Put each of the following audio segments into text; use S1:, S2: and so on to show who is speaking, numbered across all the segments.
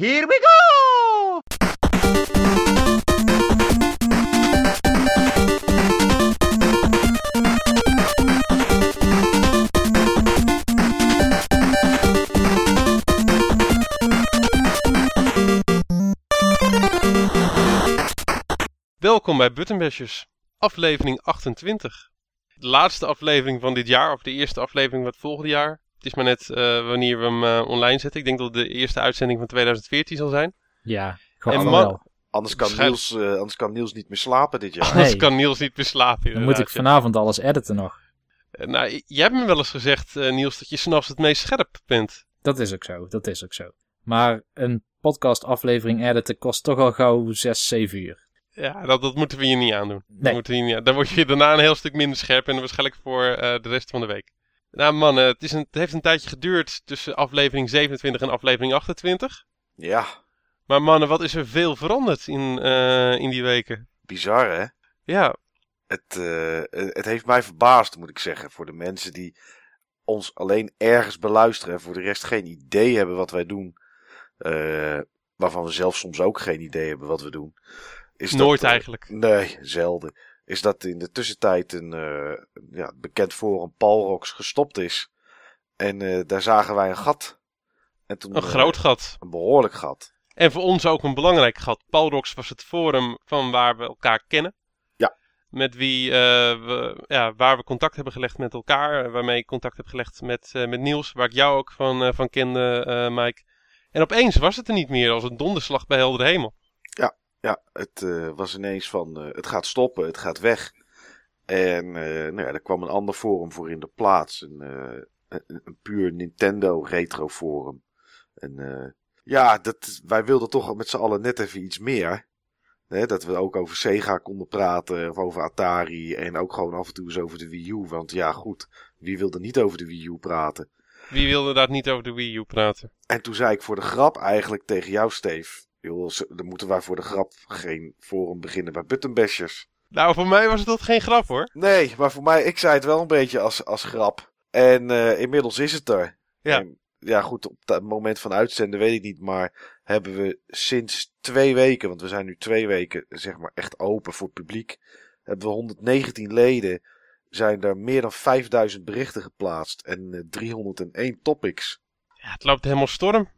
S1: Here we go!
S2: Welkom bij Buttonbashers, aflevering 28. De laatste aflevering van dit jaar, of de eerste aflevering van het volgende jaar. Het is maar net eh, wanneer we hem eh, online zetten. Ik denk dat het de eerste uitzending van 2014 zal zijn.
S3: Ja, gewoon wel.
S4: Anders kan, Niels, eh, anders kan Niels niet meer slapen dit jaar.
S3: Nee.
S2: Anders kan Niels niet meer slapen.
S3: Dan moet ik vanavond alles editen nog.
S2: Nou, jij hebt me wel eens gezegd, eh, Niels, dat je s'nachts het meest scherp bent.
S3: Dat is ook zo, dat is ook zo. Maar een podcast aflevering editen kost toch al gauw 6, 7 uur.
S2: Ja, dat, dat moeten we je niet aandoen. Dat
S3: Nee.
S2: moeten we je niet aan- Dan word je daarna een heel stuk minder scherp en waarschijnlijk voor eh, de rest van de week. Nou mannen, het, is een, het heeft een tijdje geduurd tussen aflevering 27 en aflevering 28.
S4: Ja,
S2: Maar mannen, wat is er veel veranderd in, eh, in die weken?
S4: bizar hè?
S2: Ja,
S4: Het, eh, het heeft mij verbaasd, moet ik zeggen. Voor de mensen die ons alleen ergens beluisteren en voor de rest geen idee hebben wat wij doen. eh, waarvan we zelf soms ook geen idee hebben wat we doen. Is
S2: nooit
S4: dat, eh,
S2: eigenlijk.
S4: Nee, zelden. Is dat in de tussentijd een eh, ja, bekend forum Palrox gestopt is. En eh, daar zagen wij een gat. En toen,
S2: Een
S4: eh,
S2: groot gat.
S4: een behoorlijk gat.
S2: En voor ons ook een belangrijk gat. Palrox was het forum van waar we elkaar kennen.
S4: Ja.
S2: Met wie we, ja, waar we contact hebben gelegd met elkaar. Waarmee ik contact heb gelegd met, met Niels. Waar ik jou ook van, van kende, Mike. En opeens was het er niet meer als een donderslag bij heldere hemel.
S4: Ja, het eh, was ineens van eh, het gaat stoppen, het gaat weg. En eh, nou ja, er kwam een ander forum voor in de plaats. Een, een, een puur Nintendo retro forum. En ja, dat, wij wilden toch met z'n allen net even iets meer. Dat we ook over Sega konden praten, of over Atari. En ook gewoon af en toe eens over de Wii U. Want ja, goed, wie wilde niet over de Wii U praten?
S2: Wie wilde inderdaad niet over de Wii U praten?
S4: En toen zei ik voor de grap eigenlijk tegen jou, Steve. Joh, dan moeten wij voor de grap geen forum beginnen bij Buttonbashers.
S2: Nou, voor mij was dat geen grap hoor.
S4: Nee, maar voor mij, ik zei het wel een beetje als, als grap. En eh, inmiddels is het er.
S2: Ja.
S4: En, ja, goed, op het moment van uitzenden weet ik niet, maar hebben we sinds twee weken, want we zijn nu twee weken, zeg maar, echt open voor het publiek, hebben we 119 leden, zijn er meer dan 5000 berichten geplaatst en eh, 301 topics.
S2: Ja, het loopt helemaal storm.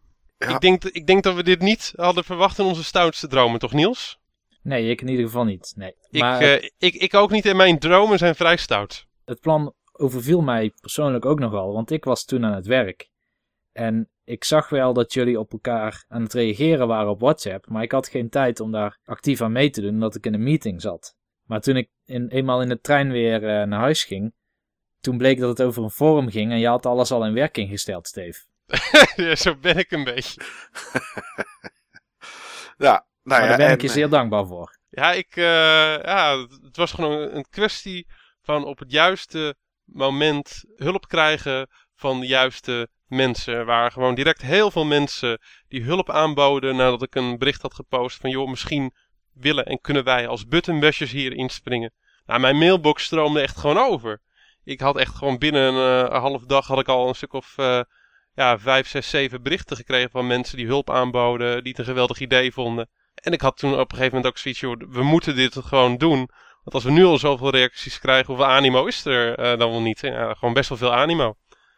S4: Ja.
S2: Ik, denk, ik denk dat we dit niet hadden verwacht in onze stoutste dromen, toch Niels?
S3: Nee, ik in ieder geval niet. Nee.
S2: Ik,
S3: Maar
S2: eh, ik, ik ook niet en mijn dromen zijn vrij stout.
S3: het plan overviel mij persoonlijk ook nogal, want ik was toen aan het werk. En ik zag wel dat jullie op elkaar aan het reageren waren op WhatsApp, maar ik had geen tijd om daar actief aan mee te doen, omdat ik in een meeting zat. Maar toen ik in, eenmaal in de trein weer eh, naar huis ging, toen bleek dat het over een forum ging en je had alles al in werking gesteld, Steve.
S2: ja, zo ben ik een beetje.
S4: Ja, nou
S3: Maar
S4: ja,
S3: daar ben
S4: en,
S3: ik je zeer dankbaar voor.
S2: Ja, ik, eh, ja, het was gewoon een kwestie van op het juiste moment hulp krijgen van de juiste mensen. Er waren gewoon direct heel veel mensen die hulp aanboden nadat ik een bericht had gepost van joh, misschien willen en kunnen wij als buttonbashers hier inspringen. Nou, mijn mailbox stroomde echt gewoon over. Ik had echt gewoon binnen een, eh, een half dag had ik al een stuk of eh, ja, vijf, zes, zeven berichten gekregen van mensen die hulp aanboden, die het een geweldig idee vonden. En ik had toen op een gegeven moment ook zoiets, joh, we moeten dit gewoon doen. Want als we nu al zoveel reacties krijgen, hoeveel animo is er eh, dan wel niet? Ja, gewoon best wel veel animo.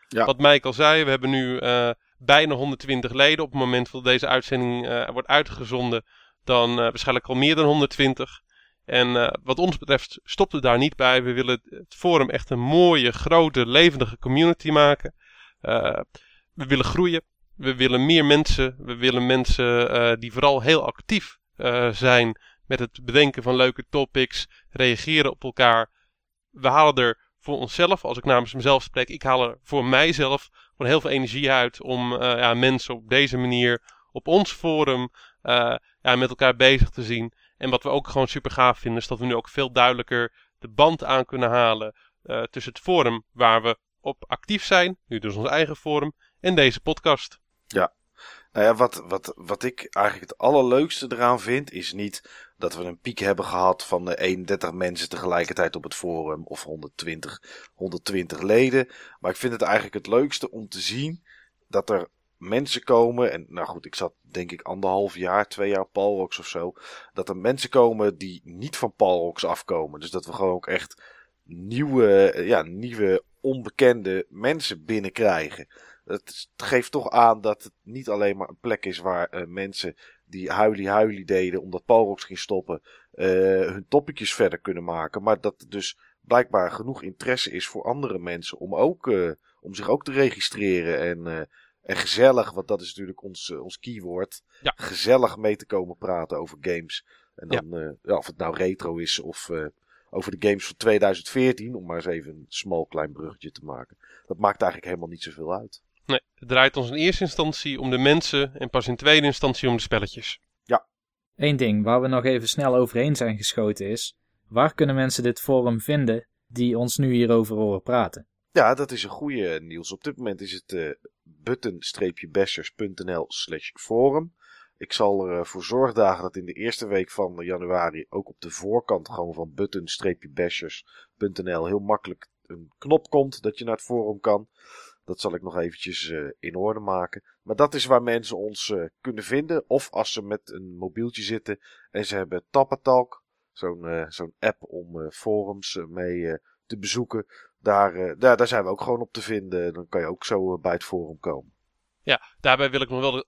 S4: Ja.
S2: Wat Mike al zei, we hebben nu eh, bijna 120 leden. Op het moment dat deze uitzending eh, wordt uitgezonden, dan waarschijnlijk al meer dan 120. En wat ons betreft stopt het daar niet bij. We willen het forum echt een mooie, grote, levendige community maken. We willen groeien. We willen meer mensen. We willen mensen eh, die vooral heel actief eh, zijn met het bedenken van leuke topics, reageren op elkaar. We halen er voor onszelf, als ik namens mezelf spreek, ik haal er voor mijzelf gewoon heel veel energie uit om eh, ja, mensen op deze manier op ons forum ja, met elkaar bezig te zien. En wat we ook gewoon super gaaf vinden, is dat we nu ook veel duidelijker de band aan kunnen halen tussen het forum waar we op actief zijn, nu dus ons eigen forum, en deze podcast.
S4: Nou ja, wat, wat, wat ik eigenlijk het allerleukste eraan vind, is niet dat we een piek hebben gehad van de 31 mensen tegelijkertijd op het forum of 120, 120 leden. Maar ik vind het eigenlijk het leukste om te zien dat er mensen komen. En nou goed, ik zat denk ik anderhalf jaar, twee jaar Palrox of zo. Dat er mensen komen die niet van Palrox afkomen. Dus dat we gewoon ook echt nieuwe, eh, ja, nieuwe onbekende mensen binnenkrijgen. Het geeft toch aan dat het niet alleen maar een plek is waar uh, mensen die huilie huilie deden omdat Palrox ging stoppen, uh, hun toppetjes verder kunnen maken. Maar dat er dus blijkbaar genoeg interesse is voor andere mensen om, ook, uh, om zich ook te registreren. En, en gezellig, want dat is natuurlijk ons, ons keyword,
S2: ja.
S4: gezellig mee te komen praten over games. En dan, ja. ja of het nou retro is of over de games van 2014, om maar eens even een smal klein bruggetje te maken. Dat maakt eigenlijk helemaal niet zoveel uit.
S2: Nee, het draait ons in eerste instantie om de mensen en pas in tweede instantie om de spelletjes.
S4: Ja.
S3: Eén ding waar we nog even snel overheen zijn geschoten is, waar kunnen mensen dit forum vinden die ons nu hierover horen praten?
S4: Ja, dat is een goede Niels. Op dit moment is het uh, button-bashers.nl slash forum. Ik zal ervoor zorgen dat in de eerste week van januari ook op de voorkant gewoon van button-bashers.nl heel makkelijk een knop komt dat je naar het forum kan. Dat zal ik nog eventjes uh, in orde maken. Maar dat is waar mensen ons uh, kunnen vinden. Of als ze met een mobieltje zitten en ze hebben Tappatalk. Zo'n uh, zo'n app om forums mee te bezoeken. Daar, daar, daar zijn we ook gewoon op te vinden. Dan kan je ook zo bij het forum komen.
S2: Ja, daarbij wil ik nog wel de,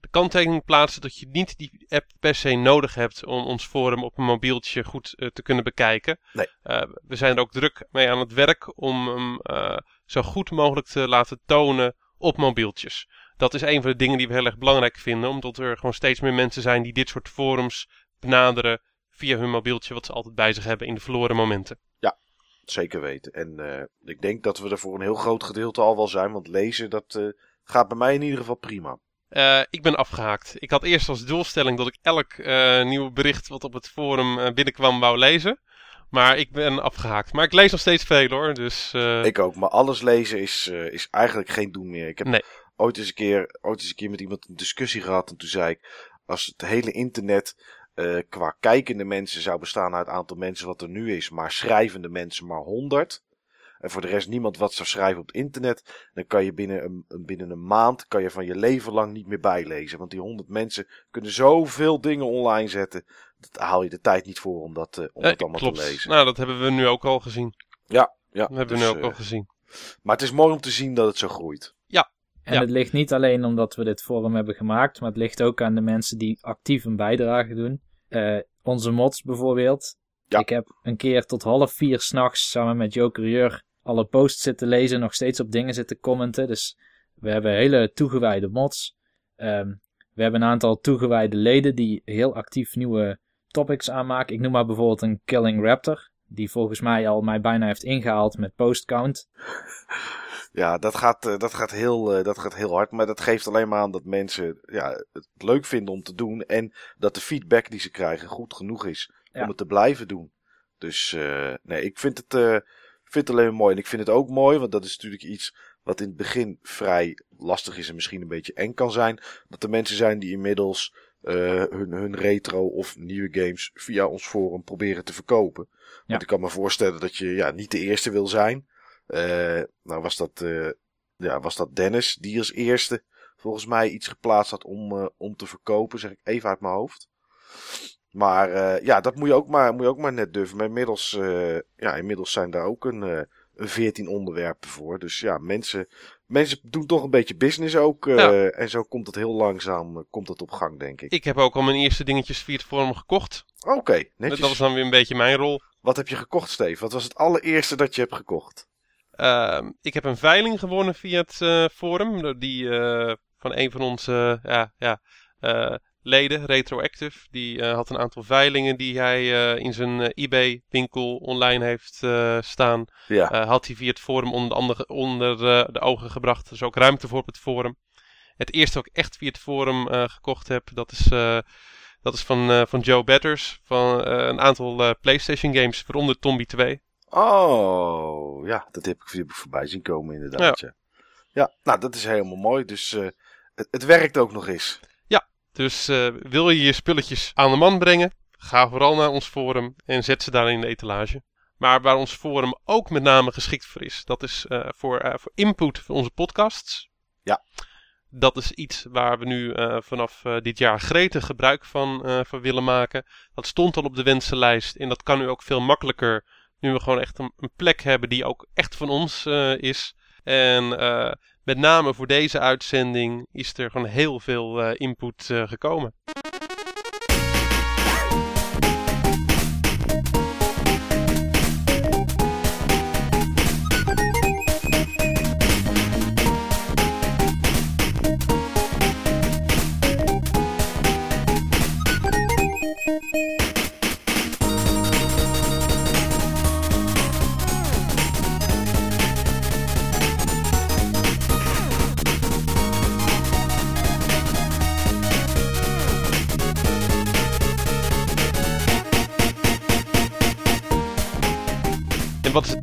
S2: de kanttekening plaatsen dat je niet die app per se nodig hebt om ons forum op een mobieltje goed te kunnen bekijken.
S4: Nee.
S2: We zijn er ook druk mee aan het werk om hem zo goed mogelijk te laten tonen op mobieltjes. Dat is een van de dingen die we heel erg belangrijk vinden, omdat er gewoon steeds meer mensen zijn die dit soort forums benaderen via hun mobieltje, wat ze altijd bij zich hebben in de verloren momenten.
S4: Ja, zeker weten. En ik denk dat we er voor een heel groot gedeelte al wel zijn, want lezen dat Gaat bij mij in ieder geval prima.
S2: Uh, ik ben afgehaakt. Ik had eerst als doelstelling dat ik elk nieuw bericht wat op het forum binnenkwam wou lezen. Maar ik ben afgehaakt. Maar ik lees nog steeds veel hoor. Dus,
S4: Ik ook. Maar alles lezen is, is eigenlijk geen doen meer. Ik heb
S2: nee.
S4: ooit, eens een keer, ooit eens een keer met iemand een discussie gehad. En toen zei ik, als het hele internet qua kijkende mensen zou bestaan uit het aantal mensen wat er nu is. Maar schrijvende mensen maar 100 en voor de rest niemand wat zou schrijven op het internet, dan kan je binnen een, binnen een maand kan je van je leven lang niet meer bijlezen. Want die honderd mensen kunnen zoveel dingen online zetten. Dat haal je de tijd niet voor om dat, uh, om
S2: eh,
S4: dat allemaal
S2: klopt.
S4: te lezen.
S2: Nou, dat hebben we nu ook al gezien.
S4: Ja, ja.
S2: Dat hebben
S4: dus,
S2: we nu ook
S4: uh,
S2: al gezien.
S4: Maar het is mooi om te zien dat het zo groeit.
S2: Ja.
S3: En
S2: ja.
S3: het ligt niet alleen omdat we dit forum hebben gemaakt, maar het ligt ook aan de mensen die actief een bijdrage doen. Uh, onze mods bijvoorbeeld.
S4: Ja.
S3: Ik heb een keer tot half vier s'nachts samen met Joker Jur alle posts zitten lezen, nog steeds op dingen zitten commenten. Dus we hebben hele toegewijde mods. Um, we hebben een aantal toegewijde leden die heel actief nieuwe topics aanmaken. Ik noem maar bijvoorbeeld een Killing Raptor. Die volgens mij al mij bijna heeft ingehaald met postcount.
S4: Ja, dat gaat, uh, dat, gaat heel, uh, dat gaat heel hard. Maar dat geeft alleen maar aan dat mensen ja, het leuk vinden om te doen. En dat de feedback die ze krijgen goed genoeg is
S3: Ja.
S4: om het te blijven doen. Dus uh, nee, ik vind het, uh, vind het alleen maar mooi. En ik vind het ook mooi, want dat is natuurlijk iets wat in het begin vrij lastig is en misschien een beetje eng kan zijn. Dat er mensen zijn die inmiddels uh, hun, hun retro of nieuwe games via ons forum proberen te verkopen.
S3: Ja.
S4: Want ik kan me voorstellen dat je ja, niet de eerste wil zijn. Uh, nou was dat, uh, ja, was dat Dennis die als eerste volgens mij iets geplaatst had om, om te verkopen. Zeg ik even uit mijn hoofd. Maar uh, ja, dat moet je ook maar, moet je ook maar net durven. Maar inmiddels, uh, ja, inmiddels zijn daar ook een, uh, een 14 onderwerpen voor. Dus ja, mensen, mensen doen toch een beetje business ook.
S2: Ja.
S4: En zo komt het heel langzaam komt het op gang, denk ik.
S2: Ik heb ook al mijn eerste dingetjes via het forum gekocht.
S4: Oké, okay, netjes.
S2: Dat was dan weer een beetje mijn rol.
S4: Wat heb je gekocht, Steve? Wat was het allereerste dat je hebt gekocht?
S2: Uh, ik heb een veiling gewonnen via het forum. Die van een van onze ja, ja, leden, Retroactive. Die uh, had een aantal veilingen die hij uh, in zijn uh, eBay-winkel online heeft staan.
S4: Ja.
S2: had hij via het forum onder, andere, onder de ogen gebracht. Is ook ruimte voor op het forum. Het eerste wat ik echt via het forum gekocht heb, dat is, dat is van, van Joe Batters. Van een aantal PlayStation games, waaronder Tombi 2.
S4: Oh, ja, dat heb ik, heb ik voorbij zien komen inderdaad. Ja. ja. ja, nou dat is helemaal mooi. Dus het, het werkt ook nog eens.
S2: Dus uh, wil je je spulletjes aan de man brengen, ga vooral naar ons forum en zet ze daar in de etalage. Maar waar ons forum ook met name geschikt voor is, dat is uh, voor, uh, voor input voor onze podcasts.
S4: Ja.
S2: dat is iets waar we nu vanaf dit jaar gretig gebruik van, van willen maken. Dat stond al op de wensenlijst en dat kan nu ook veel makkelijker. Nu we gewoon echt een, een plek hebben die ook echt van ons is. En met name voor deze uitzending is er gewoon heel veel input gekomen.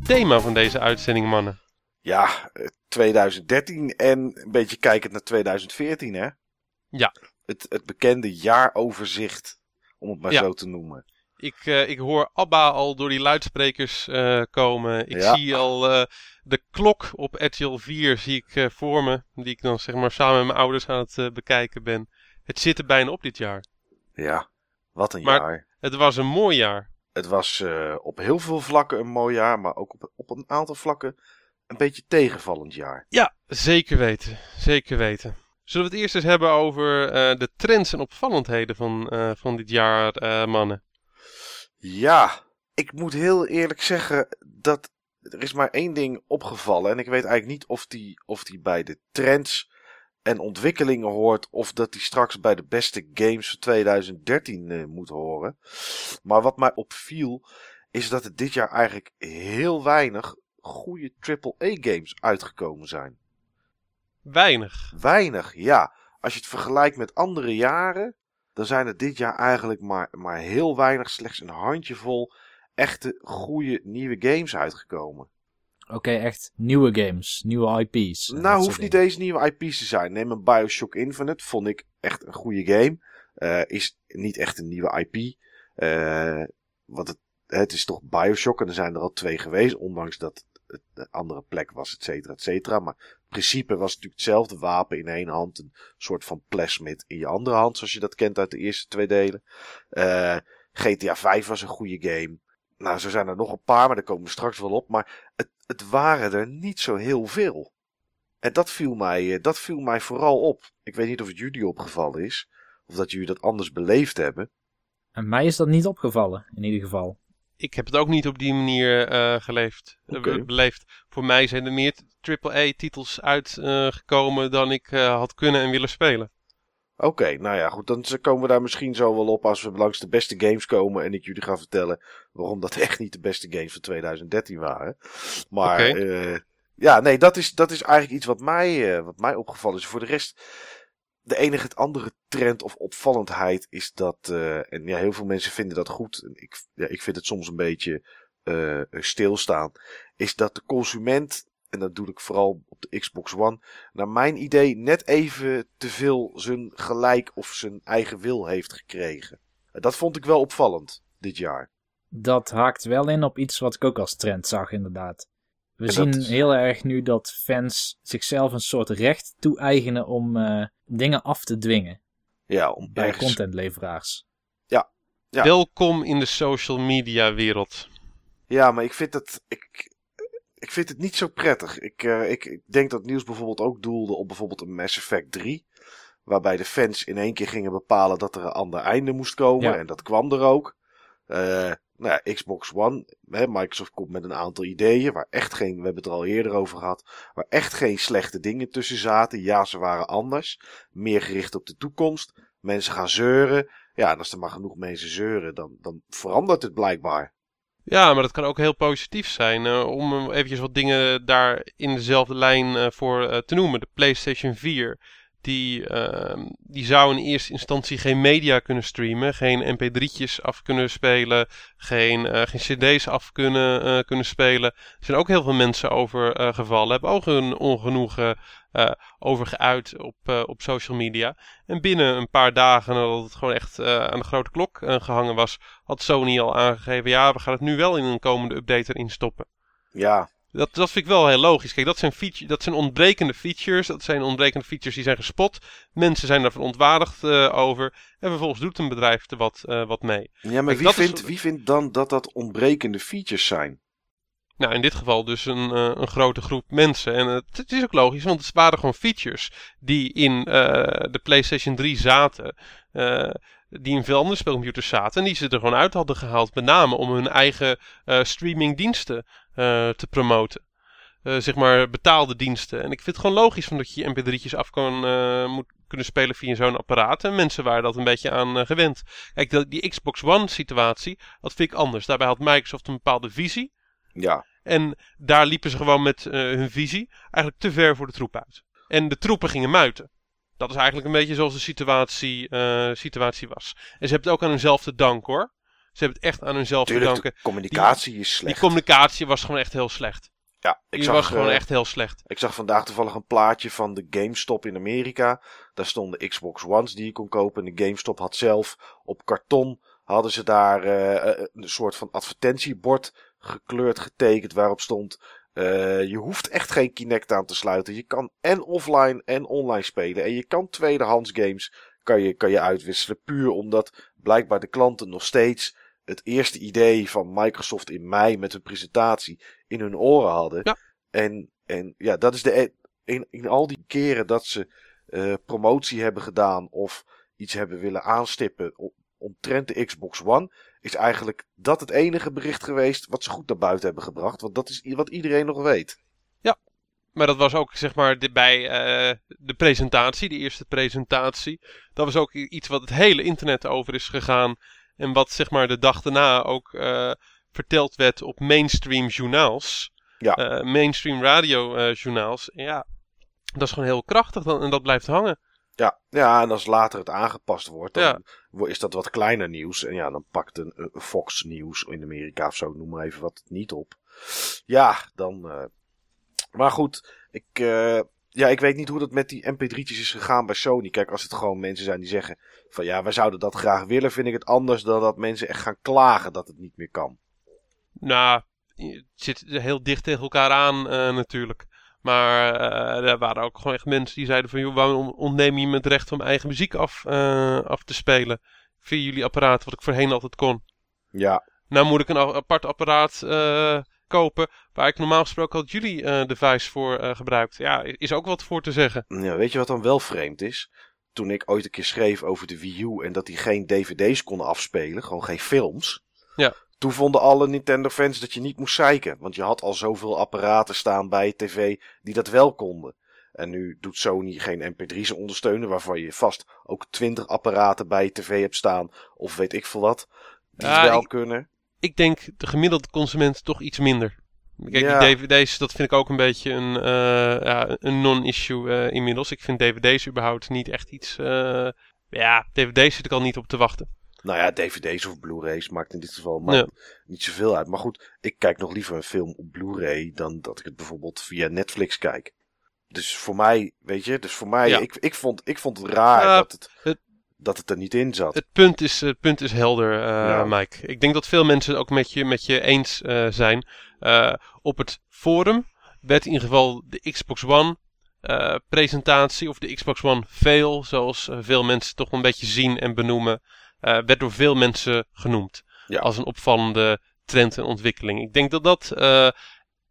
S2: Het thema van deze uitzending, mannen?
S4: Ja, 2013 en een beetje kijkend naar 2014, hè?
S2: Ja.
S4: Het, het bekende jaaroverzicht, om het maar zo te noemen.
S2: Ik, uh, ik hoor ABBA al door die luidsprekers uh, komen. Ik zie al uh, de klok op RTL 4 zie ik voor me. Die ik dan zeg maar samen met mijn ouders aan het bekijken ben. Het zit er bijna op dit jaar.
S4: Ja, wat een
S2: maar
S4: jaar.
S2: Het was een mooi jaar.
S4: Het was uh, op heel veel vlakken een mooi jaar, maar ook op, op een aantal vlakken een beetje tegenvallend jaar.
S2: Ja, zeker weten. Zeker weten. Zullen we het eerst eens hebben over uh, de trends en opvallendheden van, uh, van dit jaar, mannen?
S4: Ja, ik moet heel eerlijk zeggen dat er is maar één ding opgevallen. En ik weet eigenlijk niet of die, of die bij de trends en ontwikkelingen hoort. Of dat hij straks bij de beste games van 2013 uh, moet horen. Maar wat mij opviel is dat er dit jaar eigenlijk heel weinig goede AAA games uitgekomen zijn.
S2: Weinig?
S4: Weinig, ja. Als je het vergelijkt met andere jaren, dan zijn er dit jaar eigenlijk maar, maar heel weinig, slechts een handjevol echte goede nieuwe games uitgekomen.
S3: Oké, echt nieuwe games, nieuwe IP's.
S4: Nou, hoeft niet deze nieuwe IP's te zijn. Neem een Bioshock Infinite, vond ik echt een goede game. Uh, is niet echt een nieuwe IP. Uh, want het, het is toch Bioshock en er zijn er al twee geweest. Ondanks dat het een andere plek was, et cetera, et cetera. Maar het principe was natuurlijk hetzelfde. Wapen in één hand, een soort van plasmid in je andere hand. Zoals je dat kent uit de eerste twee delen. Uh, GTA 5 was een goede game. Nou, zo zijn er nog een paar, maar daar komen we straks wel op. Maar het, het waren er niet zo heel veel. En dat viel, mij, dat viel mij vooral op. Ik weet niet of het jullie opgevallen is. Of dat jullie dat anders beleefd hebben.
S3: En mij is dat niet opgevallen, in ieder geval.
S2: Ik heb het ook niet op die manier uh, geleefd, okay. beleefd. Voor mij zijn er meer AAA-titels uitgekomen uh, dan ik uh, had kunnen en willen spelen.
S4: Oké, okay, nou ja, goed. Dan komen we daar misschien zo wel op als we langs de beste games komen. En ik jullie ga vertellen waarom dat echt niet de beste games van 2013 waren. Maar okay. uh, ja, nee, dat is, dat is eigenlijk iets wat mij, uh, wat mij opgevallen is. Voor de rest, de enige andere trend of opvallendheid is dat, uh, en ja, heel veel mensen vinden dat goed. En ik, ja, ik vind het soms een beetje stilstaan. Is dat de consument en dat doe ik vooral op de Xbox One, naar mijn idee net even te veel zijn gelijk of zijn eigen wil heeft gekregen. Dat vond ik wel opvallend dit jaar.
S3: Dat haakt wel in op iets wat ik ook als trend zag, inderdaad. We en zien is... heel erg nu dat fans zichzelf een soort recht toe-eigenen om uh, dingen af te dwingen.
S4: Ja, om
S3: bij
S4: ergens...
S3: contentleveraars.
S4: Ja. ja.
S2: Welkom in de social media wereld.
S4: Ja, maar ik vind dat. Ik, ik vind het niet zo prettig. Ik, uh, ik, ik, denk dat Niels bijvoorbeeld ook doelde op bijvoorbeeld een Mass Effect 3. Waarbij de fans in één keer gingen bepalen dat er een ander einde moest komen. Ja. En dat kwam er ook. Uh, nou ja, Xbox One. Hè, Microsoft komt met een aantal ideeën. Waar echt geen, we hebben het er al eerder over gehad. Waar echt geen slechte dingen tussen zaten. Ja, ze waren anders. Meer gericht op de toekomst. Mensen gaan zeuren. Ja, en als er maar genoeg mensen zeuren, dan, dan verandert het blijkbaar.
S2: Ja, maar dat kan ook heel positief zijn. Uh, om eventjes wat dingen daar in dezelfde lijn uh, voor te noemen. De PlayStation 4. Die, ehm, die zou in eerste instantie geen media kunnen streamen. Geen mp3'tjes af kunnen spelen. Geen, geen cd's af kunnen, kunnen spelen. Er zijn ook heel veel mensen over gevallen. Hebben ook hun ongenoegen over geuit op, op social media. En binnen een paar dagen, nadat het gewoon echt aan de grote klok gehangen was, had Sony al aangegeven: ja, we gaan het nu wel in een komende update erin stoppen.
S4: Ja.
S2: Dat, dat vind ik wel heel logisch. Kijk, dat zijn, feature, dat zijn ontbrekende features. Dat zijn ontbrekende features die zijn gespot. Mensen zijn daar verontwaardigd uh, over. En vervolgens doet een bedrijf er wat, uh, wat mee.
S4: Ja, maar wie, vindt, is... wie vindt dan dat dat ontbrekende features zijn?
S2: Nou, in dit geval dus een, uh, een grote groep mensen. En het, het, is ook logisch, want het waren gewoon features die in de PlayStation 3 zaten die in veel andere spelcomputers zaten. En die ze er gewoon uit hadden gehaald. Met name om hun eigen streamingdiensten uh, te promoten. Uh, zeg maar betaalde diensten. En ik vind het gewoon logisch van dat je mp3'tjes af kan, moet kunnen spelen via zo'n apparaat. En mensen waren dat een beetje aan gewend. Kijk, die Xbox One situatie, dat vind ik anders. Daarbij had Microsoft een bepaalde visie.
S4: Ja.
S2: En daar liepen ze gewoon met hun visie eigenlijk te ver voor de troep uit. En de troepen gingen muiten. Dat is eigenlijk een beetje zoals de situatie, situatie was. En ze hebben het ook aan hunzelf te danken hoor. Ze hebben het echt aan hunzelf te danken.
S4: De communicatie is slecht.
S2: Die communicatie was gewoon echt heel slecht.
S4: Ja, ik
S2: die
S4: zag,
S2: was gewoon
S4: uh,
S2: echt heel slecht.
S4: Ik zag vandaag toevallig een plaatje van de GameStop in Amerika. Daar stonden Xbox Ones die je kon kopen. En de GameStop had zelf op karton hadden ze daar uh, een soort van advertentiebord gekleurd getekend waarop stond uh, je hoeft echt geen Kinect aan te sluiten. Je kan en offline en online spelen. En je kan tweedehands games kan je, kan je uitwisselen. Puur omdat blijkbaar de klanten nog steeds het eerste idee van Microsoft in mei met hun presentatie in hun oren hadden.
S2: Ja.
S4: En, en ja, dat is de. E- in, in al die keren dat ze uh, promotie hebben gedaan of iets hebben willen aanstippen omtrent de Xbox One, is eigenlijk dat het enige bericht geweest wat ze goed naar buiten hebben gebracht. Want dat is wat iedereen nog weet.
S2: Ja, maar dat was ook zeg maar bij uh, de presentatie, de eerste presentatie. Dat was ook iets wat het hele internet over is gegaan. En wat zeg maar de dag daarna ook uh, verteld werd op mainstream journaals.
S4: Ja.
S2: Uh, mainstream radio journaals. Ja, dat is gewoon heel krachtig dan, en dat blijft hangen.
S4: Ja, ja, en als later het aangepast wordt, dan ja. is dat wat kleiner nieuws. En ja, dan pakt een, een Fox Nieuws in Amerika of zo, noem maar even wat niet op. Ja, dan. Uh... Maar goed, ik, uh, ja, ik weet niet hoe dat met die MP3'tjes is gegaan bij Sony. Kijk, als het gewoon mensen zijn die zeggen van ja, wij zouden dat graag willen, vind ik het anders dan dat mensen echt gaan klagen dat het niet meer kan.
S2: Nou, het zit heel dicht tegen elkaar aan uh, natuurlijk. Maar uh, er waren ook gewoon echt mensen die zeiden van... joh, waarom ontneem je me het recht om eigen muziek af, uh, af te spelen? Via jullie apparaat, wat ik voorheen altijd kon.
S4: Ja.
S2: Nou moet ik een apart apparaat kopen... waar ik normaal gesproken had jullie device voor gebruikt. Ja, is ook wat voor te zeggen.
S4: Ja, weet je wat dan wel vreemd is? Toen ik ooit een keer schreef over de Wii U... en dat die geen dvd's kon afspelen, gewoon geen films...
S2: Ja.
S4: Toen vonden alle Nintendo-fans dat je niet moest zeiken. Want je had al zoveel apparaten staan bij tv die dat wel konden. En nu doet Sony geen MP3's ondersteunen, waarvan je vast ook 20 apparaten bij tv hebt staan. Of weet ik veel wat. Die ja, wel
S2: ik,
S4: kunnen.
S2: Ik denk de gemiddelde consument toch iets minder. Kijk, ja. die dvd's, dat vind ik ook een beetje een, uh, ja, een non-issue uh, inmiddels. Ik vind dvd's überhaupt niet echt iets... Uh, ja, dvd's zit ik al niet op te wachten.
S4: Nou ja, dvd's of blu-rays maakt in dit geval maar ja. niet zoveel uit. Maar goed, ik kijk nog liever een film op blu-ray dan dat ik het bijvoorbeeld via Netflix kijk. Dus voor mij, weet je, dus voor mij, ik, ik, vond, ik vond het raar dat, het, het, dat het er niet in zat.
S2: Het punt is, het punt is helder, uh, ja. Mike. Ik denk dat veel mensen het ook met je, met je eens uh, zijn. Uh, op het forum werd in ieder geval de Xbox One presentatie of de Xbox One fail, zoals veel mensen toch een beetje zien en benoemen. Uh, werd door veel mensen genoemd.
S4: Ja.
S2: Als een opvallende trend en ontwikkeling. Ik denk dat dat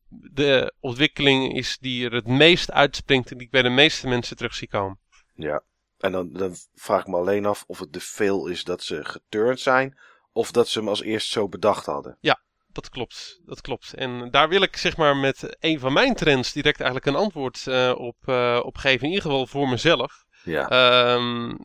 S2: de ontwikkeling is die er het meest uitspringt en die ik bij de meeste mensen terug zie komen.
S4: Ja, en dan, dan vraag ik me alleen af of het de veel is dat ze geturnd zijn of dat ze hem als eerst zo bedacht hadden.
S2: Ja, dat klopt. Dat klopt. En daar wil ik zeg maar met een van mijn trends direct eigenlijk een antwoord uh, op, uh, op geven. In ieder geval voor mezelf.
S4: Ja.
S2: Um,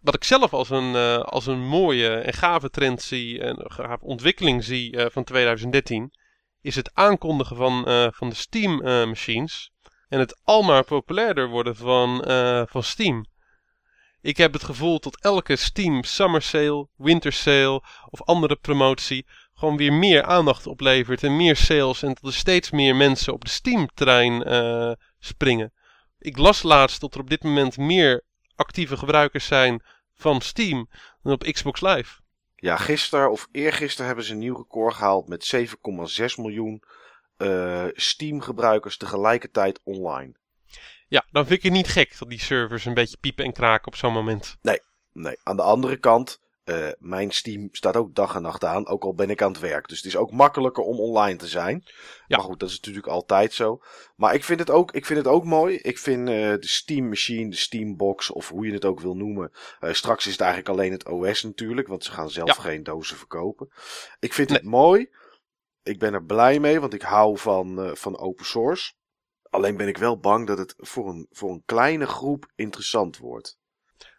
S2: wat ik zelf als een, uh, als een mooie en gave trend zie, en gave ontwikkeling zie van 2013, is het aankondigen van, van de Steam machines en het almaar populairder worden van, van Steam. Ik heb het gevoel dat elke Steam Summer Sale, Winter Sale of andere promotie gewoon weer meer aandacht oplevert en meer sales en dat er steeds meer mensen op de Steam-trein springen. Ik las laatst dat er op dit moment meer actieve gebruikers zijn van Steam dan op Xbox Live.
S4: Ja, gisteren of eergisteren hebben ze een nieuw record gehaald met 7,6 miljoen eh, Steam-gebruikers tegelijkertijd online.
S2: Ja, dan vind ik het niet gek dat die servers een beetje piepen en kraken op zo'n moment.
S4: Nee, aan de andere kant, eh, mijn Steam staat ook dag en nacht aan, ook al ben ik aan het werk. Dus het is ook makkelijker om online te zijn.
S2: Ja.
S4: Maar goed, dat is natuurlijk altijd zo. Maar ik vind het ook, ik vind het ook mooi. Ik vind eh, de Steam Machine, de Steam Box, of hoe je het ook wil noemen. eh, straks is het eigenlijk alleen het OS natuurlijk, want ze gaan zelf
S2: Ja.
S4: geen dozen verkopen. Ik vind het mooi. Ik ben er blij mee, want ik hou van, van open source. Alleen ben ik wel bang dat het voor een, voor een kleine groep interessant wordt.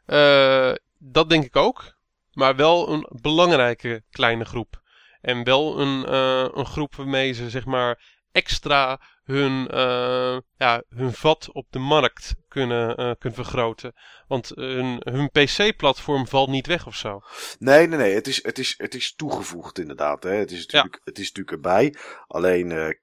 S2: Eh, dat denk ik ook. Maar wel een belangrijke kleine groep. En wel een, eh, een groep waarmee ze zeg maar extra hun, eh, ja, hun vat op de markt kunnen, eh, kunnen vergroten. Want hun, hun PC-platform valt niet weg of zo.
S4: Nee, nee, nee. Het is, het is, het is toegevoegd inderdaad. Hè. Het, is natuurlijk, het is natuurlijk erbij. Alleen,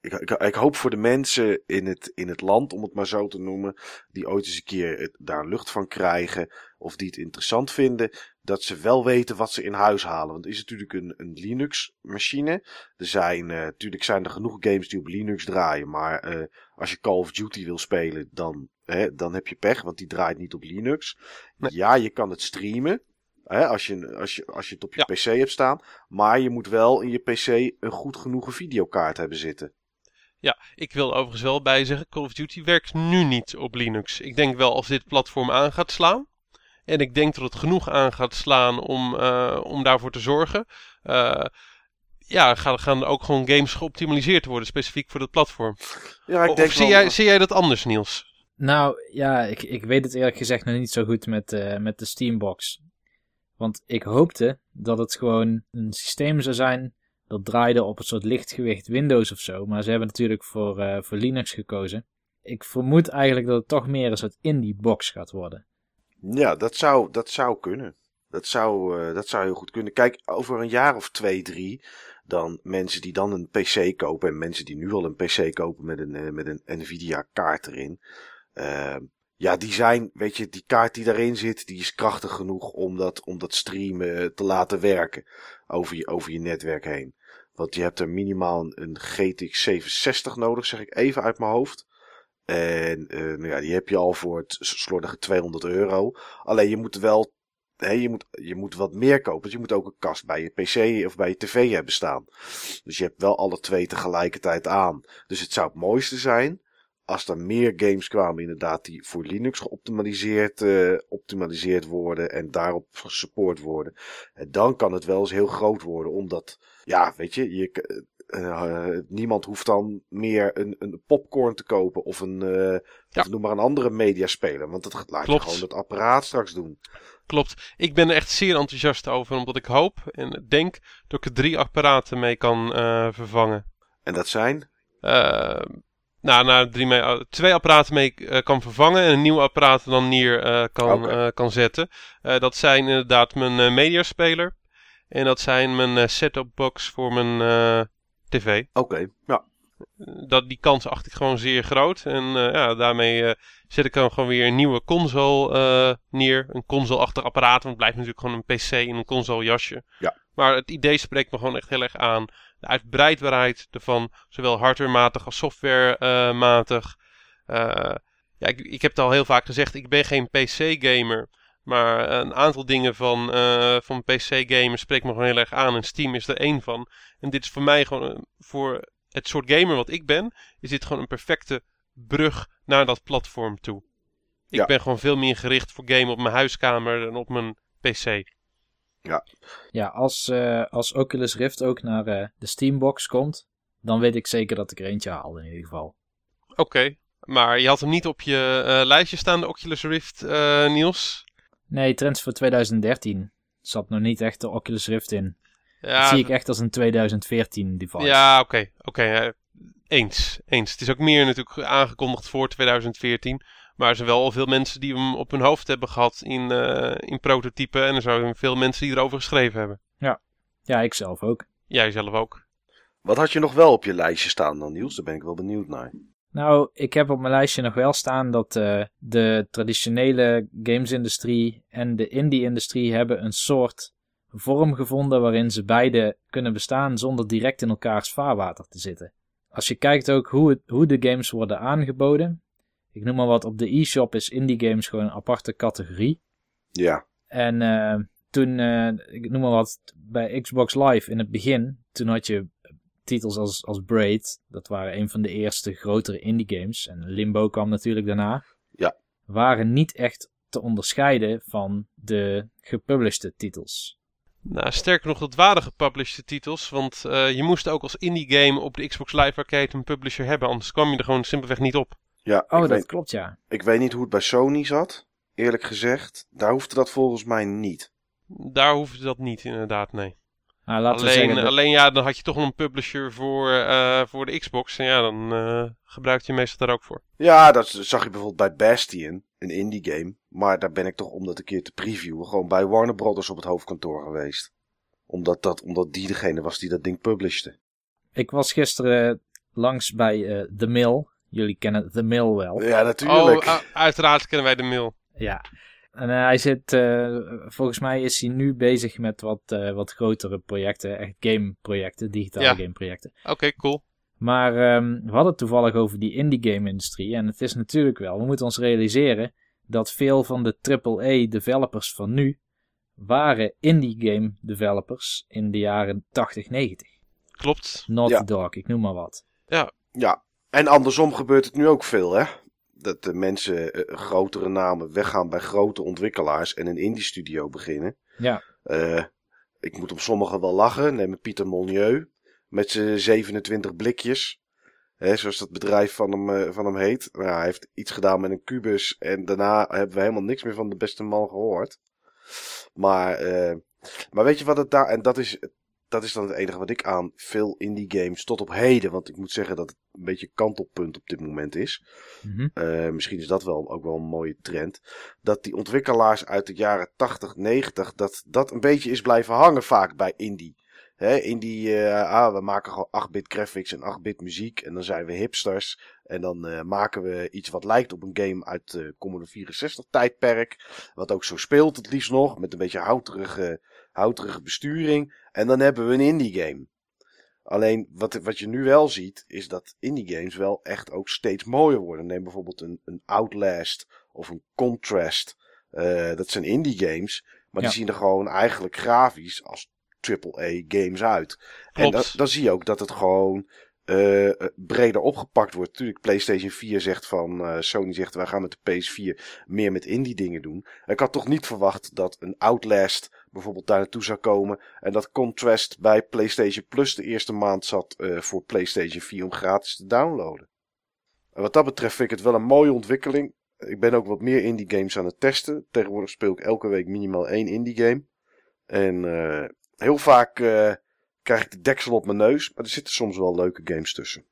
S4: ik, ik, ik hoop voor de mensen in het, in het land, om het maar zo te noemen, die ooit eens een keer het- daar lucht van krijgen, of die het interessant vinden, dat ze wel weten wat ze in huis halen. Want het is natuurlijk een, een Linux-machine. Er zijn, eh, natuurlijk zijn er genoeg games die op Linux draaien, maar eh, als je Call of Duty wil spelen, dan, hè, dan heb je pech, want die draait niet op Linux.
S2: Nee.
S4: Ja, je kan het streamen. Hè, als, je, als, je, als je het op je
S2: Ja.
S4: PC hebt staan. Maar je moet wel in je PC een goed genoegen videokaart hebben zitten.
S2: Ja, ik wil overigens wel bijzeggen, Call of Duty werkt nu niet op Linux. Ik denk wel als dit platform aan gaat slaan. En ik denk dat het genoeg aan gaat slaan om, eh, om daarvoor te zorgen. eh, ja, gaan, gaan er ook gewoon games geoptimaliseerd worden, specifiek voor dat platform.
S4: Ja, ik
S2: of
S4: denk
S2: zie,
S4: wel-
S2: jij, zie jij dat anders, Niels?
S3: Nou ja, ik, ik weet het eerlijk gezegd nog niet zo goed met, eh, met de Steambox. Want ik hoopte dat het gewoon een systeem zou zijn dat draaide op een soort lichtgewicht Windows of zo. Maar ze hebben natuurlijk voor, eh, voor Linux gekozen. Ik vermoed eigenlijk dat het toch meer een soort indie box gaat worden.
S4: Ja, dat zou, dat zou kunnen. Dat zou, eh, dat zou heel goed kunnen. Kijk, over een jaar of twee, drie, dan mensen die dan een PC kopen en mensen die nu al een PC kopen met een, eh, met een Nvidia kaart erin. Eh, ja, die zijn, weet je, die kaart die daarin zit, die is krachtig genoeg om dat, om dat streamen te laten werken over je, over je netwerk heen. Want je hebt er minimaal een, een GTX 760 nodig, zeg ik even uit mijn hoofd. En eh, nou ja, die heb je al voor het slordige 200 euro. Alleen je moet wel, hè, je, moet, je moet wat meer kopen. Dus je moet ook een kast bij je PC of bij je tv hebben staan. Dus je hebt wel alle twee tegelijkertijd aan. Dus het zou het mooiste zijn als er meer games kwamen inderdaad die voor Linux geoptimaliseerd eh, optimaliseerd worden en daarop gesupport worden. En dan kan het wel eens heel groot worden, omdat, ja, weet je, je eh, eh, niemand hoeft dan meer een, een popcorn te kopen of een, eh,
S2: Ja.
S4: of noem maar een andere mediaspeler, want dat laat
S2: Klopt.
S4: je gewoon het apparaat straks doen.
S2: Klopt. Ik ben er echt zeer enthousiast over, omdat ik hoop en denk dat ik er drie apparaten mee kan eh, vervangen.
S4: En dat zijn,
S2: Eh, nou, nou drie mee, eh, twee apparaten mee eh, kan vervangen en een nieuw apparaat dan neer eh, kan, kan zetten. Dat zijn inderdaad mijn mediaspeler en dat zijn mijn set-top box voor mijn tv.
S4: oké, ja.
S2: dat, die kans acht ik gewoon zeer groot. En ja, daarmee zet ik dan gewoon weer een nieuwe console neer. Een console-achtig apparaat, want het blijft natuurlijk gewoon een PC in een console jasje.
S4: Ja.
S2: Maar het idee spreekt me gewoon echt heel erg aan. De uitbreidbaarheid ervan, zowel hardwarematig als softwarematig. Eh ja, ik, ik heb het al heel vaak gezegd, ik ben geen PC-gamer. Maar een aantal dingen van, eh, van PC-gamen spreekt me gewoon heel erg aan. En Steam is er één van. En dit is voor mij gewoon, voor het soort gamer wat ik ben, is dit gewoon een perfecte brug naar dat platform toe. Ik
S4: Ja.
S2: ben gewoon veel meer gericht voor gamen op mijn huiskamer dan op mijn PC.
S3: Ja, als, eh, als Oculus Rift ook naar eh, de Steambox komt, dan weet ik zeker dat ik er eentje haal in ieder geval.
S2: Oké, maar je had hem niet op je eh, lijstje staan, de Oculus Rift, eh, Niels?
S3: Nee, trends voor 2013 zat nog niet echt de Oculus Rift in.
S2: Ja,
S3: dat zie ik echt als een 2014 device.
S2: Ja, oké. oké. eens. Eens. Het is ook meer natuurlijk aangekondigd voor 2014. Maar er zijn wel al veel mensen die hem op hun hoofd hebben gehad in, eh, in prototypen. En er zijn veel mensen die erover geschreven hebben.
S3: Ja, ik zelf ook.
S2: Jij zelf ook.
S4: Wat had je nog wel op je lijstje staan dan, Niels? Daar ben ik wel benieuwd naar.
S3: Nou, ik heb op mijn lijstje nog wel staan dat eh, de traditionele gamesindustrie en de indie-industrie hebben een soort vorm gevonden waarin ze beide kunnen bestaan zonder direct in elkaars vaarwater te zitten. als je kijkt ook hoe, het, hoe de games worden aangeboden. Ik noem maar wat, op de e-shop is indie games gewoon een aparte categorie.
S4: Ja.
S3: En uh, toen, uh, ik noem maar wat, bij Xbox Live in het begin, toen had je titels als, als Braid. Dat waren een van de eerste grotere indie games. En Limbo kwam natuurlijk daarna.
S4: Ja.
S3: Waren niet echt te onderscheiden van de gepublished titels.
S2: Nou, sterker nog, dat waren gepublished titels. Want uh, je moest ook als indie game op de Xbox Live Arcade een publisher hebben. Anders kwam je er gewoon simpelweg niet op.
S4: Ja,
S3: oh, dat
S4: weet,
S3: klopt ja.
S4: Ik weet niet hoe het bij Sony zat. Eerlijk gezegd, daar hoefde dat volgens mij niet.
S2: Daar hoefde dat niet, inderdaad, nee.
S3: Nou, laten
S2: alleen,
S3: we zeggen dat...
S2: alleen ja, dan had je toch een publisher voor, uh, voor de Xbox. En ja, dan uh, gebruikte je meestal daar ook voor.
S4: Ja, dat zag je bijvoorbeeld bij Bastion, een indie game. Maar daar ben ik toch om dat een keer te previewen gewoon bij Warner Brothers op het hoofdkantoor geweest. Omdat, dat, omdat die degene was die dat ding publishte.
S3: Ik was gisteren langs bij uh, The Mill. Jullie kennen The Mill wel.
S4: Ja, natuurlijk.
S2: Oh, uiteraard kennen wij The Mill.
S3: Ja. En uh, hij zit, uh, volgens mij is hij nu bezig met wat, uh, wat grotere projecten, echt gameprojecten, digitale
S2: ja.
S3: gameprojecten.
S2: Oké, okay, cool.
S3: Maar um, we hadden het toevallig over die indie game industrie en het is natuurlijk wel, we moeten ons realiseren dat veel van de AAA developers van nu waren indie game developers in de jaren 80, 90.
S2: Klopt.
S3: Naughty
S4: Ja.
S3: Dog, ik noem maar wat.
S2: Ja,
S4: Ja, en andersom gebeurt het nu ook veel, hè? Dat de mensen eh, grotere namen weggaan bij grote ontwikkelaars en een indie studio beginnen.
S3: Ja.
S4: Eh, ik moet om sommigen wel lachen. Neem Pieter Molyneux met zijn 27 blikjes. Hè, zoals dat bedrijf van hem, eh, van hem heet. Nou, hij heeft iets gedaan met een kubus. En daarna hebben we helemaal niks meer van de beste man gehoord. Maar, maar weet je wat het daar... En dat is, dat is dan het enige wat ik aan veel indie games tot op heden... Want ik moet zeggen dat het een beetje kantelpunt op dit moment is.
S3: Mhm.
S4: Uh, misschien is dat wel ook wel een mooie trend. Dat die ontwikkelaars uit de jaren 80, 90, dat dat een beetje is blijven hangen vaak bij indie. Hè, indie, uh, ah, we maken gewoon 8-bit graphics en 8-bit muziek en dan zijn we hipsters. En dan uh, maken we iets wat lijkt op een game uit de Commodore 64 tijdperk. Wat ook zo speelt het liefst nog, met een beetje houterige, houterige besturing. En dan hebben we een indie game. Alleen wat, wat je nu wel ziet, is dat indie games wel echt ook steeds mooier worden. Neem bijvoorbeeld een, een Outlast of een Contrast. Uh, dat zijn indie games, maar
S3: Ja.
S4: die zien er gewoon eigenlijk grafisch als AAA games uit. En
S2: Klopt.
S4: dan zie je ook dat het gewoon uh, breder opgepakt wordt. Natuurlijk, PlayStation 4 zegt van, uh, Sony zegt wij gaan met de PS4 meer met indie dingen doen. Ik had toch niet verwacht dat een Outlast bijvoorbeeld daar naartoe zou komen. En dat Contrast bij PlayStation Plus de eerste maand zat voor PlayStation 4 om gratis te downloaden. En wat dat betreft vind ik het wel een mooie ontwikkeling. Ik ben ook wat meer indie games aan het testen. Tegenwoordig speel ik elke week minimaal één indie game. En heel vaak krijg ik de deksel op mijn neus. Maar er zitten soms wel leuke games tussen.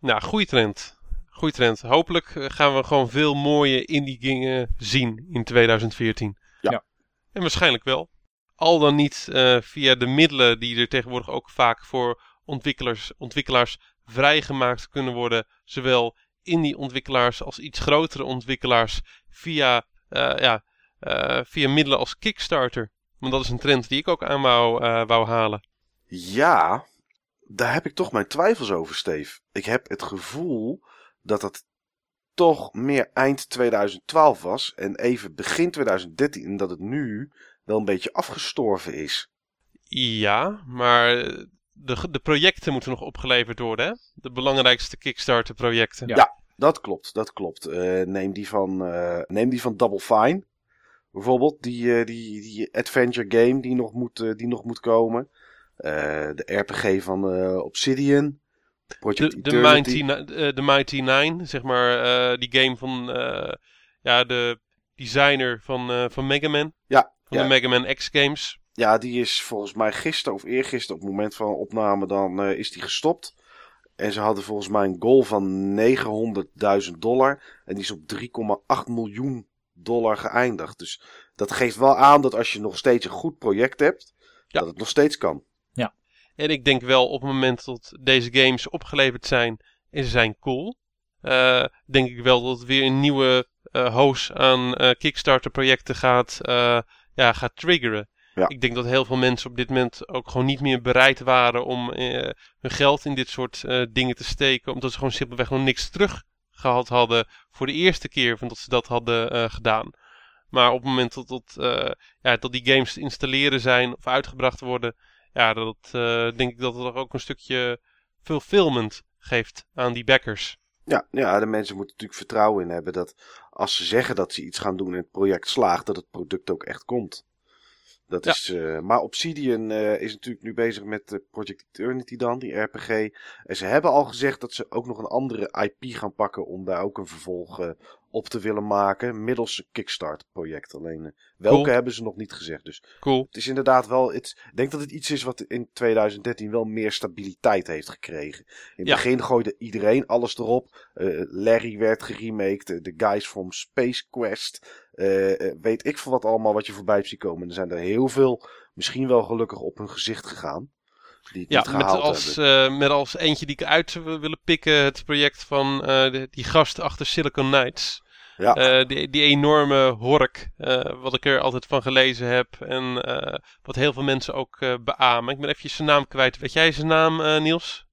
S2: Nou, goede trend. Goeie trend. Hopelijk eh, gaan we gewoon veel mooie indie dingen zien in 2014.
S4: Ja.
S3: Ja.
S2: En waarschijnlijk wel. Al dan niet uh, via de middelen die er tegenwoordig ook vaak voor ontwikkelaars, ontwikkelaars vrijgemaakt kunnen worden. Zowel indie ontwikkelaars als iets grotere ontwikkelaars via, uh, ja, uh, via middelen als Kickstarter. Want dat is een trend die ik ook aan wou, uh, wou halen.
S4: Ja, daar heb ik toch mijn twijfels over, Steve. Ik heb het gevoel dat het toch meer eind 2012 was en even begin 2013 en dat het nu wel een beetje afgestorven is.
S2: Ja, maar de, de projecten moeten nog opgeleverd worden, hè? De belangrijkste Kickstarter projecten.
S3: Ja.
S4: Ja, dat klopt, dat klopt. Uh, neem, die van, uh, neem die van Double Fine, bijvoorbeeld. Die, uh, die, die adventure game die nog moet, die nog moet komen. De RPG van Obsidian. Project
S2: de, de, Mighty, de Mighty Nine, zeg maar. eh, die game van ja, de designer van, van Mega Man.
S4: Ja,
S2: Van
S4: ja.
S2: de Mega Man X games.
S4: Ja, die is volgens mij gisteren of eergisteren op het moment van opname dan uh, is die gestopt. En ze hadden volgens mij een goal van 900.000 dollar. En die is op 3,8 miljoen dollar geëindigd. Dus dat geeft wel aan dat als je nog steeds een goed project hebt,
S2: Ja.
S4: dat het nog steeds kan.
S2: En ik denk wel op het moment dat deze games opgeleverd zijn en ze zijn cool. eh, denk ik wel dat het weer een nieuwe eh host aan eh, Kickstarter projecten gaat, ja, gaat triggeren.
S4: Ja.
S2: Ik denk dat heel veel mensen op dit moment ook gewoon niet meer bereid waren om hun geld in dit soort dingen te steken. Omdat ze gewoon simpelweg nog niks teruggehaald hadden voor de eerste keer van dat ze dat hadden gedaan. Maar op het moment dat, dat, ja, dat die games te installeren zijn of uitgebracht worden, ja, dat eh, denk ik dat het ook een stukje fulfillment geeft aan die backers.
S4: Ja, ja, de mensen moeten natuurlijk vertrouwen in hebben dat als ze zeggen dat ze iets gaan doen en het project slaagt, dat het product ook echt komt. Dat
S2: Ja.
S4: is, eh, maar Obsidian eh, is natuurlijk nu bezig met Project Eternity dan, die RPG. En ze hebben al gezegd dat ze ook nog een andere IP gaan pakken om daar ook een vervolg eh, op te willen maken. Middels een Kickstarter project. Alleen eh, welke
S2: Cool.
S4: hebben ze nog niet gezegd. Dus
S2: Cool.
S4: het is inderdaad wel. Het, ik denk dat het iets is wat in 2013 wel meer stabiliteit heeft gekregen. In het
S2: Ja.
S4: begin gooide iedereen alles erop. Eh, Larry werd geremaked. eh, De guys from Space Quest. weet ik veel wat allemaal wat je voorbij zien komen. En er zijn er heel veel misschien wel gelukkig op hun gezicht gegaan. Die
S2: Ja, met als, met als eentje die ik uit zou willen pikken, het project van de- die gast achter Silicon Knights.
S4: Ja.
S2: Eh, die, die enorme hork, eh, wat ik er altijd van gelezen heb en eh, wat heel veel mensen ook eh, beamen. Ik ben even zijn naam kwijt. Weet jij zijn naam, eh, Niels?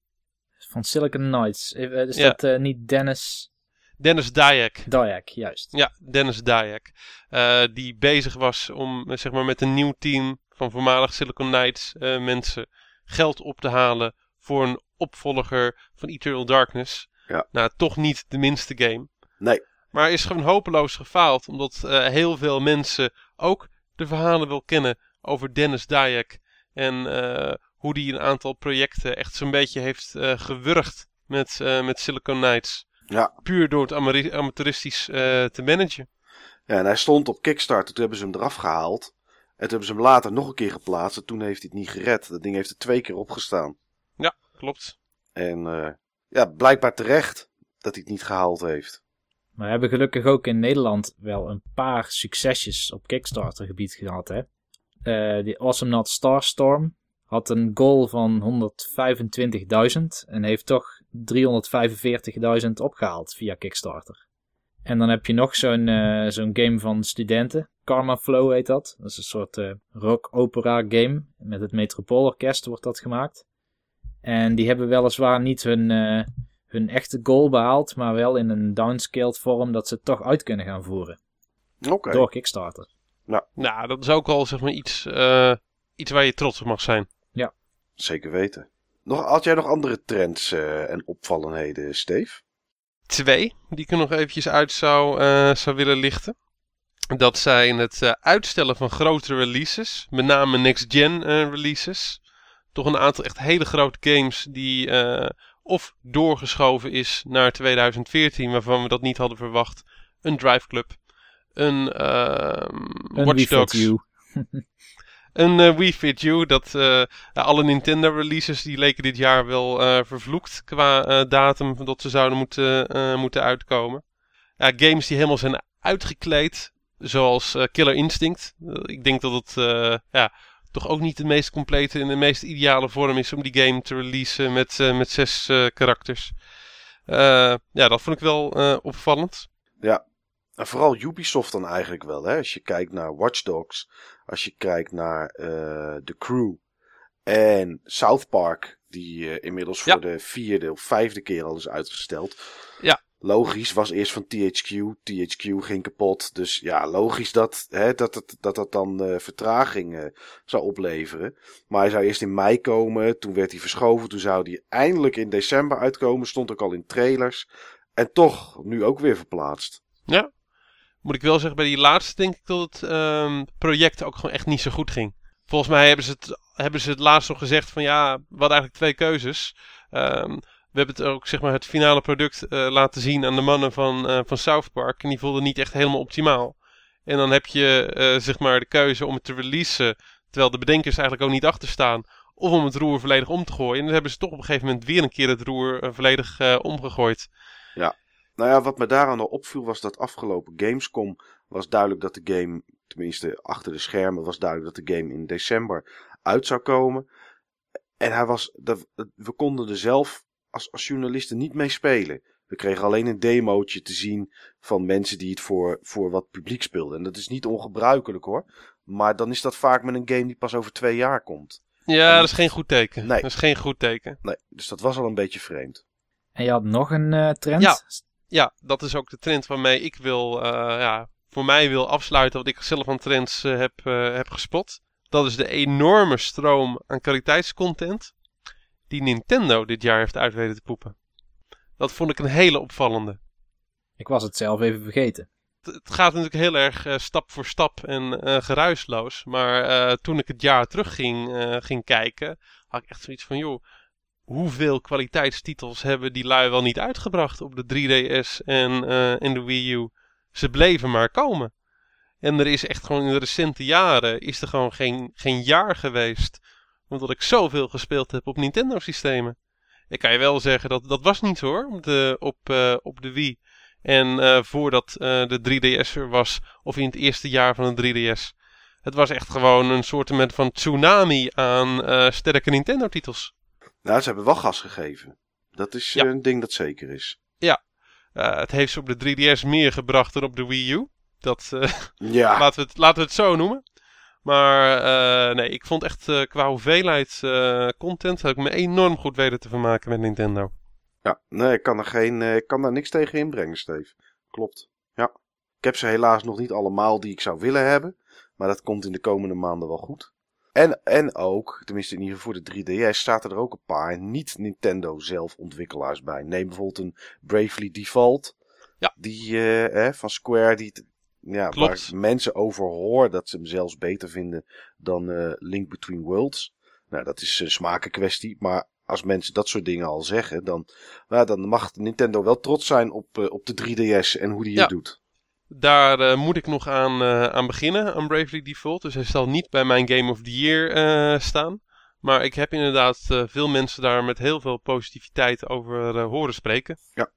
S3: Van Silicon Knights. Is
S2: Ja.
S3: dat eh, niet Dennis
S2: Dennis Dyack.
S3: Dyack, juist.
S2: Ja, Dennis Dyack. Eh, die bezig was om zeg maar, met een nieuw team van voormalig Silicon Knights eh, mensen geld op te halen voor een opvolger van Eternal Darkness.
S4: Ja.
S2: Nou, toch niet de minste game.
S4: Nee.
S2: Maar is gewoon hopeloos gefaald, omdat eh, heel veel mensen ook de verhalen wil kennen over Dennis Dyack. En eh, hoe die een aantal projecten echt zo'n beetje heeft eh, gewurgd met, met Silicon Knights.
S4: Ja.
S2: Puur door het amateuristisch te managen.
S4: ja, en hij stond op Kickstarter. Toen hebben ze hem eraf gehaald. En toen hebben ze hem later nog een keer geplaatst. En toen heeft hij het niet gered. Dat ding heeft er twee keer opgestaan.
S2: Klopt.
S4: En ja, blijkbaar terecht dat hij het niet gehaald heeft.
S3: Maar we hebben gelukkig ook in Nederland wel een paar succesjes op Kickstarter gebied gehad. Hè? Eh, die Awesome Not Starstorm had een goal van 125.000 en heeft toch 345.000 opgehaald via Kickstarter. En dan heb je nog zo'n eh, zo'n game van studenten. Karma Flow heet dat. Dat is een soort eh, rock-opera game. Met het Metropoolorkest wordt dat gemaakt. En die hebben weliswaar niet hun, hun echte goal behaald, maar wel in een downscaled vorm dat ze het toch uit kunnen gaan voeren.
S4: Oké.
S3: Door Kickstarter.
S2: Nou, dat is ook al zeg maar iets, eh, iets waar je trots op mag zijn.
S4: Zeker weten. Nog, had jij nog andere trends eh, en opvallenheden, Steve?
S2: Twee, die ik er nog eventjes uit zou, eh, zou willen lichten. Dat zijn het eh, uitstellen van grotere releases, met name next-gen eh, releases. Toch een aantal echt hele grote games die eh, of doorgeschoven is naar 2014, waarvan we dat niet hadden verwacht. Een Drive Club, een,
S3: Een
S2: Watch Dogs, een Wii Fit U. Dat, eh, alle Nintendo releases die leken dit jaar wel eh, vervloekt qua datum dat ze zouden moeten, moeten uitkomen. Ja, games die helemaal zijn uitgekleed, zoals Killer Instinct. Ik denk dat het ja, toch ook niet de meest complete en de meest ideale vorm is om die game te releasen met, eh, met zes eh, karakters. Eh, ja, dat vond ik wel opvallend.
S4: En vooral Ubisoft dan eigenlijk wel. Hè? Als je kijkt naar Watch Dogs. Als je kijkt naar The Crew. En South Park. Die inmiddels voor
S2: Ja.
S4: de vierde of vijfde keer al is uitgesteld.
S2: Ja.
S4: Logisch, was eerst van THQ. THQ ging kapot. Dus ja, logisch dat hè, dat, dat, dat, dat dan eh, vertraging eh, zou opleveren. Maar hij zou eerst in mei komen. Toen werd hij verschoven. Toen zou hij eindelijk in december uitkomen. Stond ook al in trailers. En toch, nu ook weer verplaatst.
S2: Ja. Moet ik wel zeggen, bij die laatste denk ik dat het ehm, project ook gewoon echt niet zo goed ging. Volgens mij hebben ze het, hebben ze het laatst nog gezegd van ja, hadden eigenlijk twee keuzes. Ehm, we hebben het ook, zeg maar, het finale product eh, laten zien aan de mannen van, eh, van South Park. En die voelden niet echt helemaal optimaal. En dan heb je, eh, zeg maar, de keuze om het te releasen. Terwijl de bedenkers eigenlijk ook niet achter staan. Of om het roer volledig om te gooien. En dan hebben ze toch op een gegeven moment weer een keer het roer volledig omgegooid.
S4: Nou ja, wat me daaraan al opviel was dat afgelopen Gamescom was duidelijk dat de game, tenminste achter de schermen, was duidelijk dat de game in december uit zou komen. En hij was, we konden er zelf als, als journalisten niet mee spelen. We kregen alleen een demootje te zien van mensen die het voor, voor wat publiek speelden. En dat is niet ongebruikelijk hoor. Maar dan is dat vaak met een game die pas over twee jaar komt.
S2: Ja, dat is geen goed teken.
S4: Nee.
S2: Dat is geen goed teken.
S4: Nee, dus dat was al een beetje vreemd.
S3: En je had nog een eh, trend?
S2: Ja. Ja, dat is ook de trend waarmee ik wil, eh, ja, voor mij wil afsluiten wat ik zelf aan trends eh, heb, eh, heb gespot. Dat is de enorme stroom aan kwaliteitscontent die Nintendo dit jaar heeft uit weten te poepen. Dat vond ik een hele opvallende.
S3: Ik was het zelf even vergeten.
S2: Het het gaat natuurlijk heel erg eh, stap voor stap en eh, geruisloos. Maar eh, toen ik het jaar terug ging, ging kijken, had ik echt zoiets van, joh, hoeveel kwaliteitstitels hebben die lui wel niet uitgebracht op de 3DS en, en de Wii U? Ze bleven maar komen. En er is echt gewoon in de recente jaren, is er gewoon geen, geen jaar geweest, omdat ik zoveel gespeeld heb op Nintendo systemen. Ik kan je wel zeggen, dat, dat was niet hoor, op de, op, eh, op de Wii. En eh, voordat eh, de 3DS er was, of in het eerste jaar van de 3DS. Het was echt gewoon een soort van tsunami aan sterke Nintendo-titels.
S4: Nou, ze hebben wel gas gegeven. Dat is
S2: Ja.
S4: een ding dat zeker is.
S2: Eh, het heeft ze op de 3DS meer gebracht dan op de Wii U. Dat,
S4: Ja,
S2: laten, we het, laten we het zo noemen. Maar eh, nee, ik vond echt eh, qua hoeveelheid eh, content... heb ik me enorm goed weten te vermaken met Nintendo.
S4: ja. nee, ik kan, er geen, ik kan daar niks tegen inbrengen, Steve. Klopt. Ja. Ik heb ze helaas nog niet allemaal die ik zou willen hebben. Maar dat komt in de komende maanden wel goed. En, en ook, tenminste in ieder geval voor de 3DS, zaten er ook een paar niet-Nintendo zelf ontwikkelaars bij. Neem bijvoorbeeld een Bravely Default.
S2: Ja.
S4: Die eh, van Square, die, ja,
S2: Klopt.
S4: waar mensen over hoor dat ze hem zelfs beter vinden dan eh, Link Between Worlds. Nou, dat is een smakenkwestie, maar als mensen dat soort dingen al zeggen, dan, nou, dan mag Nintendo wel trots zijn op, eh, op de 3DS en hoe die
S2: Ja.
S4: het doet.
S2: Daar eh, moet ik nog aan, aan beginnen, aan Bravely Default. Dus hij zal niet bij mijn Game of the Year staan. Maar ik heb inderdaad veel mensen daar met heel veel positiviteit over horen spreken.
S4: Ja.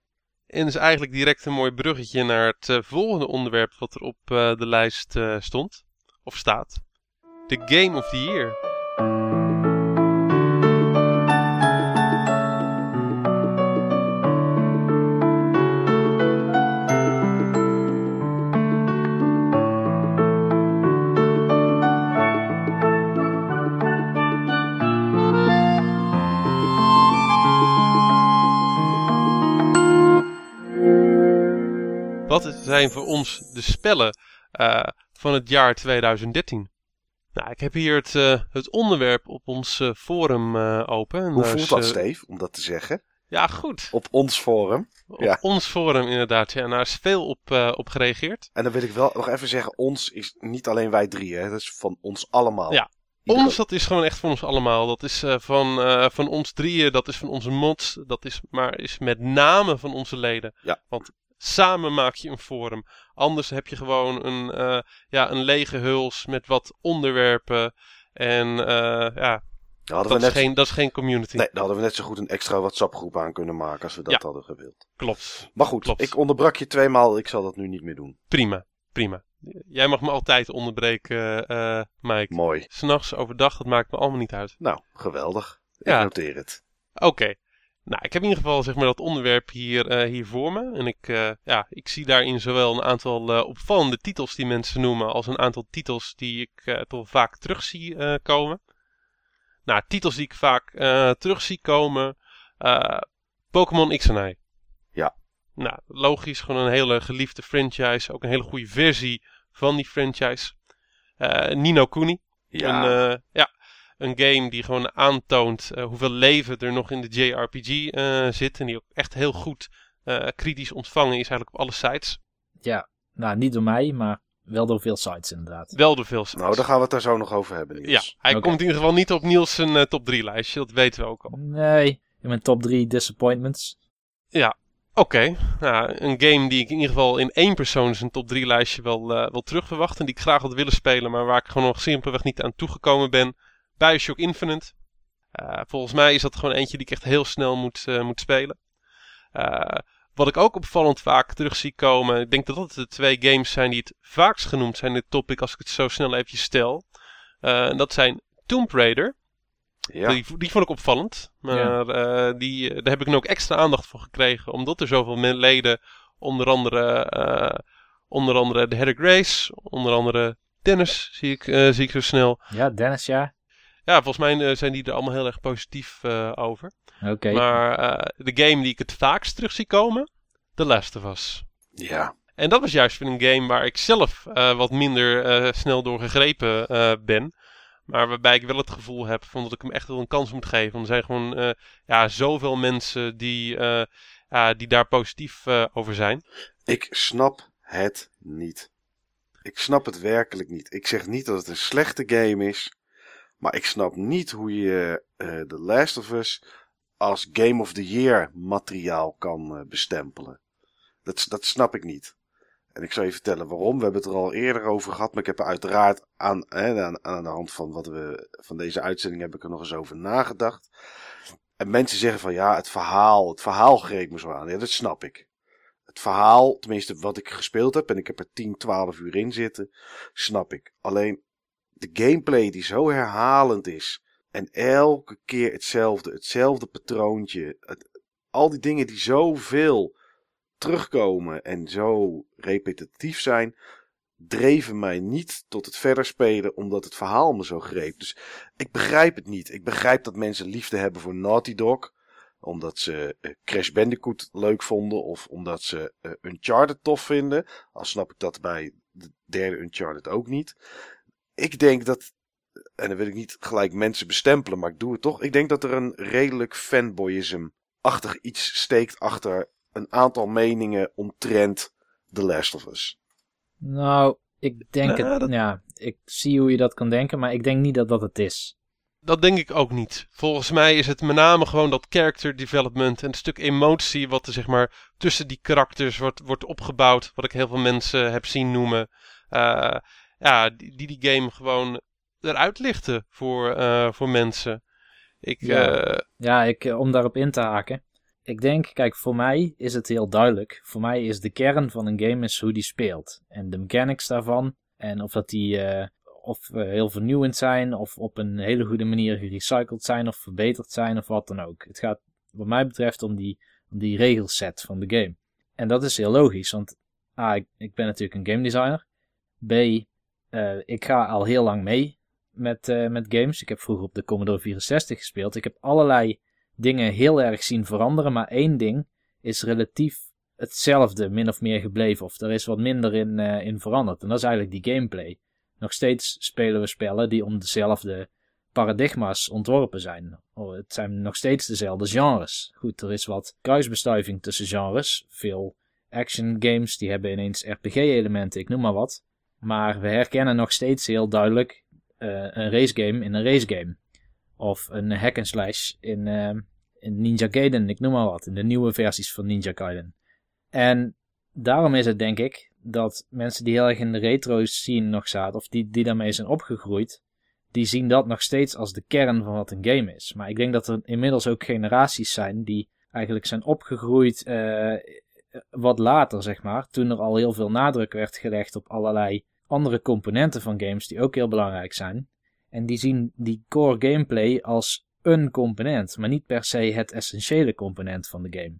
S2: En is eigenlijk direct een mooi bruggetje naar het eh, volgende onderwerp wat er op eh, de lijst eh, stond. Of staat. De Game of the Year. Zijn voor ons de spellen eh, van het jaar 2013? Nou, ik heb hier het, eh, het onderwerp op ons eh, forum open. En
S4: Hoe voelt
S2: is,
S4: dat, Steve, om dat te zeggen?
S2: Ja, goed.
S4: Op ons forum.
S2: Op
S4: Ja.
S2: ons forum inderdaad. Ja, en daar is veel op, op gereageerd.
S4: En dan wil ik wel nog even zeggen, ons is niet alleen wij drie, hè. Dat is van ons allemaal.
S2: Ja. Ons, dat is gewoon echt van ons allemaal. Dat is van, van ons drieën, dat is van onze mods. Dat is, maar is met name van onze leden.
S4: Ja.
S2: Want samen maak je een forum. Anders heb je gewoon een, eh, ja, een lege huls met wat onderwerpen. En eh, ja, dat
S4: we
S2: is,
S4: net,
S2: geen, dat is geen community.
S4: nee, daar hadden we net zo goed een extra WhatsApp groep aan kunnen maken als we dat
S2: Ja.
S4: hadden gewild.
S2: Klopt.
S4: Maar goed,
S2: Klopt.
S4: ik onderbrak je tweemaal, ik zal dat nu niet meer doen.
S2: Prima. Prima. Jij mag me altijd onderbreken, eh Mike.
S4: Mooi.
S2: S'nachts, overdag, dat maakt me allemaal niet uit.
S4: Nou, geweldig. Ik
S2: Ja.
S4: noteer het.
S2: Oké. Nou, ik heb in ieder geval zeg maar, dat onderwerp hier, eh, hier voor me. En ik, eh, ja, ik zie daarin zowel een aantal eh, opvallende titels die mensen noemen, als een aantal titels die ik toch vaak terug zie komen. Nou, titels die ik vaak terug zie komen. Pokémon X en Y.
S4: Ja.
S2: Nou, logisch, gewoon een hele geliefde franchise. Ook een hele goede versie van die franchise. Nino Kuni.
S4: Ja,
S2: Een, ja, een game die gewoon aantoont eh, hoeveel leven er nog in de JRPG eh, zit. En die ook echt heel goed eh, kritisch ontvangen is eigenlijk op alle sites.
S3: Ja, nou niet door mij, maar wel door veel sites inderdaad.
S2: Wel door veel sites.
S4: nou, daar gaan we het daar zo nog over hebben,
S2: ja, hij komt in ieder geval niet op Niels' zijn, top 3 lijstje. Dat weten we ook al.
S3: Nee, in mijn top 3 disappointments.
S2: Oké, nou, een game die ik in ieder geval in één persoon zijn top 3 lijstje wel, eh, wel terug verwacht. En die ik graag had willen spelen, maar waar ik gewoon nog simpelweg niet aan toegekomen ben. Bioshock Infinite. Eh, volgens mij is dat gewoon eentje die ik echt heel snel moet, eh, moet spelen. Eh, wat ik ook opvallend vaak terug zie komen. Ik denk dat dat de twee games zijn die het vaakst genoemd zijn in dit topic als ik het zo snel even stel. Eh, en dat zijn Tomb Raider.
S4: Ja,
S2: Die, die vond ik opvallend. Maar eh, die, daar heb ik nu ook extra aandacht voor gekregen. Omdat er zoveel leden, onder andere, eh, onder andere de Heather Grace, onder andere Dennis zie ik, eh, zie ik zo snel.
S3: Ja, Dennis, ja.
S2: Ja, volgens mij eh, zijn die er allemaal heel erg positief eh, over.
S3: Oké.
S2: Maar eh, de game die ik het vaakst terug zie komen, The Last of Us.
S4: Ja.
S2: En dat was juist weer een game waar ik zelf eh, wat minder eh, snel door gegrepen eh, ben. Maar waarbij ik wel het gevoel heb van dat ik hem echt wel een kans moet geven. Want er zijn gewoon eh, ja, zoveel mensen die, eh, ja, die daar positief eh, over zijn.
S4: Ik snap het niet. Ik snap het werkelijk niet. Ik zeg niet dat het een slechte game is. Maar ik snap niet hoe je eh The Last of Us als Game of the Year materiaal kan eh, bestempelen. Dat, dat snap ik niet. En ik zal je vertellen waarom. We hebben het er al eerder over gehad. Maar ik heb er uiteraard aan, hè, aan, aan de hand van, wat we, van deze uitzending heb ik er nog eens over nagedacht. En mensen zeggen van ja, het verhaal, het verhaal greep me zo aan. Ja, dat snap ik. Het verhaal, tenminste wat ik gespeeld heb, en ik heb er 10, 12 uur in zitten, snap ik. Alleen de gameplay die zo herhalend is. En elke keer hetzelfde, hetzelfde patroontje. Het, al die dingen die zoveel terugkomen en zo repetitief zijn, dreven mij niet tot het verder spelen omdat het verhaal me zo greep. Dus ik begrijp het niet. Ik begrijp dat mensen liefde hebben voor Naughty Dog omdat ze eh, Crash Bandicoot leuk vonden of omdat ze eh, Uncharted tof vinden. Al snap ik dat bij de derde Uncharted ook niet. Ik denk dat, en dan wil ik niet gelijk mensen bestempelen, maar ik doe het toch. Ik denk dat er een redelijk fanboyism-achtig iets steekt achter een aantal meningen omtrent The Last of Us.
S3: Nou, ik denk
S2: Nou,
S3: het...
S2: dat-
S3: Ja, ik zie hoe je dat kan denken, maar ik denk niet dat dat het is.
S2: Dat denk ik ook niet. Volgens mij is het met name gewoon dat character development en het stuk emotie wat er zeg maar tussen die karakters wordt, wordt opgebouwd. Wat ik heel veel mensen heb zien noemen. Eh, ja, die, die die game gewoon eruit lichten voor, eh, voor mensen. Ik,
S3: Ja.
S2: eh,
S3: Ja, ik, eh, om daarop in te haken. Ik denk, kijk, voor mij is het heel duidelijk. Voor mij is de kern van een game is hoe die speelt. En de mechanics daarvan. En of dat die of heel vernieuwend zijn, of op een hele goede manier gerecycled zijn, of verbeterd zijn, of wat dan ook. Het gaat wat mij betreft om die, om die regelset van de game. En dat is heel logisch, want A, ik, ik ben natuurlijk een game designer. B, eh, ik ga al heel lang mee met, eh, met games. Ik heb vroeger op de Commodore 64 gespeeld. Ik heb allerlei dingen heel erg zien veranderen, maar één ding is relatief hetzelfde, min of meer gebleven. Of er is wat minder in, eh, in veranderd. En dat is eigenlijk die gameplay. Nog steeds spelen we spellen die om dezelfde paradigma's ontworpen zijn. Oh, het zijn nog steeds dezelfde genres. Goed, er is wat kruisbestuiving tussen genres. Veel action games die hebben ineens RPG-elementen, ik noem maar wat. Maar we herkennen nog steeds heel duidelijk eh, een racegame in een racegame. Of een hack and slash in, eh, in Ninja Gaiden, ik noem maar wat. In de nieuwe versies van Ninja Gaiden. En daarom is het denk ik dat mensen die heel erg in de retro scene nog zaten, of die, die daarmee zijn opgegroeid, die zien dat nog steeds als de kern van wat een game is. Maar ik denk dat er inmiddels ook generaties zijn die eigenlijk zijn opgegroeid eh, wat later, zeg maar. Toen er al heel veel nadruk werd gelegd op allerlei andere componenten van games die ook heel belangrijk zijn. En die zien die core gameplay als een component, maar niet per se het essentiële component van de game.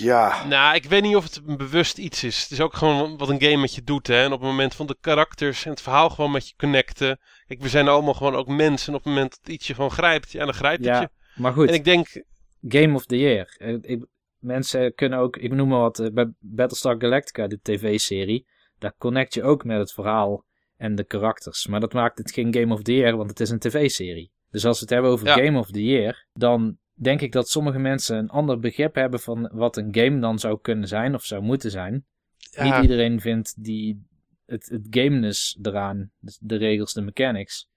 S4: Ja,
S2: nou, ik weet niet of het een bewust iets is. Het is ook gewoon wat een game met je doet. Hè? En op het moment van de karakters en het verhaal gewoon met je connecten. Kijk, we zijn allemaal gewoon ook mensen. En op het moment dat iets je gewoon grijpt, ja, dan grijpt het je.
S3: Ja, maar goed.
S2: En ik denk,
S3: Game of the Year. Eh, Ik, mensen kunnen ook, ik noem maar wat, eh, bij Battlestar Galactica, de tv-serie, daar connect je ook met het verhaal en de karakters. Maar dat maakt het geen Game of the Year, want het is een tv-serie. Dus als we het hebben over
S2: Ja.
S3: Game of the Year, dan denk ik dat sommige mensen een ander begrip hebben van wat een game dan zou kunnen zijn of zou moeten zijn.
S2: ja,
S3: Niet iedereen vindt die, het, het gameness eraan, de regels, de mechanics,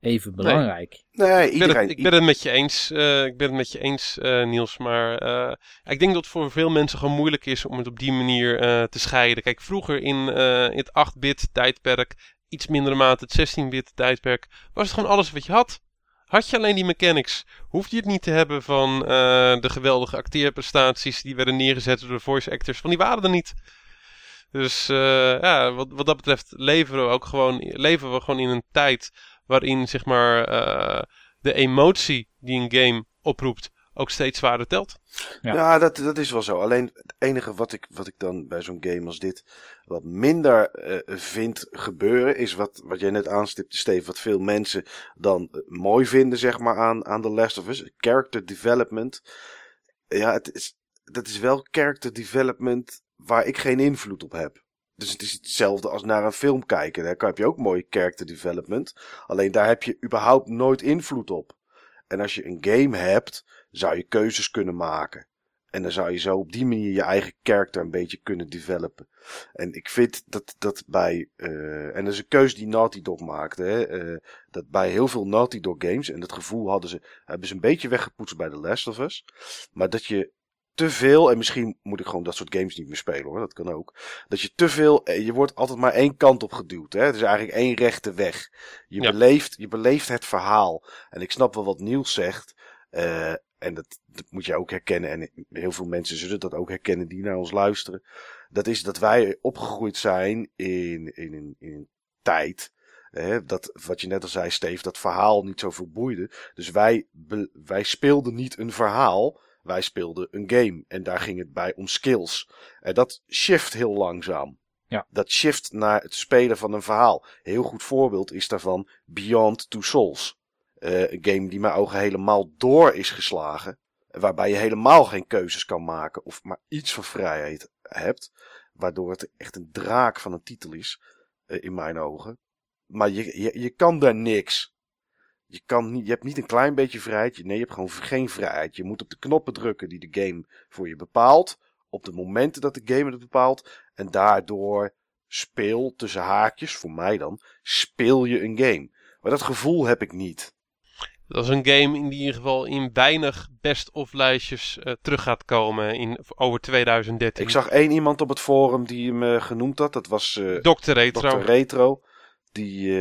S3: even belangrijk.
S4: nee,
S2: Ik ben,
S4: iedereen.
S2: het, ik ben het met je eens, eh, ik ben het met je eens eh, Niels. Maar eh, ik denk dat het voor veel mensen gewoon moeilijk is om het op die manier eh, te scheiden. Kijk, vroeger in, eh, in het 8-bit tijdperk, iets mindere mate het 16-bit tijdperk, was het gewoon alles wat je had. Had je alleen die mechanics, hoefde je het niet te hebben van eh, de geweldige acteerprestaties die werden neergezet door de voice actors, van die waren er niet. Dus eh, ja, wat, wat dat betreft leven we ook gewoon, leven we gewoon in een tijd waarin zeg maar eh, de emotie die een game oproept ook steeds zwaarder telt.
S3: Ja.
S4: Ja, dat, dat is wel zo. Alleen het enige wat ik, wat ik dan bij zo'n game als dit wat minder eh, vind gebeuren, is wat, wat jij net aanstipte, Steve, wat veel mensen dan eh, mooi vinden, zeg maar, aan, aan The Last of Us. Character development. Ja, het is, dat is wel character development waar ik geen invloed op heb. Dus het is hetzelfde als naar een film kijken. Daar heb je ook mooi character development. Alleen daar heb je überhaupt nooit invloed op. En als je een game hebt, zou je keuzes kunnen maken. En dan zou je zo op die manier je eigen karakter een beetje kunnen developen. En ik vind dat dat bij. eh, en dat is een keuze die Naughty Dog maakte. Hè, eh, dat bij heel veel Naughty Dog games. En dat gevoel hadden ze, hebben ze een beetje weggepoetst bij The Last of Us. Maar dat je te veel. En misschien moet ik gewoon dat soort games niet meer spelen hoor. Dat kan ook. Dat je te veel. eh, Je wordt altijd maar één kant op geduwd. Hè? Het is eigenlijk één rechte weg. Je,
S2: Ja.
S4: beleeft, je beleeft het verhaal. En ik snap wel wat Niels zegt. eh, en dat, dat moet je ook herkennen. En heel veel mensen zullen dat ook herkennen die naar ons luisteren. Dat is dat wij opgegroeid zijn in, in, een- in een tijd. Hè, dat, wat je net al zei, Steve, dat verhaal niet zoveel boeide. Dus wij, wij speelden niet een verhaal. Wij speelden een game. En daar ging het bij om skills. En dat shift heel langzaam.
S3: Ja.
S4: Dat shift naar het spelen van een verhaal. Heel goed voorbeeld is daarvan Beyond Two Souls. Eh, een game die mijn ogen helemaal door is geslagen. Waarbij je helemaal geen keuzes kan maken. Of maar iets van vrijheid hebt. Waardoor het echt een draak van een titel is. eh, in mijn ogen. Maar je, je, je kan daar niks. Je, kan niet, je hebt niet een klein beetje vrijheid. Nee, je hebt gewoon geen vrijheid. Je moet op de knoppen drukken die de game voor je bepaalt. Op de momenten dat de game het bepaalt. En daardoor speel, tussen haakjes, voor mij dan, speel je een game. Maar dat gevoel heb ik niet.
S2: Dat is een game in ieder geval in weinig best-of lijstjes eh, terug gaat komen in, over 2013.
S4: Ik zag één iemand op het forum die hem eh, genoemd had. Dat was eh
S2: Dr. Retro.
S4: Dr. Retro. Die,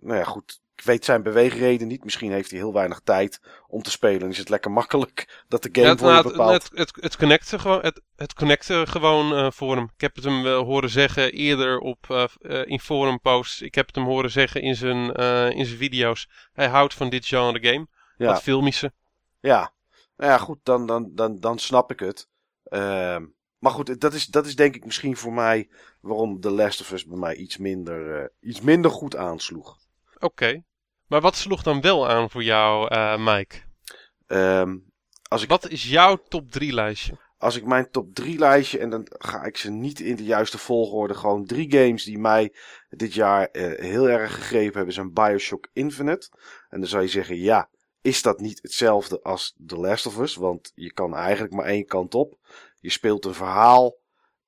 S4: nou ja, goed. Ik weet zijn beweegreden niet. Misschien heeft hij heel weinig tijd om te spelen. En is het lekker makkelijk dat de game
S2: Ja,
S4: je
S2: nou, het,
S4: bepaalt.
S2: het, het, het connecten gewoon, het, het connecten gewoon eh, voor hem. Ik heb het hem horen zeggen eerder op, eh, eh, in forum posts. Ik heb het hem horen zeggen in zijn, in zijn video's. Hij houdt van dit genre game.
S4: ja,
S2: Dat filmische.
S4: ja. Nou ja, goed. Dan, dan, dan, dan snap ik het. Ehm, maar goed, dat is, dat is denk ik misschien voor mij waarom The Last of Us bij mij iets minder, iets minder goed aansloeg.
S2: Oké. Maar wat sloeg dan wel aan voor jou, eh, Mike?
S4: Ehm, als ik
S2: Wat is jouw top 3 lijstje?
S4: als ik mijn top 3 lijstje, en dan ga ik ze niet in de juiste volgorde, gewoon drie games die mij dit jaar eh, heel erg gegrepen hebben, zijn Bioshock Infinite. En dan zou je zeggen, ja, is dat niet hetzelfde als The Last of Us? Want je kan eigenlijk maar één kant op. Je speelt een verhaal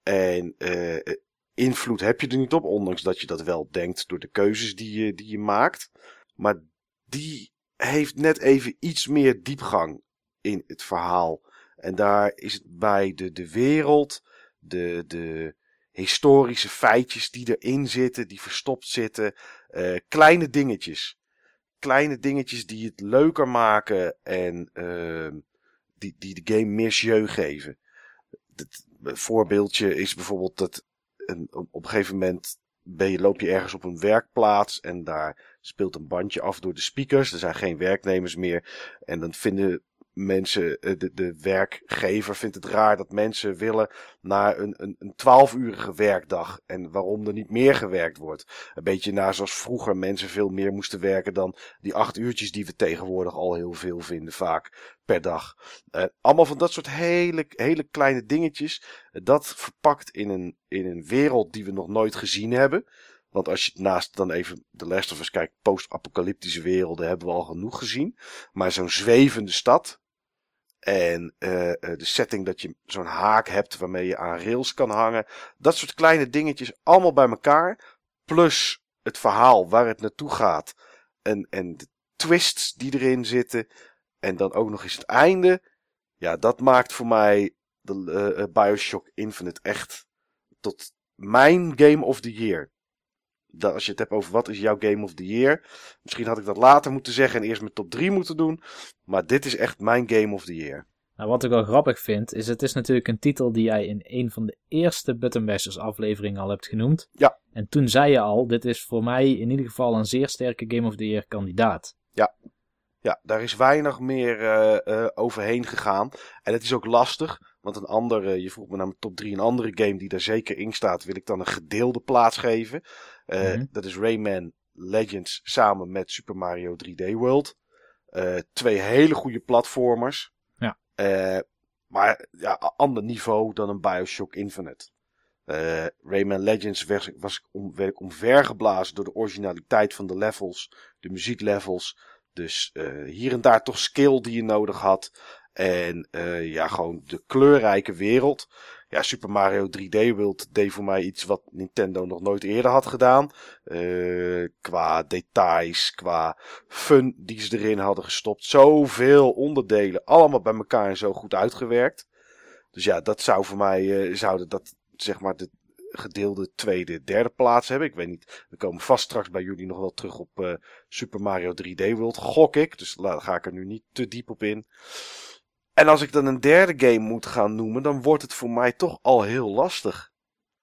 S4: en eh, invloed heb je er niet op, ondanks dat je dat wel denkt door de keuzes die je, die je maakt. Maar die heeft net even iets meer diepgang in het verhaal. En daar is het bij de, de wereld, de, de historische feitjes die erin zitten, die verstopt zitten, eh, kleine dingetjes. Kleine dingetjes die het leuker maken en ehm, die, die de game meer jeu geven. Het voorbeeldje is bijvoorbeeld dat een, op een gegeven moment ben je, loop je ergens op een werkplaats en daar speelt een bandje af door de speakers. Er zijn geen werknemers meer. En dan vinden mensen, eh, de, de werkgever vindt het raar dat mensen willen naar een, een, een 12-urige werkdag. En waarom er niet meer gewerkt wordt. Een beetje naar zoals vroeger mensen veel meer moesten werken dan die acht uurtjes die we tegenwoordig al heel veel vinden, vaak per dag. Eh, allemaal van dat soort hele, hele kleine dingetjes. eh, dat verpakt in een, in een wereld die we nog nooit gezien hebben. Want als je naast dan even de Last of Us kijkt, post-apocalyptische werelden hebben we al genoeg gezien. Maar zo'n zwevende stad. En eh, eh, de setting dat je zo'n haak hebt waarmee je aan rails kan hangen. Dat soort kleine dingetjes allemaal bij elkaar. Plus het verhaal waar het naartoe gaat. En, en de twists die erin zitten. En dan ook nog eens het einde. Ja, dat maakt voor mij de eh, Bioshock Infinite echt tot mijn Game of the Year. Dat, als je het hebt over wat is jouw Game of the Year. Misschien had ik dat later moeten zeggen en eerst mijn top 3 moeten doen. Maar dit is echt mijn Game of the Year.
S3: Nou, wat ik wel grappig vind, is het is natuurlijk een titel die jij in een van de eerste Button Bashers afleveringen al hebt genoemd.
S4: Ja.
S3: En toen zei je al, dit is voor mij in ieder geval een zeer sterke Game of the Year kandidaat.
S4: Ja, daar is weinig meer uh, overheen gegaan. En het is ook lastig, want een andere, je vroeg me naar mijn top 3, een andere game die daar zeker in staat, wil ik dan een gedeelde plaats geven. Uh, mm-hmm. Dat is Rayman Legends samen met Super Mario 3D World. twee hele goede platformers.
S3: Ja.
S4: maar ja, ander niveau dan een Bioshock Infinite. Uh, Rayman Legends was, was om, werd ik omvergeblazen door de originaliteit van de levels, de muzieklevels. Dus hier en daar toch skill die je nodig had. En ja, gewoon de kleurrijke wereld. Ja, Super Mario 3D World deed voor mij iets wat Nintendo nog nooit eerder had gedaan. Uh, qua details, qua fun die ze erin hadden gestopt. Zoveel onderdelen, allemaal bij elkaar en zo goed uitgewerkt. Dus ja, dat zou voor mij, uh, zouden dat zeg maar de gedeelde tweede, derde plaats hebben. Ik weet niet. We komen vast straks bij jullie nog wel terug op uh, Super Mario 3D World. Gok ik. Dus daar ga ik er nu niet te diep op in. En als ik dan een derde game moet gaan noemen, dan wordt het voor mij toch al heel lastig.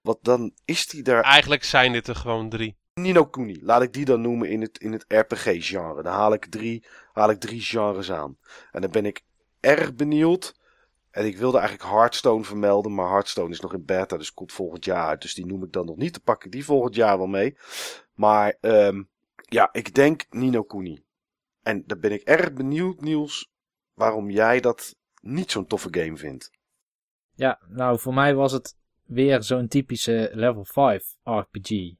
S4: Want dan is die daar.
S2: Eigenlijk zijn dit er gewoon drie.
S4: Nino Kuni, laat ik die dan noemen in het, in het RPG-genre. Dan haal ik, drie, haal ik drie genres aan. En dan ben ik erg benieuwd en ik wilde eigenlijk Hearthstone vermelden, maar Hearthstone is nog in beta, dus komt volgend jaar uit. Dus die noem ik dan nog niet. te pakken die volgend jaar wel mee. Maar um, ja, ik denk Nino Kuni. En dan ben ik erg benieuwd, Niels, waarom jij dat niet zo'n toffe game vindt.
S3: Ja, nou voor mij was het weer zo'n typische level 5 RPG.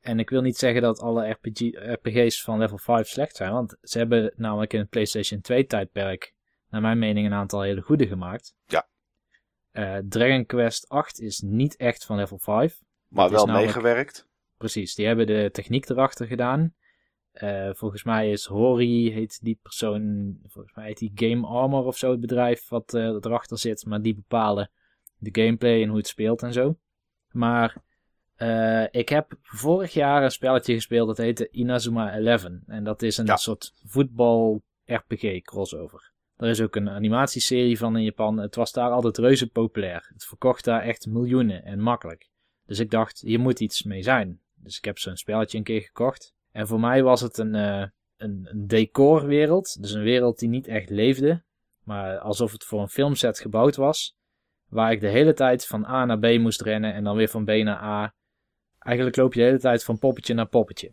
S3: En ik wil niet zeggen dat alle RPG, RPG's van level 5 slecht zijn, want ze hebben namelijk in het PlayStation 2 tijdperk naar mijn mening een aantal hele goede gemaakt.
S4: Ja.
S3: Uh, Dragon Quest 8 is niet echt van level 5.
S4: Maar wel meegewerkt.
S3: Precies, die hebben de techniek erachter gedaan. Uh, volgens mij is Hori, heet die persoon, volgens mij heet die Game Armor of zo het bedrijf wat uh, erachter zit. Maar die bepalen de gameplay en hoe het speelt en zo. Maar uh, ik heb vorig jaar een spelletje gespeeld dat heette Inazuma 11. En dat is een soort voetbal RPG crossover. Er is ook een animatieserie van in Japan. Het was daar altijd reuze populair. Het verkocht daar echt miljoenen en makkelijk. Dus ik dacht, hier moet iets mee zijn. Dus ik heb zo'n spelletje een keer gekocht. En voor mij was het een, uh, een, een decorwereld. Dus een wereld die niet echt leefde. Maar alsof het voor een filmset gebouwd was. Waar ik de hele tijd van A naar B moest rennen en dan weer van B naar A. Eigenlijk loop je de hele tijd van poppetje naar poppetje.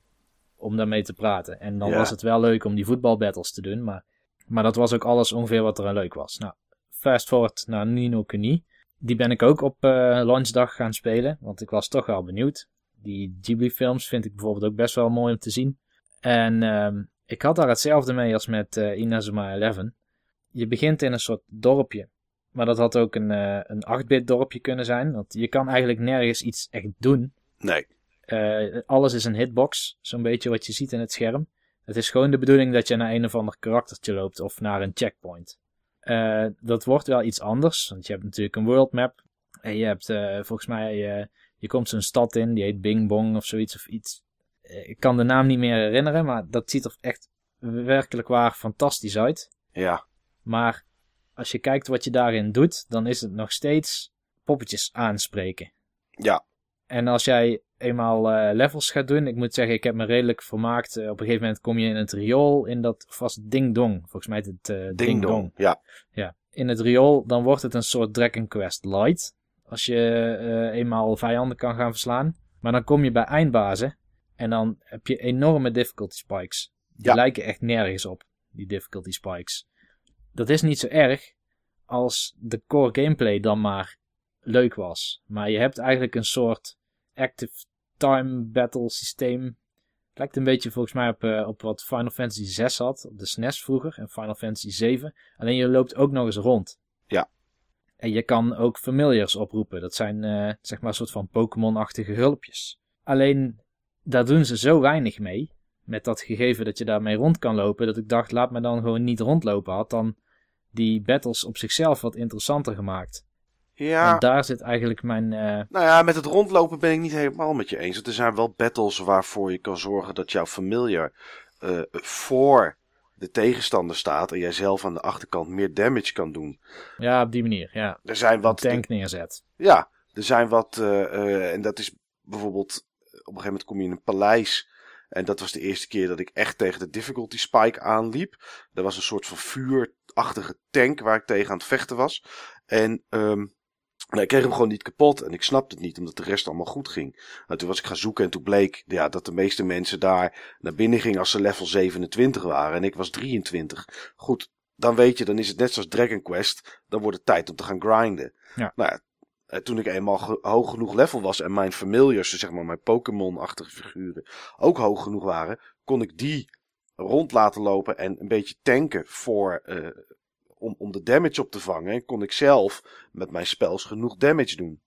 S3: Om daarmee te praten. En dan was het wel leuk om die voetbalbattles te doen. Maar maar dat was ook alles ongeveer wat er aan leuk was. Nou, fast forward naar Nino Kuni. Die ben ik ook op uh, launchdag gaan spelen, want ik was toch wel benieuwd. Die Ghibli-films vind ik bijvoorbeeld ook best wel mooi om te zien. En uh, ik had daar hetzelfde mee als met uh, Inazuma 11. Je begint in een soort dorpje. Maar dat had ook een, uh, een 8-bit dorpje kunnen zijn. Want je kan eigenlijk nergens iets echt doen.
S4: Nee.
S3: alles is een hitbox, zo'n beetje wat je ziet in het scherm. Het is gewoon de bedoeling dat je naar een of ander karaktertje loopt of naar een checkpoint. Dat wordt wel iets anders, want je hebt natuurlijk een world map. En je hebt volgens mij, je komt zo'n stad in, die heet Bing Bong of zoiets of iets. ik kan de naam niet meer herinneren, maar dat ziet er echt werkelijk waar fantastisch uit.
S4: Ja.
S3: Maar als je kijkt wat je daarin doet, dan is het nog steeds poppetjes aanspreken.
S4: Ja.
S3: En als jij eenmaal uh, levels gaat doen, ik moet zeggen, ik heb me redelijk vermaakt. Uh, op een gegeven moment kom je in het riool in dat vast Ding Dong. Volgens mij het uh, Ding, Dong.
S4: Ja.
S3: ja. In het riool, dan wordt het een soort Dragon Quest Light. Als je eenmaal vijanden kan gaan verslaan. Maar dan kom je bij eindbazen. En dan heb je enorme difficulty spikes. Die lijken echt nergens op, die difficulty spikes. Dat is niet zo erg als de core gameplay dan maar leuk was. Maar je hebt eigenlijk een soort active time battle systeem. Lijkt een beetje volgens mij op, uh, op wat Final Fantasy 6 had, op de SNES vroeger en Final Fantasy 7. Alleen je loopt ook nog eens rond.
S4: Ja.
S3: En je kan ook familiars oproepen. Dat zijn uh, zeg maar een soort van Pokémon-achtige hulpjes. Alleen daar doen ze zo weinig mee. Met dat gegeven dat je daarmee rond kan lopen. Dat ik dacht, laat me dan gewoon niet rondlopen. Had dan die battles op zichzelf wat interessanter gemaakt.
S4: Ja.
S3: En daar zit eigenlijk mijn. Uh...
S4: Nou ja, met het rondlopen ben ik niet helemaal met je eens. Er zijn wel battles waarvoor je kan zorgen dat jouw familiar uh, voor de tegenstander staat en jij zelf aan de achterkant meer damage kan doen.
S3: Ja, op die manier. Ja.
S4: Er zijn wat.
S3: Tank neerzet.
S4: Ja, er zijn wat. Uh, en dat is bijvoorbeeld. Op een gegeven moment kom je in een paleis. En dat was de eerste keer dat ik echt tegen de difficulty spike aanliep. Er was een soort van vuurachtige tank waar ik tegen aan het vechten was. En um, ik kreeg hem gewoon niet kapot en ik snapte het niet, omdat de rest allemaal goed ging. En toen was ik gaan zoeken en toen bleek ja, dat de meeste mensen daar naar binnen gingen als ze level 27 waren. En ik was 23. Goed, dan weet je, dan is het net zoals Dragon Quest. Dan wordt het tijd om te gaan grinden.
S3: Ja.
S4: Nou ja, toen ik eenmaal hoog genoeg level was en mijn familiars, dus zeg maar mijn Pokémon-achtige figuren, ook hoog genoeg waren, kon ik die rond laten lopen en een beetje tanken voor, uh, om, om de damage op te vangen. En kon ik zelf met mijn spels genoeg damage doen.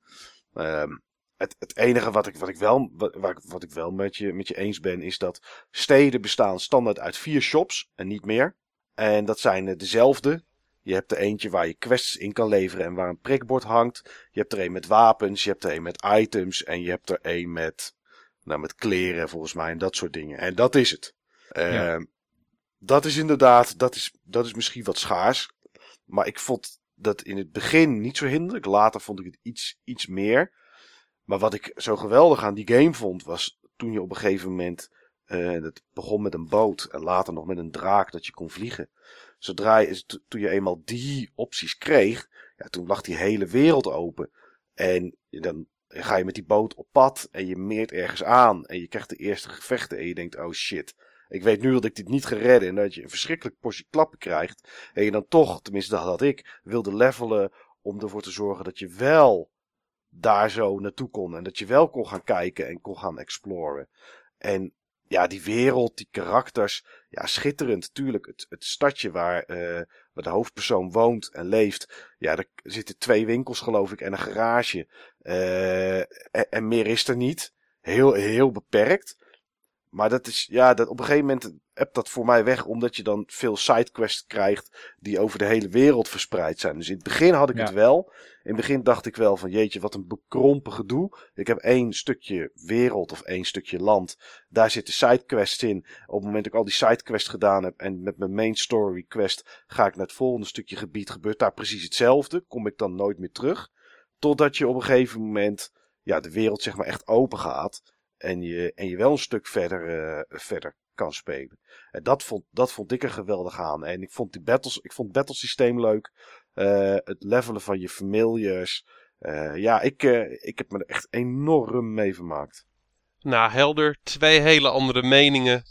S4: Um, het, het enige wat ik, wat ik wel, wat, wat ik wel met je, met je eens ben, is dat steden bestaan standaard uit vier shops en niet meer. En dat zijn eh, dezelfde. Je hebt er eentje waar je quests in kan leveren en waar een prikbord hangt. Je hebt er een met wapens, je hebt er een met items en je hebt er een met, nou, met kleren volgens mij en dat soort dingen. En dat is het. Ja. Uh, dat is inderdaad, dat is, dat is misschien wat schaars. Maar ik vond dat in het begin niet zo hinderlijk. Later vond ik het iets, iets meer. Maar wat ik zo geweldig aan die game vond, was toen je op een gegeven moment. Uh, het begon met een boot en later nog met een draak dat je kon vliegen. Zodra je, toen je eenmaal die opties kreeg, ja, toen lag die hele wereld open. En dan ga je met die boot op pad en je meert ergens aan. En je krijgt de eerste gevechten en je denkt, oh shit. Ik weet nu dat ik dit niet ga redden en dat je een verschrikkelijk portie klappen krijgt. En je dan toch, tenminste dat had ik, wilde levelen om ervoor te zorgen dat je wel daar zo naartoe kon. En dat je wel kon gaan kijken en kon gaan exploren. En ja, die wereld, die karakters, ja, schitterend. Tuurlijk, het, het stadje waar, uh, waar de hoofdpersoon woont en leeft. Ja, er zitten twee winkels, geloof ik, en een garage. En, en, meer is er niet. Heel, heel beperkt. Maar dat is, ja, dat, op een gegeven moment hebt dat voor mij weg, omdat je dan veel sidequests krijgt die over de hele wereld verspreid zijn. Dus in het begin had ik ja. het wel. In het begin dacht ik wel van, jeetje, wat een bekrompen gedoe. Ik heb één stukje wereld of één stukje land. Daar zitten sidequests in. Op het moment dat ik al die sidequests gedaan heb en met mijn main story quest ga ik naar het volgende stukje gebied, gebeurt daar precies hetzelfde. Kom ik dan nooit meer terug. Totdat je op een gegeven moment, ja, de wereld zeg maar echt open gaat. En je, en je wel een stuk verder, uh, verder kan spelen. En dat vond, dat vond ik er geweldig aan. En ik vond die battles, ik vond het battlesysteem leuk. Uh, het levelen van je familiars. Uh, ja, ik, ik heb me er echt enorm mee vermaakt.
S2: Nou, helder. Twee hele andere meningen.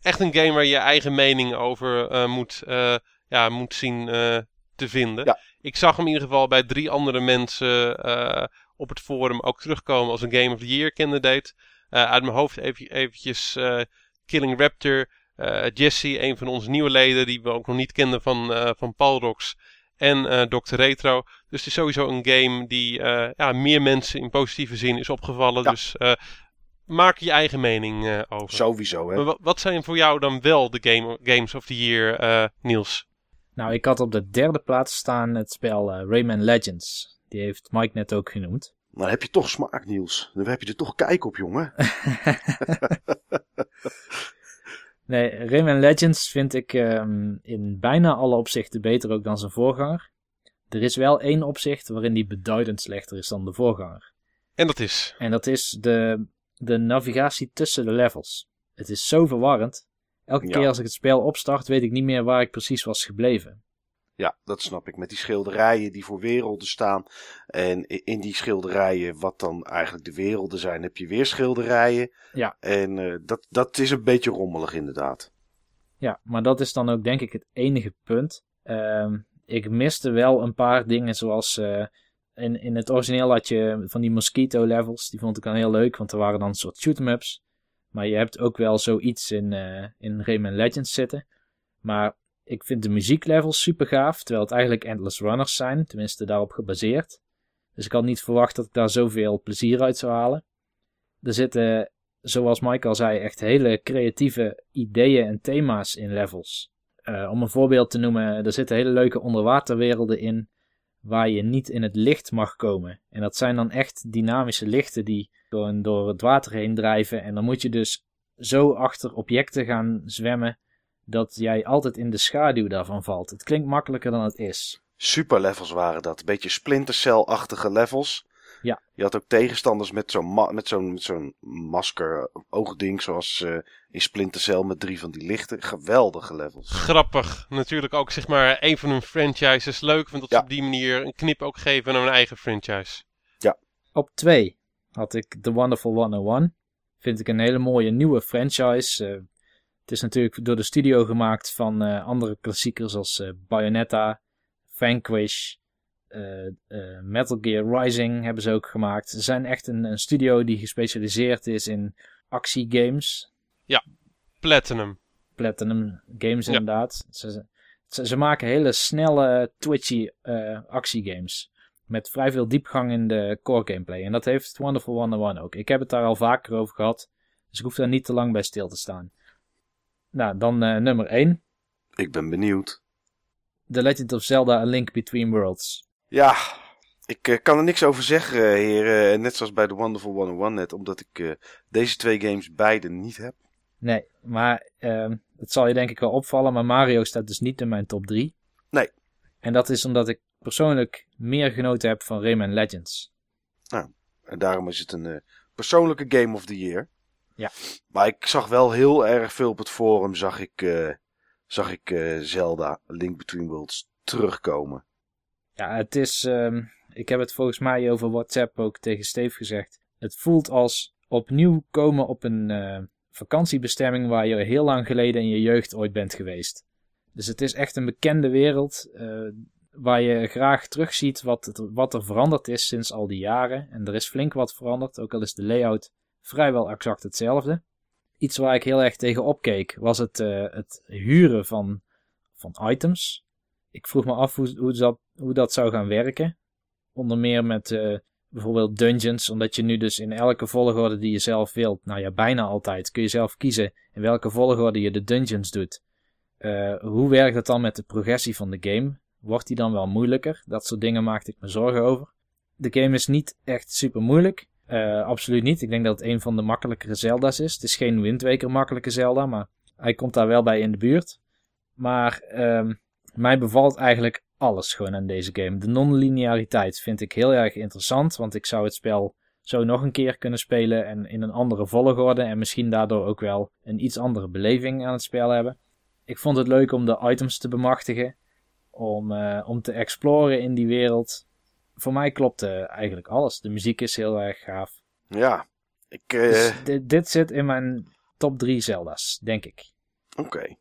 S2: echt een game waar je je eigen mening over moet, ja, moet zien te vinden.
S4: Ja.
S2: Ik zag hem in ieder geval bij drie andere mensen op het forum ook terugkomen als een Game of the Year candidate. Uh, uit mijn hoofd even, eventjes uh, Killing Raptor, uh, Jesse, een van onze nieuwe leden die we ook nog niet kenden van, van Palrox en Dr. Retro. Dus het is sowieso een game die ja, meer mensen in positieve zin is opgevallen.
S4: Ja.
S2: Dus maak je eigen mening over.
S4: Sowieso, hè.
S2: Maar wat zijn voor jou dan wel de game, Games of the Year, Niels?
S3: Nou, ik had op de derde plaats staan het spel Rayman Legends. Die heeft Mike net ook genoemd.
S4: Dan heb je toch smaak, Niels. Dan heb je er toch kijk op, jongen.
S3: nee, Rayman Legends vind ik um, in bijna alle opzichten beter ook dan zijn voorganger. Er is wel één opzicht waarin die beduidend slechter is dan de voorganger.
S2: En dat is?
S3: En dat is de, de navigatie tussen de levels. Het is zo verwarrend. Elke ja. keer als ik het spel opstart, weet ik niet meer waar ik precies was gebleven.
S4: Ja, dat snap ik. Met die schilderijen die voor werelden staan. En in die schilderijen, wat dan eigenlijk de werelden zijn, heb je weer schilderijen.
S3: Ja.
S4: En uh, dat, dat is een beetje rommelig inderdaad.
S3: Ja, maar dat is dan ook denk ik het enige punt. Uh, ik miste wel een paar dingen zoals... Uh, in, in het origineel had je van die mosquito levels. Die vond ik dan heel leuk, want er waren dan een soort shoot-em-ups. Maar je hebt ook wel zoiets in, uh, in Rayman Legends zitten. Maar ik vind de muzieklevels super gaaf, terwijl het eigenlijk endless runners zijn, tenminste daarop gebaseerd. Dus ik had niet verwacht dat ik daar zoveel plezier uit zou halen. Er zitten, zoals Mike al zei, echt hele creatieve ideeën en thema's in levels. Uh, om een voorbeeld te noemen, er zitten hele leuke onderwaterwerelden in waar je niet in het licht mag komen. En dat zijn dan echt dynamische lichten die door het water heen drijven. En dan moet je dus zo achter objecten gaan zwemmen dat jij altijd in de schaduw daarvan valt. Het klinkt makkelijker dan het is.
S4: Super levels waren dat. Beetje Splinter Cell-achtige levels.
S3: Ja.
S4: Je had ook tegenstanders met zo'n ma- met zo'n met zo'n masker, oogding, zoals eh, in Splinter Cell met drie van die lichten. Geweldige levels.
S2: Grappig. Natuurlijk ook zeg maar een van hun franchises. Leuk vind dat
S4: Ja.
S2: ze op die manier een knip ook geven naar hun eigen franchise.
S3: Op 2 had ik The Wonderful 101. Vind ik een hele mooie nieuwe franchise. Eh, het is natuurlijk door de studio gemaakt van eh, andere klassiekers als eh, Bayonetta, Vanquish, eh, Metal Gear Rising hebben ze ook gemaakt. Ze zijn echt een, een studio die gespecialiseerd is in actiegames.
S2: Platinum.
S3: Platinum Games
S2: Ja.
S3: inderdaad. Ze, ze, ze maken hele snelle, twitchy actiegames. Met vrij veel diepgang in de core gameplay. En dat heeft Wonderful 101 ook. Ik heb het daar al vaker over gehad. Dus ik hoef daar niet te lang bij stil te staan. Nou, dan eh, nummer 1.
S4: Ik ben benieuwd.
S3: The Legend of Zelda A Link Between Worlds.
S4: Ja, ik eh, kan er niks over zeggen, eh, heren. Net zoals bij The Wonderful 101 net, omdat ik eh, deze twee games beide niet heb.
S3: Nee, maar ehm, het zal je denk ik wel opvallen. Maar Mario staat dus niet in mijn top 3.
S4: Nee.
S3: En dat is omdat ik persoonlijk meer genoten heb van Rayman Legends.
S4: En daarom is het een eh, persoonlijke Game of the Year.
S3: Ja.
S4: Maar ik zag wel heel erg veel op het forum, zag ik, eh, zag ik eh, Zelda Link Between Worlds terugkomen.
S3: Ja, het is. ehm, ik heb het volgens mij over WhatsApp ook tegen Steve gezegd. Het voelt als opnieuw komen op een eh, vakantiebestemming waar je heel lang geleden in je jeugd ooit bent geweest. Dus het is echt een bekende wereld waar je graag terugziet wat, het, wat er veranderd is sinds al die jaren. En er is flink wat veranderd, ook al is de layout vrijwel exact hetzelfde. Iets waar ik heel erg tegen opkeek was het, eh, het huren van, van items. Ik vroeg me af hoe, hoe, dat, hoe dat zou gaan werken. Onder meer met eh, bijvoorbeeld dungeons, omdat je nu dus in elke volgorde die je zelf wilt, nou ja, bijna altijd, kun je zelf kiezen in welke volgorde je de dungeons doet. Eh, hoe werkt het dan met de progressie van de game? Wordt die dan wel moeilijker? Dat soort dingen maakte ik me zorgen over. De game is niet echt super moeilijk. Eh, absoluut niet. Ik denk dat het een van de makkelijkere Zelda's is. Het is geen Wind Waker makkelijke Zelda, maar hij komt daar wel bij in de buurt. Maar ehm, mij bevalt eigenlijk alles gewoon aan deze game. De non-lineariteit vind ik heel erg interessant, want ik zou het spel zo nog een keer kunnen spelen en in een andere volgorde en misschien daardoor ook wel een iets andere beleving aan het spel hebben. Ik vond het leuk om de items te bemachtigen, om, eh, om te exploren in die wereld. Voor mij klopte eigenlijk alles. De muziek is heel erg gaaf.
S4: Ja, ik, eh,
S3: Dus dit, dit zit in mijn top 3 Zelda's, denk ik.
S4: oké.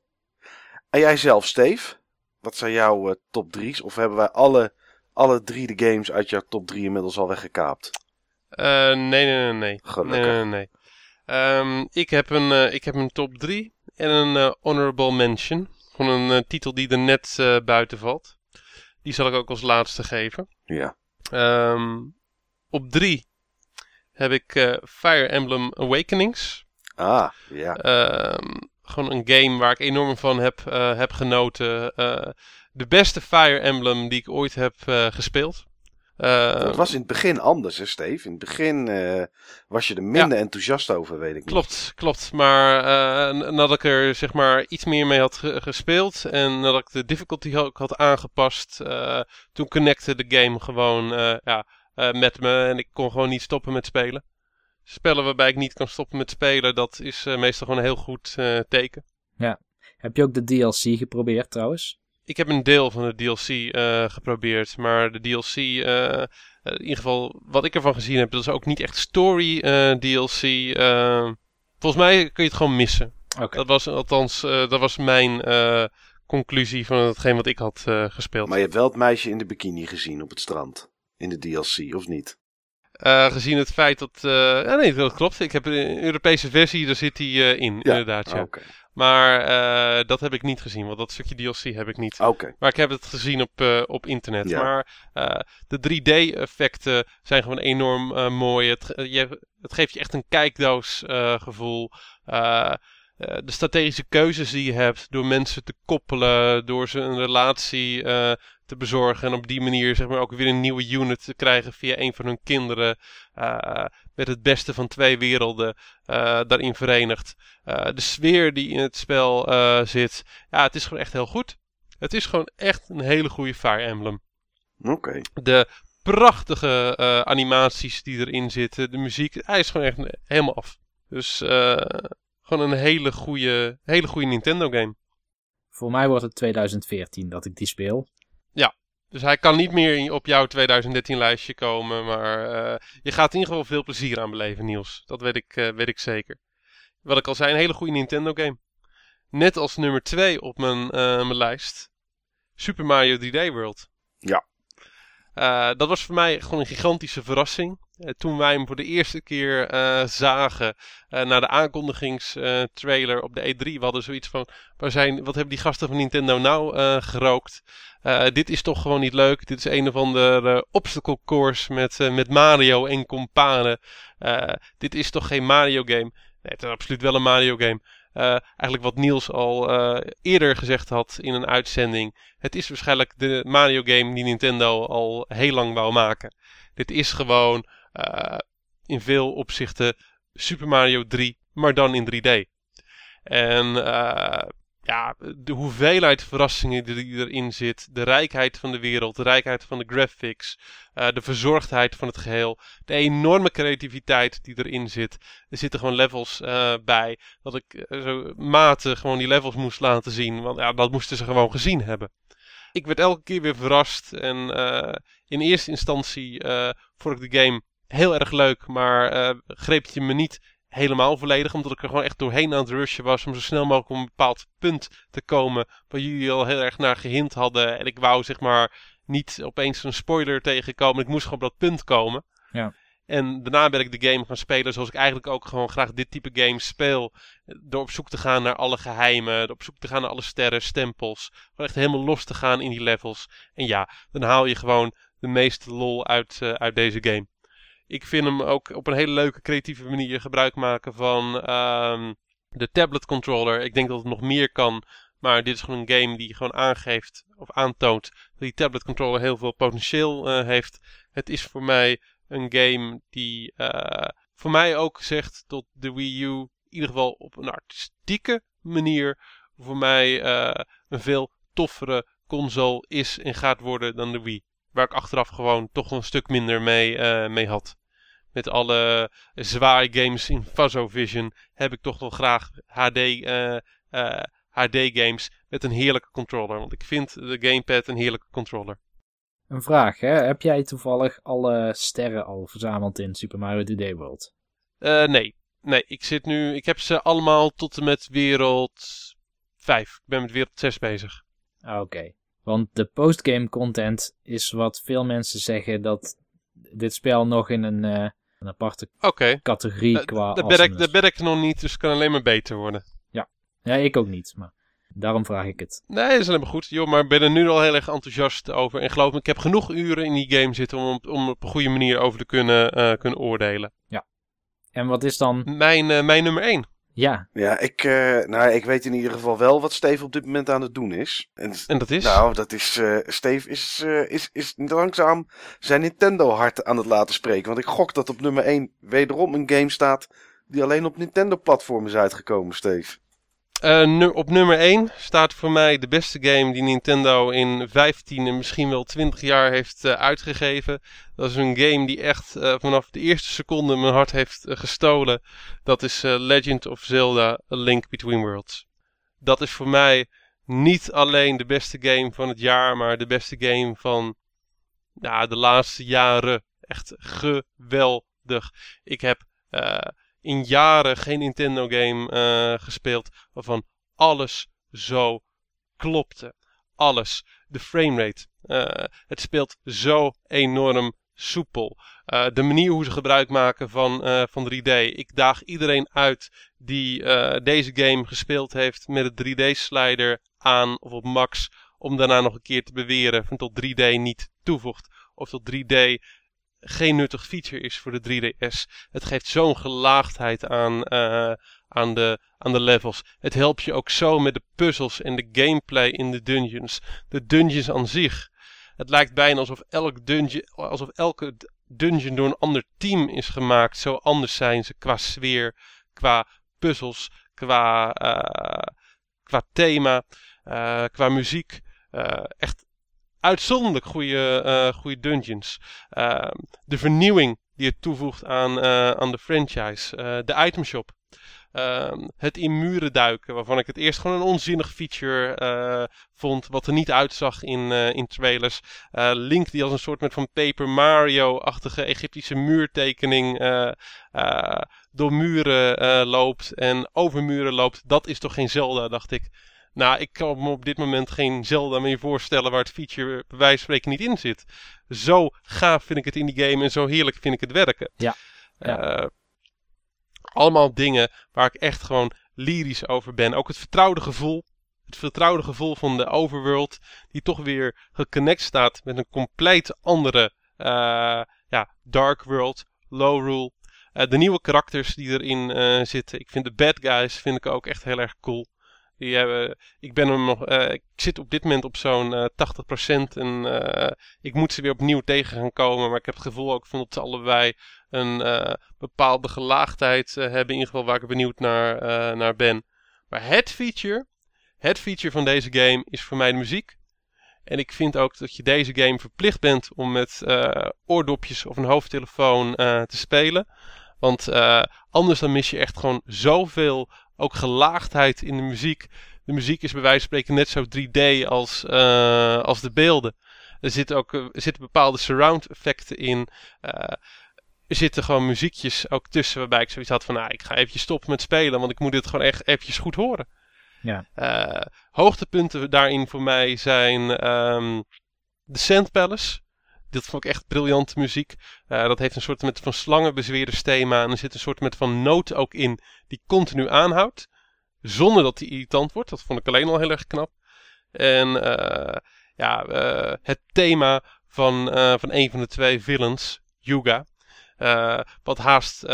S4: En jij zelf, Steve? Wat zijn jouw eh, top drie's? Of hebben wij alle, alle drie de games uit jouw top drie inmiddels al weggekaapt?
S2: Eh, nee, nee, nee, nee.
S4: Gelukkig.
S2: Nee, nee, nee. Ehm, ik, heb een, eh, ik heb een top 3 en een honorable mention. Gewoon een titel die er net eh, buiten valt. Die zal ik ook als laatste geven.
S4: Ja.
S2: Ehm, op 3 heb ik eh, Fire Emblem Awakenings.
S4: Ah, ja.
S2: Ehm, gewoon een game waar ik enorm van heb, eh, heb genoten. Eh, de beste Fire Emblem die ik ooit heb gespeeld. Eh,
S4: Het was in het begin anders, hè, Steve? In het begin eh, was je er minder enthousiast over, weet ik niet.
S2: Klopt, klopt. Maar eh, nadat ik er zeg maar iets meer mee had ge- gespeeld en nadat ik de difficulty ook had aangepast, eh, toen connecte de game gewoon eh, ja, eh, met me en ik kon gewoon niet stoppen met spelen. Spellen waarbij ik niet kan stoppen met spelen, dat is eh, meestal gewoon een heel goed eh, teken.
S3: Heb je ook de DLC geprobeerd trouwens?
S2: Ik heb een deel van de DLC eh, geprobeerd, maar de DLC, eh, eh, in ieder geval wat ik ervan gezien heb, dat is ook niet echt story eh, DLC. eh. volgens mij kun je het gewoon missen.
S3: Oké.
S2: Dat was althans, eh, dat was mijn eh, conclusie van hetgeen wat ik had eh, gespeeld.
S4: Maar je hebt wel het meisje in de bikini gezien op het strand. In de DLC, of niet?
S2: Eh, gezien het feit dat, eh, ja, nee, dat klopt. Ik heb een Europese versie, daar zit hij eh, in, inderdaad. Ja.
S4: Oké.
S2: Maar eh, dat heb ik niet gezien, want dat stukje DLC heb ik niet.
S4: Oké.
S2: Maar ik heb het gezien op, eh, op internet.
S4: Ja.
S2: Maar eh, de 3D-effecten zijn gewoon enorm mooi. Het, je, het geeft je echt een kijkdoos-gevoel. De strategische keuzes die je hebt door mensen te koppelen, door ze een relatie te bezorgen. En op die manier zeg maar, ook weer een nieuwe unit te krijgen via een van hun kinderen. Met het beste van twee werelden eh, daarin verenigd. Eh, de sfeer die in het spel eh, zit. Ja, het is gewoon echt heel goed. Het is gewoon echt een hele goede Fire Emblem.
S4: Oké.
S2: De prachtige uh, animaties die erin zitten. De muziek, hij is gewoon echt helemaal af. Dus uh, gewoon een hele goede, hele goede Nintendo game.
S3: Voor mij wordt het 2014 dat ik die speel.
S2: Dus hij kan niet meer op jouw 2013 lijstje komen. Maar uh, je gaat in ieder geval veel plezier aan beleven, Niels. Dat weet ik, weet ik zeker. Wat ik al zei, een hele goede Nintendo game. Net als nummer 2 op mijn, mijn lijst. Super Mario 3D World.
S4: Ja.
S2: Dat was voor mij gewoon een gigantische verrassing. Uh, toen wij hem voor de eerste keer uh, zagen na de aankondigingstrailer op de E3. We hadden zoiets van, waar zijn, wat hebben die gasten van Nintendo nou gerookt? dit is toch gewoon niet leuk. Dit is een of andere obstacle course met, met Mario en companen. dit is toch geen Mario game? Nee, het is absoluut wel een Mario game. Uh, eigenlijk wat Niels al uh, eerder gezegd had in een uitzending. Het is waarschijnlijk de Mario game die Nintendo al heel lang wou maken. Dit is gewoon uh, in veel opzichten Super Mario 3, maar dan in 3D. En ja, de hoeveelheid verrassingen die erin zit, de rijkheid van de wereld, de rijkheid van de graphics, uh, de verzorgdheid van het geheel, de enorme creativiteit die erin zit. Er zitten gewoon levels bij, dat ik zo maten gewoon die levels moest laten zien, want ja, dat moesten ze gewoon gezien hebben. Ik werd elke keer weer verrast en in eerste instantie vond ik de game heel erg leuk, maar greep je me niet helemaal volledig. Omdat ik er gewoon echt doorheen aan het rushen was. Om zo snel mogelijk op een bepaald punt te komen. Waar jullie al heel erg naar gehind hadden. En ik wou zeg maar niet opeens een spoiler tegenkomen. Ik moest gewoon op dat punt komen.
S3: Ja.
S2: En daarna ben ik de game gaan spelen zoals ik eigenlijk ook gewoon graag dit type games speel. Door op zoek te gaan naar alle geheimen. Door op zoek te gaan naar alle sterren, stempels. Gewoon echt helemaal los te gaan in die levels. En ja, dan haal je gewoon de meeste lol uit, uh, uit deze game. Ik vind hem ook op een hele leuke, creatieve manier gebruik maken van um, de tablet controller. Ik denk dat het nog meer kan. Maar dit is gewoon een game die gewoon aangeeft of aantoont dat die tablet controller heel veel potentieel uh, heeft. Het is voor mij een game die uh, voor mij ook zegt dat de Wii U in ieder geval op een artistieke manier voor mij uh, een veel toffere console is en gaat worden dan de Wii. Waar ik achteraf gewoon toch een stuk minder mee, mee had met alle zware games in Vision heb ik toch wel graag HD, uh, uh, HD games met een heerlijke controller. Want ik vind de gamepad een heerlijke controller.
S3: Een vraag, hè? heb jij toevallig alle sterren al verzameld in Super Mario 3D World?
S2: Uh, nee. Nee, ik zit nu, ik heb ze allemaal tot en met wereld 5. Ik ben met wereld 6 bezig.
S3: Ah, Oké. Want de postgame content is wat veel mensen zeggen dat dit spel nog in een een aparte categorie uh, qua
S2: Daar ben, ik, daar ben ik nog niet, dus het kan alleen maar beter worden.
S3: Ja, ja ik ook niet, maar daarom vraag ik het.
S2: Nee, dat is helemaal goed. Joh, maar ik ben er nu al heel erg enthousiast over. En geloof me, ik heb genoeg uren in die game zitten om, om op een goede manier over te kunnen, uh, kunnen oordelen.
S3: Ja. En wat is dan...
S2: Mijn, uh, mijn nummer 1.
S3: Ja.
S4: Ja, ik, uh, nou, ik weet in ieder geval wel wat Steve op dit moment aan het doen is.
S2: En, en dat is?
S4: Nou, dat is, uh, Steve is, uh, is, is langzaam zijn Nintendo hart aan het laten spreken. Want ik gok dat op nummer 1 wederom een game staat die alleen op Nintendo platformen is uitgekomen, Steve.
S2: Nu, op nummer 1 staat voor mij de beste game die Nintendo in 15 en misschien wel 20 jaar heeft uh, uitgegeven. Dat is een game die echt uh, vanaf de eerste seconde mijn hart heeft gestolen. Dat is Legend of Zelda A Link Between Worlds. Dat is voor mij niet alleen de beste game van het jaar, maar de beste game van nou, de laatste jaren. Echt geweldig. Ik heb in jaren geen Nintendo game uh, gespeeld waarvan alles zo klopte. Alles. De framerate. Uh, het speelt zo enorm soepel. Uh, de manier hoe ze gebruik maken van, van 3D. Ik daag iedereen uit die deze game gespeeld heeft met het 3D-slider aan of op max. Om daarna nog een keer te beweren van tot 3D niet toevoegt. Of tot 3D geen nuttig feature is voor de 3DS. Het geeft zo'n gelaagdheid aan, uh, aan, de, aan de levels. Het helpt je ook zo met de puzzels en de gameplay in de dungeons. De dungeons aan zich. Het lijkt bijna alsof, elk dungeon, alsof elke dungeon door een ander team is gemaakt. Zo anders zijn ze qua sfeer, qua puzzels, qua, uh, qua thema, uh, qua muziek. echt uitzonderlijk goede, uh, goede dungeons. Uh, de vernieuwing die het toevoegt aan, uh, aan de franchise. de itemshop. Ehm, het in muren duiken, waarvan ik het eerst gewoon een onzinnig feature vond, wat er niet uitzag in, in trailers. Link die als een soort met van Paper Mario-achtige Egyptische muurtekening door muren loopt en over muren loopt. Dat is toch geen Zelda, dacht ik. Nou, ik kan me op dit moment geen Zelda meer voorstellen waar het feature bij wijze van spreken niet in zit. Zo gaaf vind ik het in die game en zo heerlijk vind ik het werken.
S3: Ja. ja
S2: allemaal dingen waar ik echt gewoon lyrisch over ben. Ook het vertrouwde gevoel. Het vertrouwde gevoel van de overworld. Die toch weer geconnect staat met een compleet andere uh, ja, dark world. Low rule. Uh, de nieuwe karakters die erin zitten. Ik vind de bad guys vind ik ook echt heel erg cool. Die ik, ben hem nog, ik zit op dit moment op zo'n 80% en ik moet ze weer opnieuw tegen gaan komen. Maar ik heb het gevoel ook van dat ze allebei een bepaalde gelaagdheid hebben. In ieder geval waar ik benieuwd naar, naar ben. Maar het feature, het feature van deze game is voor mij de muziek. En ik vind ook dat je deze game verplicht bent om met oordopjes of een hoofdtelefoon te spelen. Want anders dan mis je echt gewoon zoveel ook gelaagdheid in de muziek. De muziek is bij wijze van spreken net zo 3D als, als de beelden. Er zitten ook er zitten bepaalde surround effecten in. Uh, er zitten gewoon muziekjes ook tussen waarbij ik zoiets had van, nou, ik ga eventjes stoppen met spelen, want ik moet dit gewoon echt eventjes goed horen.
S3: Ja.
S2: Uh, hoogtepunten daarin voor mij zijn um, The Sand Palace. Dat vond ik echt briljante muziek. Uh, dat heeft een soort met van slangenbezweerders thema. En er zit een soort met van noot ook in die continu aanhoudt. Zonder dat die irritant wordt. Dat vond ik alleen al heel erg knap. En uh, ja, het thema van, van een van de twee villains, Yuga. Wat haast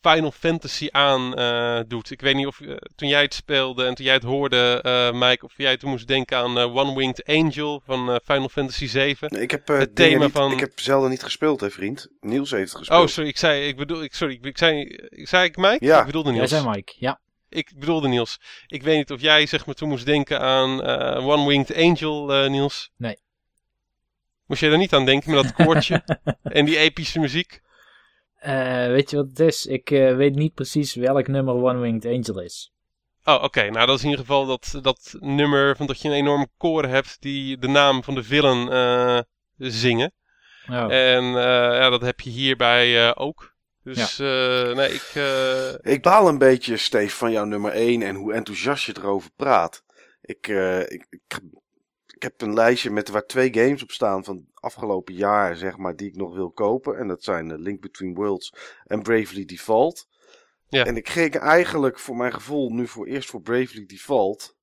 S2: Final Fantasy aan uh, doet. Ik weet niet of toen jij het speelde en toen jij het hoorde, Mike, of jij toen moest denken aan One Winged Angel van Final Fantasy 7.
S4: Nee, ik heb het thema niet, van. Ik heb zelden niet gespeeld, hè, vriend. Niels heeft het gespeeld.
S2: Oh, sorry, ik zei, ik bedoel, ik, sorry, ik zei, ik zei ik Mike?
S4: Ja.
S2: Ik bedoelde Niels.
S3: Jij zei Mike, ja.
S2: Ik bedoelde Niels. Ik weet niet of jij zeg maar toen moest denken aan One Winged Angel, Niels.
S3: Nee.
S2: Moest jij er niet aan denken met dat koortje en die epische muziek?
S3: Uh, weet je wat het is? Ik uh, weet niet precies welk nummer One Winged Angel is.
S2: Oh, oké. Okay. Nou, dat is in ieder geval dat, dat nummer van dat je een enorme koor hebt die de naam van de villain uh, zingen. Oh. En ja, dat heb je hierbij ook. Dus ja. nee, ik...
S4: Ik baal een beetje, Steve, van jouw nummer 1 en hoe enthousiast je erover praat. Ik, ik, ik ik heb een lijstje met waar twee games op staan van afgelopen jaar, zeg maar, die ik nog wil kopen. En dat zijn uh, Link Between Worlds en Bravely Default. Ja. En ik ging eigenlijk voor mijn gevoel nu voor eerst voor Bravely Default.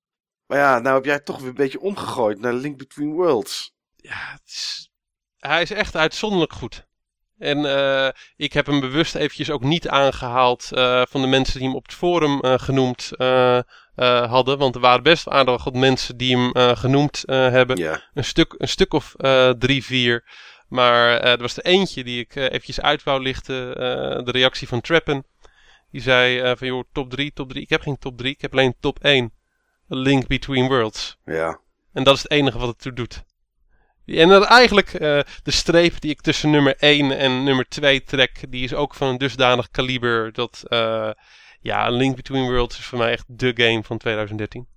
S4: Maar ja, nou heb jij toch weer een beetje omgegooid naar Link Between Worlds.
S2: Ja, is... hij is echt uitzonderlijk goed. En uh, ik heb hem bewust eventjes ook niet aangehaald uh, van de mensen die hem op het forum uh, genoemd uh, hadden. Want er waren best aardig wat mensen die hem uh, genoemd uh, hebben.
S4: Yeah.
S2: Een, stuk, een stuk of drie, vier. Maar er was er eentje die ik eventjes uit wou lichten. de reactie van Trappen. Die zei van joh, top 3, top 3. Ik heb geen top 3, ik heb alleen top 1. A link between worlds.
S4: Ja.
S2: En dat is het enige wat het toe doet. En dat eigenlijk de streep die ik tussen nummer 1 en nummer 2 trek, die is ook van een dusdanig kaliber dat ja, Link Between Worlds is voor mij echt de game van 2013.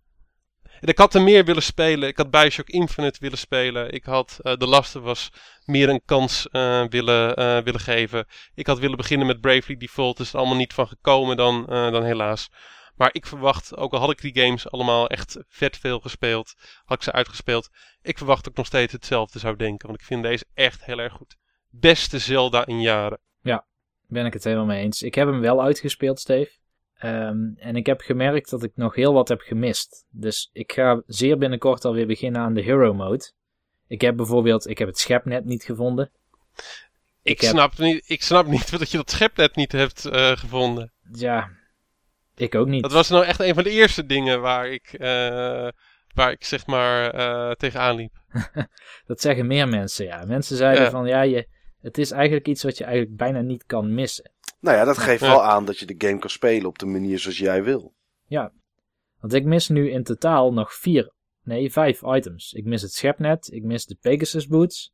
S2: En ik had er meer willen spelen. Ik had Bioshock Infinite willen spelen. Ik had uh, The Last of Us meer een kans uh, willen, uh, willen geven. Ik had willen beginnen met Bravely Default. Is er allemaal niet van gekomen dan, dan helaas. Maar ik verwacht, ook al had ik die games allemaal echt vet veel gespeeld, had ik ze uitgespeeld. Ik verwacht dat ik nog steeds hetzelfde zou denken. Want ik vind deze echt heel erg goed. Beste Zelda in jaren.
S3: Ja, ben ik het helemaal mee eens. Ik heb hem wel uitgespeeld, Steve. Um, en ik heb gemerkt dat ik nog heel wat heb gemist. Dus ik ga zeer binnenkort alweer beginnen aan de Hero Mode. Ik heb bijvoorbeeld, ik heb het schepnet niet gevonden.
S2: Ik, ik heb... snap, niet, ik snap niet dat je dat schepnet niet hebt uh, gevonden.
S3: Ja, ik ook niet.
S2: Dat was nou echt een van de eerste dingen waar ik, uh, waar ik zeg maar uh, tegenaan liep.
S3: dat zeggen meer mensen, ja. Mensen zeiden ja. van, ja, je, het is eigenlijk iets wat je eigenlijk bijna niet kan missen.
S4: Nou ja, dat geeft wel aan dat je de game kan spelen op de manier zoals jij wil.
S3: Ja, want ik mis nu in totaal nog vier Nee, vijf items. Ik mis het schepnet, ik mis de Pegasus boots.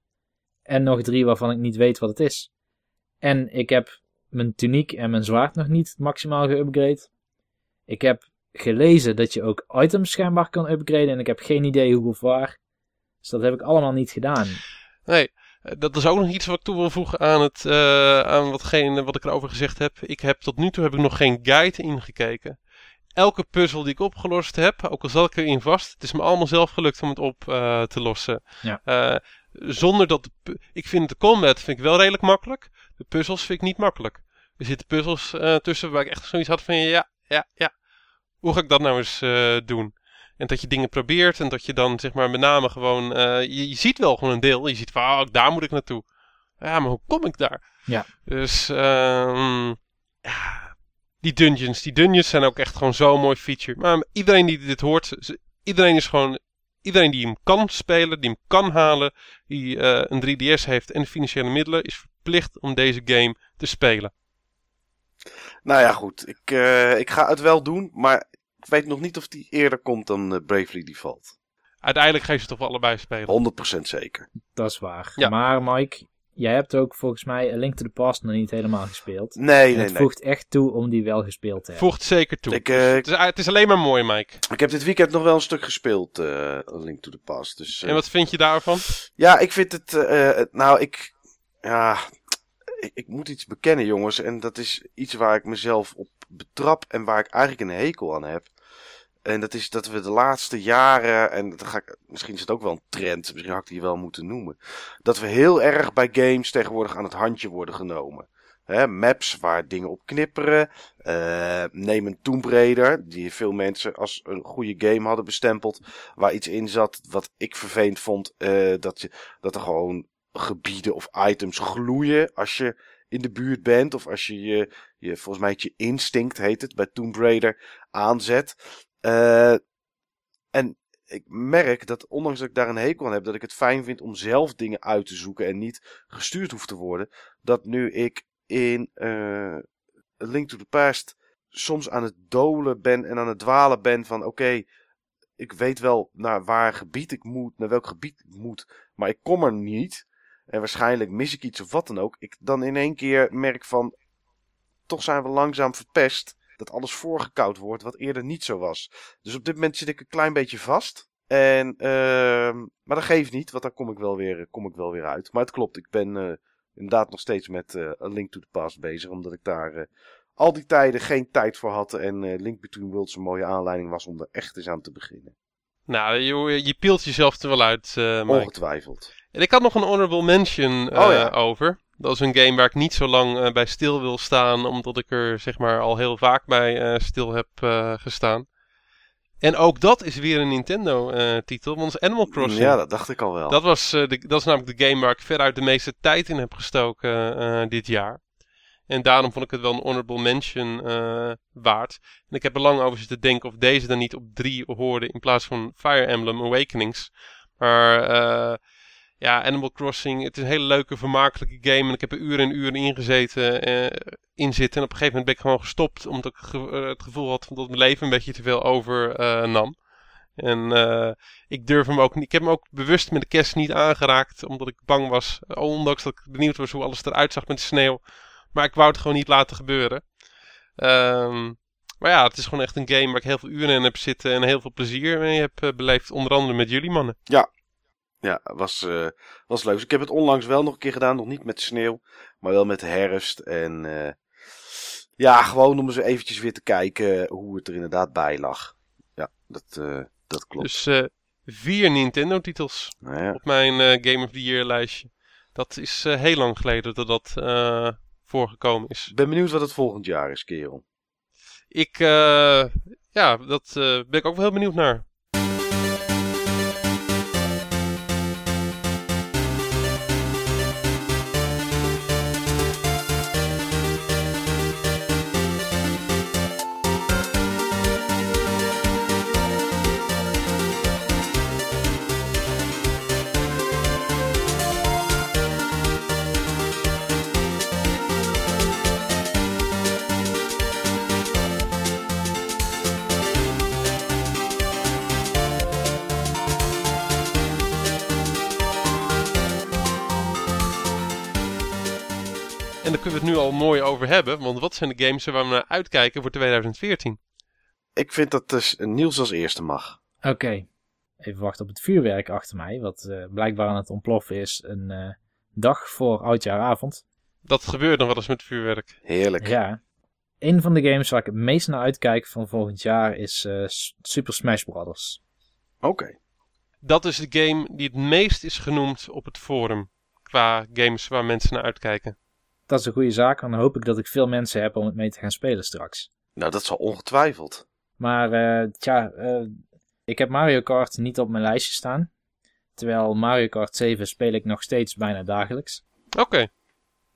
S3: En nog drie waarvan ik niet weet wat het is. En ik heb mijn tuniek en mijn zwaard nog niet maximaal geüpgrade. Ik heb gelezen dat je ook items schijnbaar kan upgraden. En ik heb geen idee hoe of waar. Dus dat heb ik allemaal niet gedaan.
S2: Nee, dat is ook nog iets wat ik toe wil voegen aan, het, uh, aan watgene, wat ik erover gezegd heb. Ik heb tot nu toe heb ik nog geen guide ingekeken. Elke puzzel die ik opgelost heb, ook al zat ik erin vast, het is me allemaal zelf gelukt om het op uh, te lossen.
S3: Ja.
S2: zonder dat, de, ik vind de combat vind ik wel redelijk makkelijk. De puzzels vind ik niet makkelijk. Er zitten puzzels tussen waar ik echt zoiets had van ja, ja, ja. Hoe ga ik dat nou eens doen? En dat je dingen probeert en dat je dan zeg maar met name gewoon... Uh, je, je, ziet wel gewoon een deel. Je ziet van, oh, daar moet ik naartoe. Ja, maar hoe kom ik daar?
S3: Ja.
S2: Dus, um, ja, die dungeons. Die dungeons zijn ook echt gewoon zo'n mooi feature. Maar iedereen die dit hoort, iedereen is gewoon... Iedereen die hem kan spelen, die hem kan halen, die uh, een 3DS heeft en de financiële middelen, is verplicht om deze game te spelen.
S4: Nou ja, goed. Ik, uh, ik ga het wel doen, maar ik weet nog niet of die eerder komt dan uh, Bravely Default.
S2: Uiteindelijk ga je ze toch wel allebei spelen?
S4: 100% zeker.
S3: Dat is waar. Ja. Maar Mike, jij hebt ook volgens mij A Link to the Past nog niet helemaal gespeeld.
S4: Nee, nee,
S3: nee. Het voegt echt toe om die wel gespeeld te hebben.
S2: Voegt zeker toe. Ik, uh, het, is, het, is, alleen maar mooi, Mike.
S4: Ik heb dit weekend nog wel een stuk gespeeld, uh, A Link to the Past. Dus,
S2: en wat vind je daarvan?
S4: Ja, ik vind het... nou, ik... Ja, ik, ik, moet iets bekennen, jongens. En dat is iets waar ik mezelf op betrap en waar ik eigenlijk een hekel aan heb. En dat is dat we de laatste jaren, en dat ga ik, misschien is het ook wel een trend, misschien had ik die wel moeten noemen. Dat we heel erg bij games tegenwoordig aan het handje worden genomen. Maps waar dingen op knipperen. Uh, neem een Tomb Raider, die veel mensen als een goede game hadden bestempeld. Waar iets in zat wat ik vervelend vond. Uh, dat, je, dat er gewoon gebieden of items gloeien als je in de buurt bent. Of als je je, volgens mij je instinct heet het, bij Tomb Raider aanzet. Uh, en ik merk dat, ondanks dat ik daar een hekel aan heb, dat ik het fijn vind om zelf dingen uit te zoeken en niet gestuurd hoef te worden. Dat nu ik in uh, Link to the Past soms aan het dolen ben en aan het dwalen ben van oké, ik weet wel naar waar gebied ik moet, naar welk gebied ik moet, maar ik kom er niet. En waarschijnlijk mis ik iets of wat dan ook. Ik dan in één keer merk van, toch zijn we langzaam verpest dat alles voorgekoud wordt, wat eerder niet zo was. Dus op dit moment zit ik een klein beetje vast. En, uh, maar dat geeft niet, want daar kom ik wel weer, kom ik wel weer uit. Maar het klopt, ik ben uh, inderdaad nog steeds met uh, A Link to the Past bezig, omdat ik daar al die tijden geen tijd voor had. En Link Between Worlds een mooie aanleiding was om er echt eens aan te beginnen.
S2: Nou, je, je pielt jezelf er wel uit,
S4: Ongetwijfeld.
S2: En ik had nog een honorable mention oh, ja. over. Dat is een game waar ik niet zo lang uh, bij stil wil staan, omdat ik er zeg maar al heel vaak bij uh, stil heb uh, gestaan. En ook dat is weer een Nintendo-titel, want het is Animal Crossing.
S4: Ja, dat dacht ik al wel.
S2: Dat, was, de, dat is namelijk de game waar ik veruit de meeste tijd in heb gestoken dit jaar. En daarom vond ik het wel een honorable mention waard. En ik heb er lang over zitten denken of deze dan niet op drie hoorde in plaats van Fire Emblem Awakenings. Maar ja, Animal Crossing, het is een hele leuke, vermakelijke game. En ik heb er uren en uren in gezeten, eh, in zitten. En op een gegeven moment ben ik gewoon gestopt, omdat ik eh, het gevoel had dat mijn leven een beetje te veel overnam. Uh, en uh, ik durf hem ook niet. Ik heb hem ook bewust met de kerst niet aangeraakt, omdat ik bang was. Ondanks dat ik benieuwd was hoe alles eruit zag met de sneeuw. Maar ik wou het gewoon niet laten gebeuren. Um, maar ja, het is gewoon echt een game waar ik heel veel uren in heb zitten en heel veel plezier mee heb beleefd. Onder andere met jullie mannen.
S4: Ja, ja, was, uh, was leuk. Dus ik heb het onlangs wel nog een keer gedaan. Nog niet met sneeuw, maar wel met de herfst. En uh, ja, gewoon om eens eventjes weer te kijken hoe het er inderdaad bij lag. Ja, dat, uh, dat klopt.
S2: Dus vier Nintendo-titels
S4: nou ja.
S2: op mijn Game of the Year lijstje. Dat is heel lang geleden dat dat voorgekomen is.
S4: Ik ben benieuwd wat het volgend jaar is, kerel.
S2: Ik, ja, dat ben ik ook wel heel benieuwd naar. Daar kunnen we het nu al mooi over hebben. Want wat zijn de games waar we naar uitkijken voor 2014?
S4: Ik vind dat dus Niels als eerste mag.
S3: Oké, even wachten op het vuurwerk achter mij. Wat uh, blijkbaar aan het ontploffen is een uh, dag voor oudjaaravond.
S2: Dat gebeurt nog wel eens met vuurwerk.
S4: Heerlijk.
S3: Ja. Een van de games waar ik het meest naar uitkijk van volgend jaar is uh, Super Smash Bros.
S4: Oké. Okay.
S2: Dat is de game die het meest is genoemd op het forum. Qua games waar mensen naar uitkijken.
S3: Dat is een goede zaak en dan hoop ik dat ik veel mensen heb om het mee te gaan spelen straks.
S4: Nou, dat zal ongetwijfeld.
S3: Maar uh, tja, uh, ik heb Mario Kart niet op mijn lijstje staan. Terwijl Mario Kart 7 speel ik nog steeds bijna dagelijks.
S2: Oké. Okay.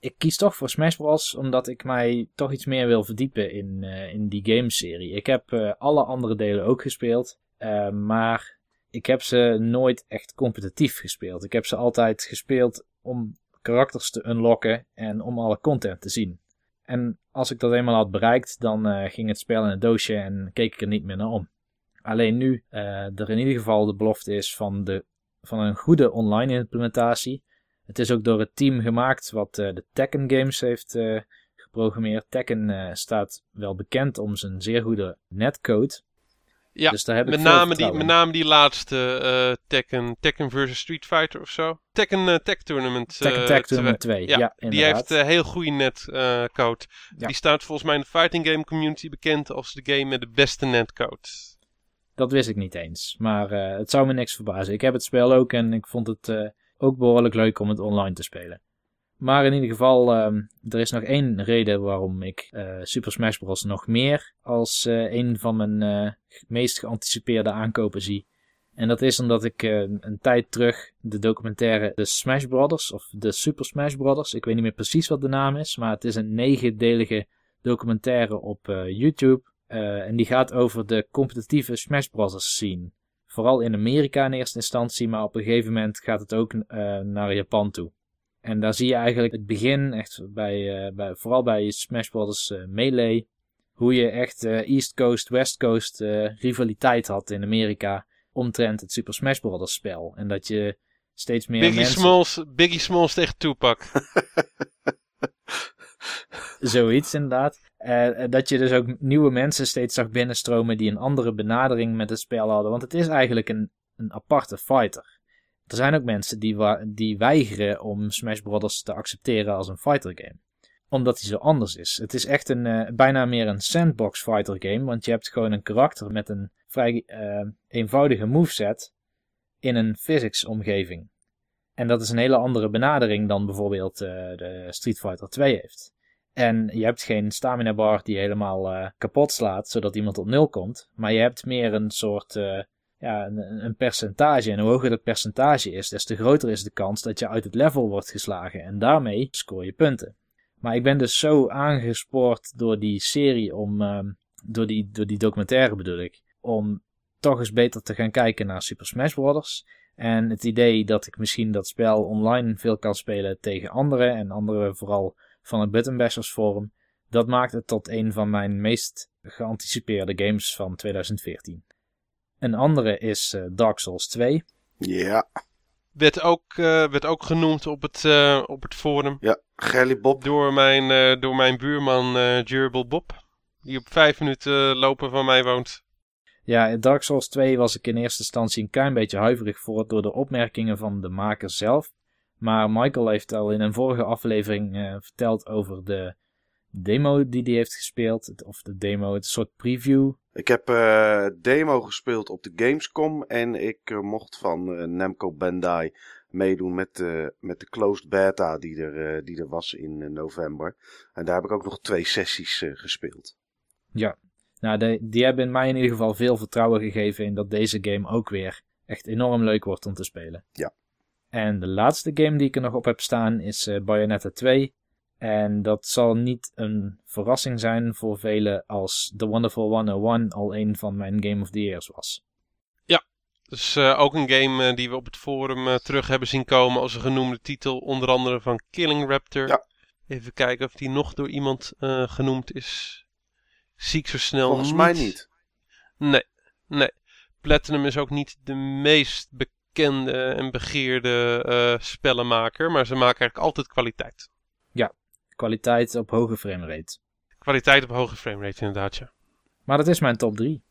S3: Ik kies toch voor Smash Bros. omdat ik mij toch iets meer wil verdiepen in, uh, in die gameserie. Ik heb alle andere delen ook gespeeld. maar ik heb ze nooit echt competitief gespeeld. Ik heb ze altijd gespeeld om karakters te unlocken en om alle content te zien. En als ik dat eenmaal had bereikt, dan uh, ging het spel in het doosje en keek ik er niet meer naar om. Alleen nu uh, er in ieder geval de belofte is van, de, van een goede online implementatie. Het is ook door het team gemaakt wat uh, de Tekken Games heeft geprogrammeerd. Tekken staat wel bekend om zijn zeer goede netcode.
S2: Ja, dus daar heb met, name die, met name die laatste uh, Tekken, Tekken versus Street Fighter of zo. Tekken uh, Tech Tournament.
S3: Uh, Tekken Tech Tournament 2, ja, ja
S2: Die heeft uh, heel goede netcode. Ja. Die staat volgens mij in de fighting game community bekend als de game met de beste netcode.
S3: Dat wist ik niet eens, maar het zou me niks verbazen. Ik heb het spel ook en ik vond het ook behoorlijk leuk om het online te spelen. Maar in ieder geval, uh, er is nog één reden waarom ik uh, Super Smash Bros. nog meer als uh, een van mijn uh, meest geanticipeerde aankopen zie. En dat is omdat ik een tijd terug de documentaire The Smash Brothers, of The Super Smash Brothers, ik weet niet meer precies wat de naam is, maar het is een negendelige documentaire op YouTube. en die gaat over de competitieve Smash Brothers scene. Vooral in Amerika in eerste instantie, maar op een gegeven moment gaat het ook naar Japan toe. En daar zie je eigenlijk het begin, echt bij, uh, bij vooral bij Smash Bros. Uh, Melee, hoe je echt uh, East Coast, West Coast rivaliteit had in Amerika omtrent het Super Smash Bros. spel. En dat je steeds meer
S2: Biggie
S3: mensen...
S2: Smalls, Biggie Smalls tegen Tupac.
S3: Zoiets inderdaad. dat je dus ook nieuwe mensen steeds zag binnenstromen die een andere benadering met het spel hadden. Want het is eigenlijk een, een aparte fighter. Er zijn ook mensen die, die weigeren om Smash Bros. te accepteren als een fighter game. Omdat hij zo anders is. Het is echt een, uh, bijna meer een sandbox fighter game. Want je hebt gewoon een karakter met een vrij uh, eenvoudige moveset in een physics omgeving. En dat is een hele andere benadering dan bijvoorbeeld uh, de Street Fighter 2 heeft. En je hebt geen stamina bar die helemaal kapot slaat, zodat iemand op nul komt. Maar je hebt meer een soort ja, een, een, percentage. En hoe hoger dat percentage is, des te groter is de kans dat je uit het level wordt geslagen. En daarmee scoor je punten. Maar ik ben dus zo aangespoord door die serie om, um, door, die, door die documentaire bedoel ik, om toch eens beter te gaan kijken naar Super Smash Bros. En het idee dat ik misschien dat spel online veel kan spelen tegen anderen en anderen vooral van het Button Bashers forum, dat maakt het tot een van mijn meest geanticipeerde games van 2014. Een andere is uh, Dark Souls 2.
S4: Ja.
S2: Werd ook, uh, werd ook genoemd op het, uh, op het forum.
S4: Ja, Gelly Bob.
S2: Door mijn, door mijn buurman Durable Bob. Die op vijf minuten lopen van mij woont.
S3: Ja, in Dark Souls 2 was ik in eerste instantie een klein beetje huiverig voor door de opmerkingen van de maker zelf. Maar Michael heeft al in een vorige aflevering verteld over de demo die hij heeft gespeeld. Of de demo, het soort preview
S4: ik heb uh, demo gespeeld op de Gamescom en ik uh, mocht van uh, Namco Bandai meedoen met, de met de closed beta die er, die er was in november. En daar heb ik ook nog twee sessies gespeeld.
S3: Ja, nou de, die hebben in mij in ieder geval veel vertrouwen gegeven in dat deze game ook weer echt enorm leuk wordt om te spelen.
S4: Ja.
S3: En de laatste game die ik er nog op heb staan is Bayonetta 2. En dat zal niet een verrassing zijn voor velen als The Wonderful 101 al een van mijn Game of the Years was.
S2: Ja, dus uh, ook een game uh, die we op het forum uh, terug hebben zien komen als een genoemde titel. Onder andere van Killing Raptor.
S4: Ja.
S2: Even kijken of die nog door iemand genoemd is. Zie ik zo snel
S4: Volgens mij niet.
S2: Nee, nee. Platinum is ook niet de meest bekende en begeerde spellenmaker. Maar ze maken eigenlijk altijd kwaliteit.
S3: Kwaliteit op hoge framerate.
S2: Kwaliteit op hoge framerate inderdaad, ja.
S3: Maar dat is mijn top 3.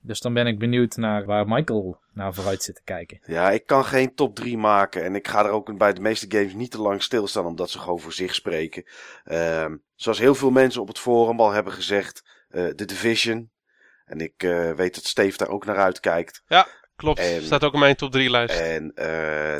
S3: Dus dan ben ik benieuwd naar waar Michael naar vooruit zit te kijken.
S4: Ja, ik kan geen top 3 maken. En ik ga er ook bij de meeste games niet te lang stilstaan, omdat ze gewoon voor zich spreken. Ehm, zoals heel veel mensen op het forum al hebben gezegd, eh The Division. En ik eh, weet dat Steve daar ook naar uitkijkt.
S2: Klopt,
S4: En-
S2: staat ook in mijn top 3 lijst.
S4: En eh,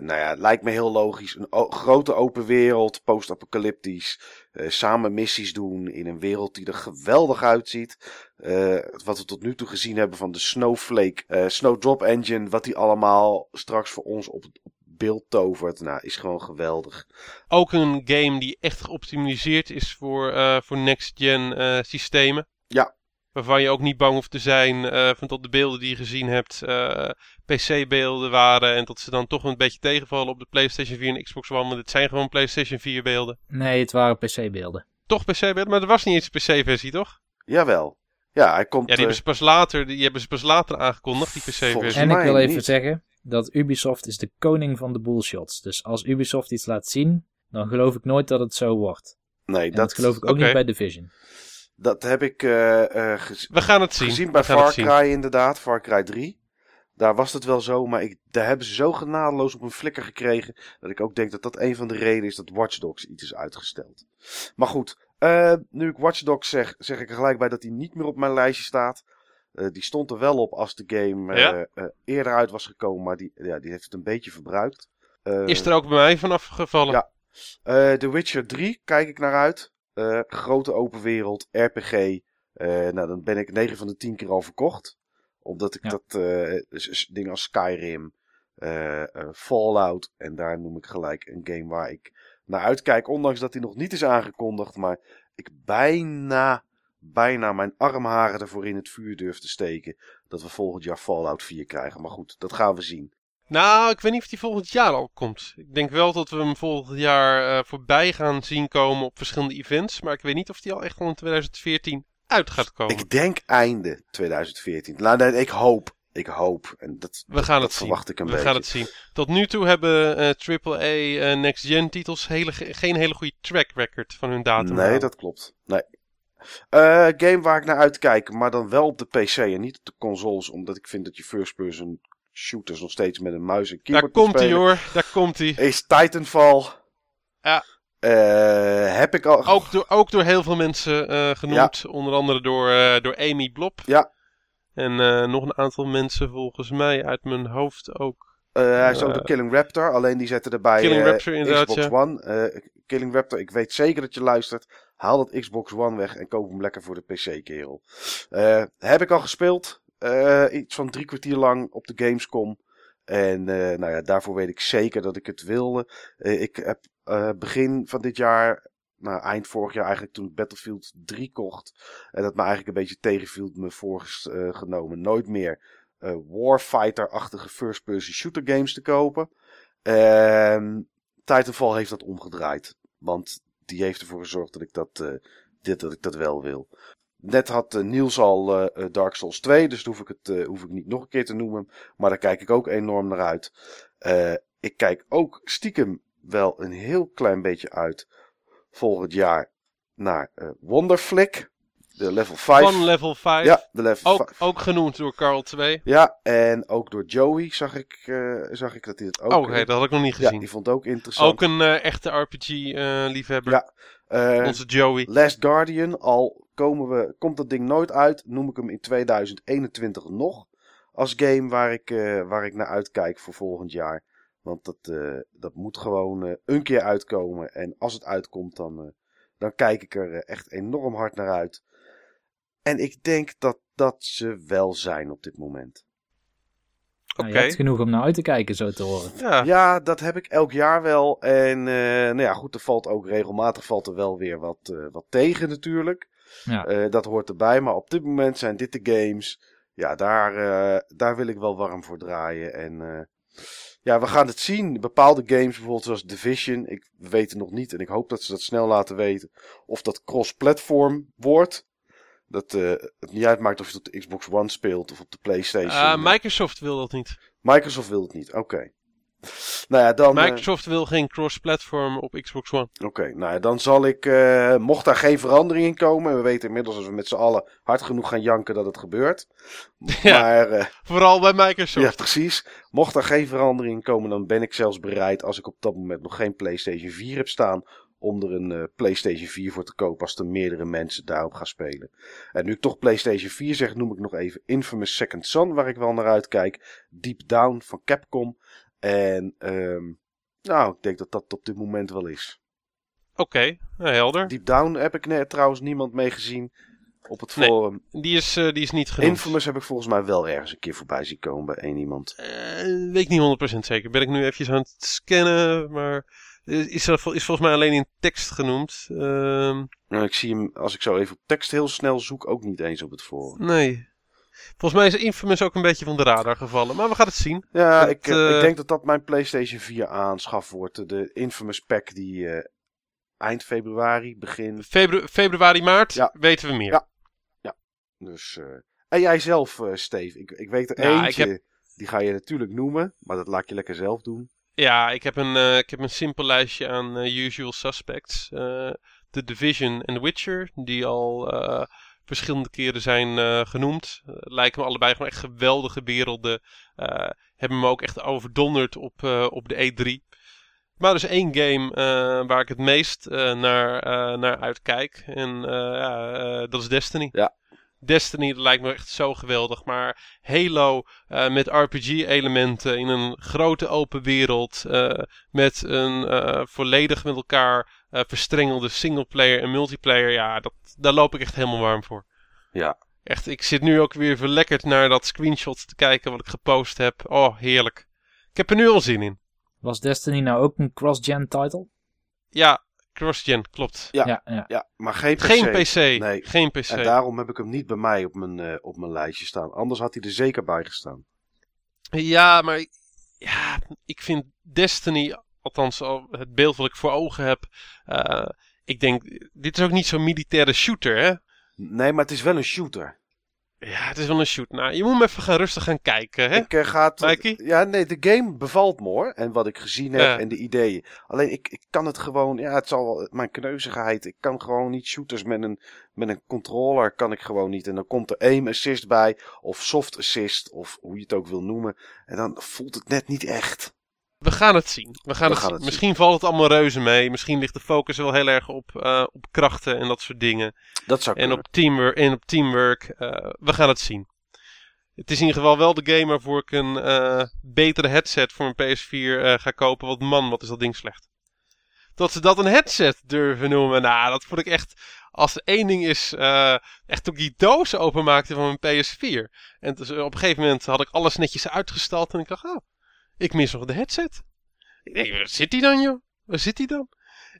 S4: nou ja, het lijkt me heel logisch. Een grote open wereld, post-apocalyptisch. eh, samen missies doen in een wereld die er geweldig uitziet. Eh, wat we tot nu toe gezien hebben van de Snowflake, Snowdrop Engine. Wat die allemaal straks voor ons op, op beeld tovert. Nou, is gewoon geweldig.
S2: Ook een game die echt geoptimaliseerd is voor, voor next-gen systemen.
S4: Ja.
S2: Waarvan je ook niet bang hoeft te zijn eh, van tot de beelden die je gezien hebt eh, PC-beelden waren. En dat ze dan toch een beetje tegenvallen op de PlayStation 4 en Xbox One. Want het zijn gewoon PlayStation 4 beelden.
S3: Nee, het waren PC-beelden.
S2: Toch PC-beelden, maar er was niet eens een PC-versie, toch?
S4: Jawel. Ja, hij komt...
S2: Ja, die hebben
S4: eh,
S2: ze pas later, die hebben ze pas later aangekondigd, die PC-versie.
S3: En ik wil even
S4: niet.
S3: zeggen dat Ubisoft is de koning van de bullshots. Dus als Ubisoft iets laat zien, dan geloof ik nooit dat het zo wordt.
S4: nee,
S3: En
S4: dat,
S3: dat geloof ik ook niet bij Division.
S4: Dat heb ik eh, eh, gez-
S2: We gaan het zien.
S4: gezien bij
S2: gaan
S4: Far
S2: het zien.
S4: Cry inderdaad. Far Cry 3. Daar was het wel zo, maar ik, daar hebben ze zo genadeloos op hun flikker gekregen. Dat ik ook denk dat dat een van de redenen is dat Watch Dogs iets is uitgesteld. Maar goed, eh, nu ik Watch Dogs zeg, zeg ik er gelijk bij dat hij niet meer op mijn lijstje staat. Eh, die stond er wel op als de game eh,
S2: Ja?
S4: eerder uit was gekomen, maar die, ja, die heeft het een beetje verbruikt.
S2: Is er ook bij mij vanaf gevallen?
S4: Ja. The Witcher 3 kijk ik naar uit. Eh, grote open wereld, RPG. Eh, nou, dan ben ik 9 van de 10 keer al verkocht. Omdat ik
S3: Ja.
S4: dat s- dingen als Skyrim, Fallout. En daar noem ik gelijk een game waar ik naar uitkijk. Ondanks dat die nog niet is aangekondigd. Maar ik bijna, bijna mijn armharen ervoor in het vuur durf te steken. Dat we volgend jaar Fallout 4 krijgen. Maar goed, dat gaan we zien.
S2: Nou, ik weet niet of die volgend jaar al komt. Ik denk wel dat we hem volgend jaar eh, voorbij gaan zien komen op verschillende events. Maar ik weet niet of die al echt al in 2014 uit gaat komen.
S4: Ik denk einde 2014. Nou, nee, ik hoop. Ik hoop. En dat,
S2: we gaan
S4: dat
S2: het zien.
S4: verwacht ik een
S2: we
S4: beetje.
S2: gaan het zien. Tot nu toe hebben eh AAA eh, Next Gen titels hele, geen hele goede track record van hun datum.
S4: Nee, dat klopt. Nee. Eh, game waar ik naar uitkijk, maar dan wel op de PC en niet op de consoles. Omdat ik vind dat je first-person shooters nog steeds met een muis en
S2: Daar
S4: keyboard moet
S2: komt hij hoor, daar komt hij.
S4: Is Titanfall.
S2: Ja.
S4: Eh, heb ik al...
S2: Ook door, ook door heel veel mensen eh, genoemd. Onder andere door, eh, door Amy Blob.
S4: Ja.
S2: En nog een aantal mensen volgens mij uit mijn hoofd ook.
S4: Hij is ook door Killing Raptor. Alleen die zetten erbij
S2: Killing Raptor inderdaad,
S4: Xbox
S2: ja.
S4: One. Killing Raptor, ik weet zeker dat je luistert. Haal dat Xbox One weg en koop hem lekker voor de PC, kerel. Heb ik al gespeeld. Eh, iets van drie kwartier lang op de Gamescom. En eh, nou ja, daarvoor weet ik zeker dat ik het wilde. Eh, ik heb begin van dit jaar, nou eind vorig jaar eigenlijk, toen ik Battlefield 3 kocht. En dat me eigenlijk een beetje tegenviel, me voorgenomen nooit meer Warfighter-achtige first-person shooter games te kopen. En Titanfall heeft dat omgedraaid. Want die heeft ervoor gezorgd dat ik dat, dit, dat, ik dat wel wil. Net had eh, Niels al eh, eh, Dark Souls 2, dus hoef ik het hoef ik niet nog een keer te noemen. Maar daar kijk ik ook enorm naar uit. Ik kijk ook stiekem wel een heel klein beetje uit volgend jaar naar Wonderflick. De level 5.
S2: Van level 5.
S4: ja, de level
S2: ook,
S4: 5.
S2: ook genoemd door Carl 2.
S4: Ja, en ook door Joey zag ik, zag ik dat hij het ook...
S2: Oh, oké, dat had ik nog niet
S4: ja,
S2: gezien.
S4: die vond het ook interessant.
S2: ook een echte RPG-liefhebber.
S4: Ja.
S2: Onze Joey.
S4: Last Guardian, al komen we, komt dat ding nooit uit, noem ik hem in 2021 nog als game waar ik, eh, waar ik naar uitkijk voor volgend jaar. Want dat, eh, dat moet gewoon eh, een keer uitkomen. En als het uitkomt, dan, eh, dan kijk ik er echt enorm hard naar uit. En ik denk dat dat ze wel zijn op dit moment.
S2: Oké.
S3: Nou, je hebt genoeg om naar uit te kijken, zo te horen.
S2: Ja.
S4: Ja, dat heb ik elk jaar wel. En eh, nou ja, goed, er valt ook regelmatig valt er wel weer wat, eh, wat tegen natuurlijk.
S3: Ja.
S4: Eh, dat hoort erbij. Maar op dit moment zijn dit de games. Ja, daar, eh, daar wil ik wel warm voor draaien. En eh, ja, we gaan het zien. Bepaalde games, bijvoorbeeld zoals Division. Ik weet het nog niet. En ik hoop dat ze dat snel laten weten. Of dat cross-platform wordt. Dat eh, het niet uitmaakt of je het op de Xbox One speelt of op de PlayStation.
S2: Eh, Microsoft wil dat niet.
S4: Microsoft wil het niet, oké. Nou ja, dan... eh,
S2: Microsoft wil geen cross-platform op Xbox One.
S4: Oké, nou ja, dan zal ik, eh, mocht daar geen verandering in komen, en we weten inmiddels als we met z'n allen hard genoeg gaan janken dat het gebeurt.
S2: Ja.
S4: Maar, eh,
S2: Vooral bij Microsoft.
S4: ja, precies. Mocht daar geen verandering in komen, dan ben ik zelfs bereid, als ik op dat moment nog geen PlayStation 4 heb staan, om er een eh, PlayStation 4 voor te kopen als er meerdere mensen daarop gaan spelen. En nu ik toch PlayStation 4 zeg, noem ik nog even Infamous Second Son, waar ik wel naar uitkijk. Deep Down van Capcom. En, ehm, nou, ik denk dat dat op dit moment wel is.
S2: Oké, nou, helder.
S4: Deep Down heb ik net trouwens niemand mee gezien op het
S2: Nee.
S4: forum.
S2: Die is, eh, die is niet genoemd.
S4: Infamous heb ik volgens mij wel ergens een keer voorbij zien komen bij één iemand.
S2: Eh, weet ik niet 100% zeker. Ben ik nu eventjes aan het scannen, maar is, er is volgens mij alleen in tekst genoemd. Ehm,
S4: Nou, ik zie hem, als ik zo even op tekst heel snel zoek, ook niet eens op het forum.
S2: nee. Volgens mij is Infamous ook een beetje van de radar gevallen, maar we gaan het zien.
S4: Ja, ik, eh,
S2: eh,
S4: ik denk dat dat mijn PlayStation 4 aanschaf wordt. De Infamous pack die eh, eind februari, begin.
S2: Febru- februari, maart
S4: Ja.
S2: weten we meer.
S4: Ja. Dus, eh, en jij zelf, Steve. Ik, ik weet er
S2: Ja,
S4: eentje,
S2: heb-
S4: die ga je natuurlijk noemen, maar dat laat je lekker zelf doen.
S2: Ja, ik heb een, ik heb een simpel lijstje aan usual suspects. The Division en The Witcher, die al verschillende keren zijn eh, genoemd. Eh, lijken me allebei gewoon echt geweldige werelden. Eh, hebben me ook echt overdonderd op, op de E3. Maar er is één game waar ik het meest naar, naar uitkijk. En dat is Destiny.
S4: Ja.
S2: Destiny dat lijkt me echt zo geweldig. Maar Halo eh, met RPG-elementen in een grote open wereld. eh, met een eh, volledig met elkaar eh, verstrengelde singleplayer en multiplayer. Ja, dat, daar loop ik echt helemaal warm voor.
S4: Ja.
S2: Echt, ik zit nu ook weer verlekkerd naar dat screenshot te kijken wat ik gepost heb. Oh, heerlijk. Ik heb er nu al zin in.
S3: Was Destiny nou ook een cross-gen title?
S2: Ja, cross-gen, klopt.
S4: Ja.
S3: ja. ja.
S4: Ja, maar geen PC.
S2: Geen PC.
S4: Nee.
S2: Geen PC.
S4: En daarom heb ik hem niet bij mij op mijn, eh, op mijn lijstje staan. Anders had hij er zeker bij gestaan.
S2: Ja, maar ja, ik vind Destiny, althans al het beeld wat ik voor ogen heb. eh, ik denk, dit is ook niet zo'n militaire shooter, hè?
S4: Nee, maar het is wel een shooter.
S2: Ja, het is wel een shoot. Nou, je moet hem even gaan rustig gaan kijken, hè?
S4: Ik eh, ga het...
S2: Mikey?
S4: Ja, nee, de game bevalt me hoor. En wat ik gezien heb
S2: Ja.
S4: en de ideeën. Alleen ik, ik kan het gewoon... Ja, het zal wel... Mijn kneuzigheid. Ik kan gewoon niet shooters met een, met een controller. Kan ik gewoon niet. En dan komt er aim assist bij. Of soft assist. Of hoe je het ook wil noemen. En dan voelt het net niet echt.
S2: We gaan het zien. We gaan,
S4: We
S2: het,
S4: gaan
S2: zien.
S4: het
S2: Misschien valt het allemaal reuze mee. Misschien ligt de focus wel heel erg op, eh, op krachten en dat soort dingen.
S4: Dat zou
S2: En
S4: kunnen.
S2: op teamwork. En op teamwork. eh, we gaan het zien. Het is in ieder geval wel de game waarvoor ik een eh, betere headset voor mijn PS4 eh, ga kopen. Want man, wat is dat ding slecht. Dat ze dat een headset durven noemen. Nou, dat vond ik echt. Als er één ding is. eh, echt toen ik die doos openmaakte van mijn PS4. En dus, eh, op een gegeven moment had ik alles netjes uitgestald. En ik dacht, oh, ik mis nog de headset. Ik denk, waar zit die dan, joh? Waar zit die dan?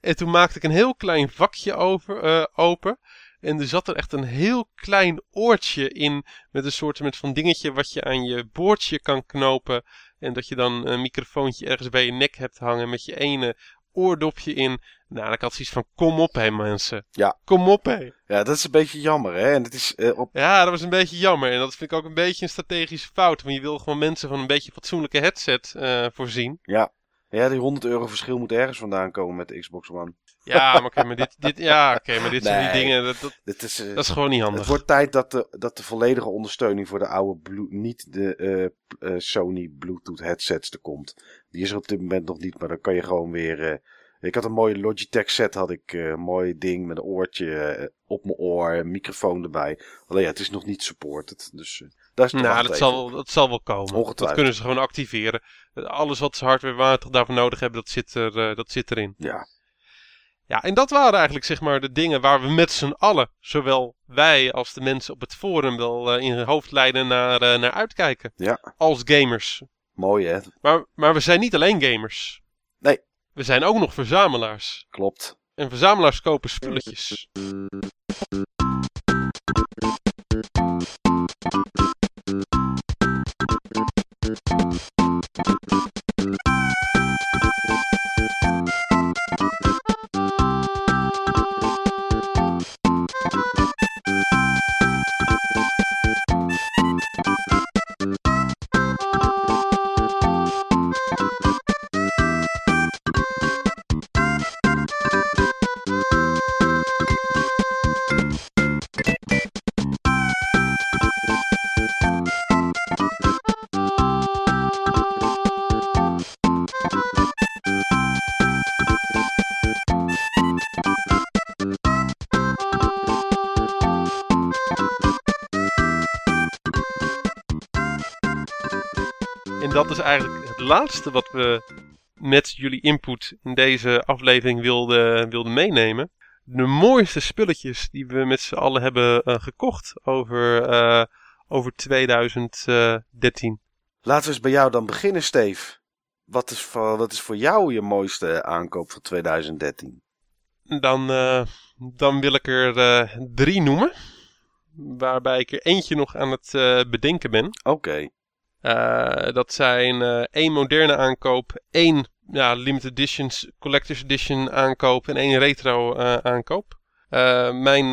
S2: En toen maakte ik een heel klein vakje over, eh, open. En er zat er echt een heel klein oortje in. Met een soort van dingetje wat je aan je boordje kan knopen. En dat je dan een microfoontje ergens bij je nek hebt hangen. Met je ene oordopje in. Nou, ik had zoiets van: kom op, hé mensen.
S4: Ja.
S2: Kom op, hé.
S4: Ja, dat is een beetje jammer hè. En het is eh, op...
S2: Ja, dat was een beetje jammer. En dat vind ik ook een beetje een strategische fout. Want je wil gewoon mensen van een beetje fatsoenlijke headset eh, voorzien.
S4: Ja. Ja, die 100 euro verschil moet ergens vandaan komen met de Xbox One.
S2: Ja, maar oké, maar dit, dit, ja, oké, maar dit zijn die dingen. Dat, dat,
S4: Dit is, eh,
S2: dat is gewoon niet handig.
S4: Het wordt tijd dat de, dat de volledige ondersteuning voor de oude Blue, niet de Sony Bluetooth headsets er komt. Die is er op dit moment nog niet, maar dan kan je gewoon weer. Ik had een mooie Logitech set, had ik eh, een mooi ding met een oortje eh, op mijn oor, een microfoon erbij. Alleen ja, het is nog niet supported, dus eh, daar is nog
S2: Nou, dat zal, dat zal wel komen. Dat kunnen ze gewoon activeren. Alles wat ze hardwarewaardig daarvoor nodig hebben, dat zit, er, dat zit erin.
S4: Ja,
S2: Ja, en dat waren eigenlijk zeg maar de dingen waar we met z'n allen, zowel wij als de mensen op het forum, wel in hoofdlijnen naar, eh, naar uitkijken.
S4: ja,
S2: Als gamers.
S4: mooi hè.
S2: Maar, maar we zijn niet alleen gamers.
S4: Nee.
S2: We zijn ook nog verzamelaars.
S4: Klopt.
S2: En verzamelaars kopen spulletjes. Is eigenlijk het laatste wat we met jullie input in deze aflevering wilden, wilden meenemen. De mooiste spulletjes die we met z'n allen hebben uh, gekocht over, uh, over 2013.
S4: Laten we eens bij jou dan beginnen, Steve. Wat is voor, wat is voor jou je mooiste aankoop van 2013?
S2: Dan, uh, dan wil ik er drie noemen. Waarbij ik er eentje nog aan het bedenken ben.
S4: Oké.
S2: Okay. Dat zijn één moderne aankoop, één ja, limited editions, collector's edition aankoop en één retro uh, aankoop. Mijn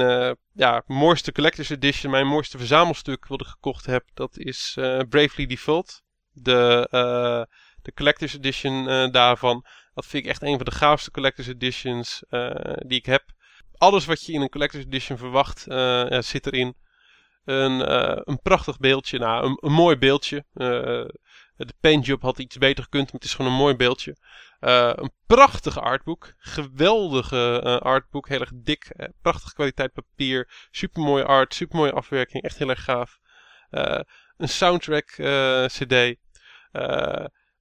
S2: ja, mooiste collector's edition, mijn mooiste verzamelstuk wat ik gekocht heb, dat is Bravely Default. De, de collector's edition daarvan. Dat vind ik echt een van de gaafste collector's editions die ik heb. Alles wat je in een collector's edition verwacht zit erin. Een, een prachtig beeldje, nou, een, een mooi beeldje. De paintjob had iets beter gekund, maar het is gewoon een mooi beeldje. Uh, een prachtige artboek. Geweldige artboek. Heel erg dik. Prachtige kwaliteit papier. Supermooie art. Supermooie afwerking. Echt heel erg gaaf. een soundtrack CD.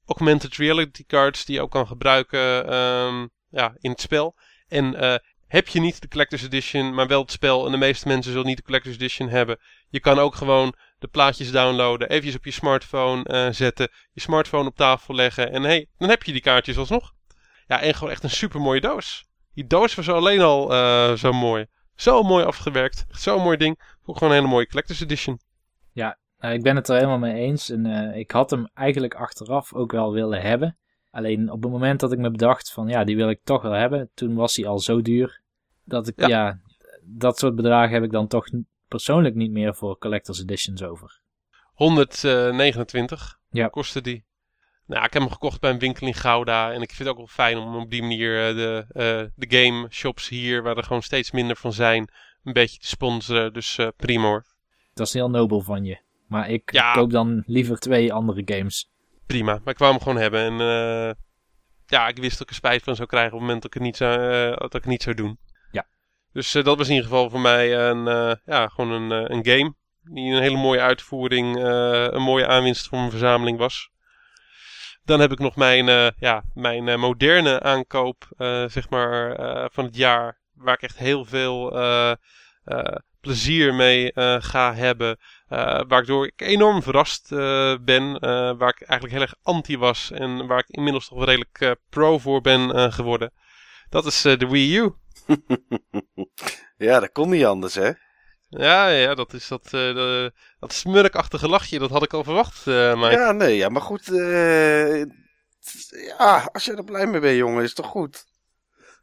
S2: augmented reality cards die je ook kan gebruiken um, ja, in het spel. En heb je niet de Collector's Edition, maar wel het spel. En de meeste mensen zullen niet de Collector's Edition hebben. Je kan ook gewoon de plaatjes downloaden, eventjes op je smartphone uh, zetten, je smartphone op tafel leggen en hey, dan heb je die kaartjes alsnog. Ja, en gewoon echt een super mooie doos. Die doos was alleen al uh, zo mooi. Zo mooi afgewerkt. Zo'n mooi ding. Voor gewoon een hele mooie collector's edition.
S3: Ja, nou, ik ben het er helemaal mee eens. En uh, ik had hem eigenlijk achteraf ook wel willen hebben. Alleen op het moment dat ik me bedacht van ja, die wil ik toch wel hebben. Toen was hij al zo duur. Dat ik ja, ja dat soort bedragen heb ik dan toch persoonlijk niet meer voor collector's editions over.
S2: 129 ja. kostte die. Nou, ik heb hem gekocht bij een winkel in Gouda. En ik vind het ook wel fijn om op die manier uh, de, uh, de game shops hier, waar er gewoon steeds minder van zijn, een beetje te sponsoren. Dus uh, prima hoor.
S3: Dat is heel nobel van je. Maar ik ja. koop dan liever twee andere games.
S2: Prima, maar ik wou hem gewoon hebben. En ja, ik wist dat ik er spijt van zou krijgen op het moment dat ik het niet zou, dat ik het niet zou doen. Dus uh, dat was in ieder geval voor mij een, ja, gewoon een, een game. Die een hele mooie uitvoering, een mooie aanwinst voor mijn verzameling was. Dan heb ik nog mijn, ja, mijn moderne aankoop, zeg maar, van het jaar. Waar ik echt heel veel plezier mee ga hebben. Waardoor ik enorm verrast ben. waar ik eigenlijk heel erg anti was. En waar ik inmiddels toch redelijk pro voor ben geworden. Dat is de Wii U.
S4: ja, dat kon niet anders, hè?
S2: Ja, ja, dat is dat, uh, dat smurkachtige lachje, dat had ik al verwacht, uh, Mike.
S4: Ja, nee, ja, maar goed. Uh, ja, als je er blij mee bent, jongen, is toch goed.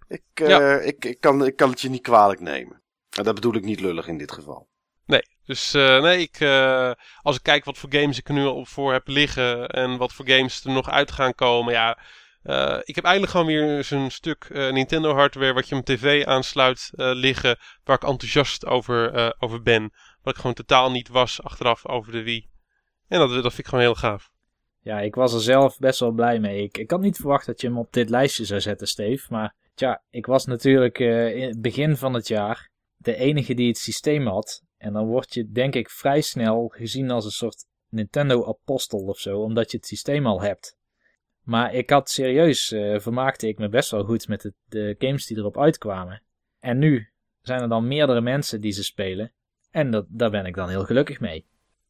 S4: Ik, ja. ik, ik, kan, ik kan het je niet kwalijk nemen. En dat bedoel ik niet lullig in dit geval.
S2: Dus nee, ik, als ik kijk wat voor games ik er nu al voor heb liggen en wat voor games er nog uit gaan komen, ja, uh, ik heb eindelijk gewoon weer zo'n stuk Nintendo hardware wat je op tv aansluit liggen. Waar ik enthousiast over, over ben. Wat ik gewoon totaal niet was achteraf over de Wii. En dat, dat vind ik gewoon heel gaaf.
S3: Ja, ik was er zelf best wel blij mee. Ik, ik had niet verwacht dat je hem op dit lijstje zou zetten, Steve. Maar tja, ik was natuurlijk in het begin van het jaar de enige die het systeem had. En dan word je denk ik vrij snel gezien als een soort Nintendo-apostel of zo. Omdat je het systeem al hebt. Maar ik had serieus, uh, vermaakte ik me best wel goed met de games die erop uitkwamen. En nu zijn er dan meerdere mensen die ze spelen. En dat, daar ben ik dan heel gelukkig mee.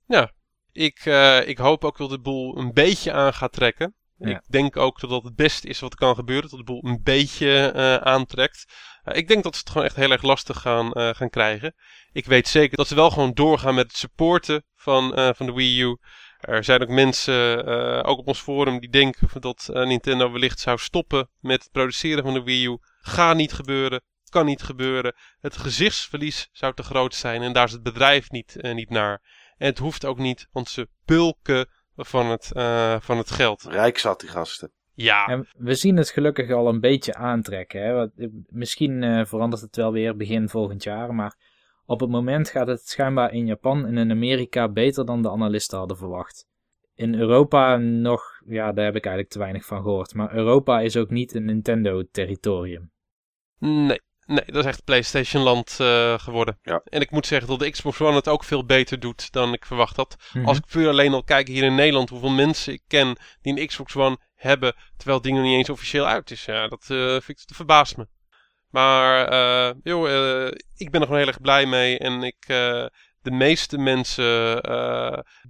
S2: Ja, ik, uh, ik hoop ook dat de boel een beetje aan gaat trekken. Ik denk ook dat dat het beste is wat kan gebeuren. Dat de boel een beetje uh, aantrekt. ik denk dat ze het gewoon echt heel erg lastig gaan, gaan krijgen. Ik weet zeker dat ze wel gewoon doorgaan met het supporten van, van de Wii U. Er zijn ook mensen, ook op ons forum, die denken dat Nintendo wellicht zou stoppen met het produceren van de Wii U. Ga niet gebeuren, kan niet gebeuren. Het gezichtsverlies zou te groot zijn en daar is het bedrijf niet, niet naar. En het hoeft ook niet, want ze pulken van het, van het geld.
S4: Rijk zat die gasten.
S2: Ja.
S3: En we zien het gelukkig al een beetje aantrekken. Hè? Misschien verandert het wel weer begin volgend jaar, maar op het moment gaat het schijnbaar in Japan en in Amerika beter dan de analisten hadden verwacht. In Europa nog, ja, daar heb ik eigenlijk te weinig van gehoord. Maar Europa is ook niet een Nintendo-territorium.
S2: Nee, Nee, dat is echt PlayStation land uh, geworden.
S4: Ja.
S2: En ik moet zeggen dat de Xbox One het ook veel beter doet dan ik verwacht had.
S3: Mhm.
S2: Als ik puur alleen al kijk hier in Nederland hoeveel mensen ik ken die een Xbox One hebben, terwijl het ding nog niet eens officieel uit is. Ja, dat uh, vind ik, dat verbaast me. Maar uh, joh, ik ben er gewoon heel erg blij mee. En ik, de meeste mensen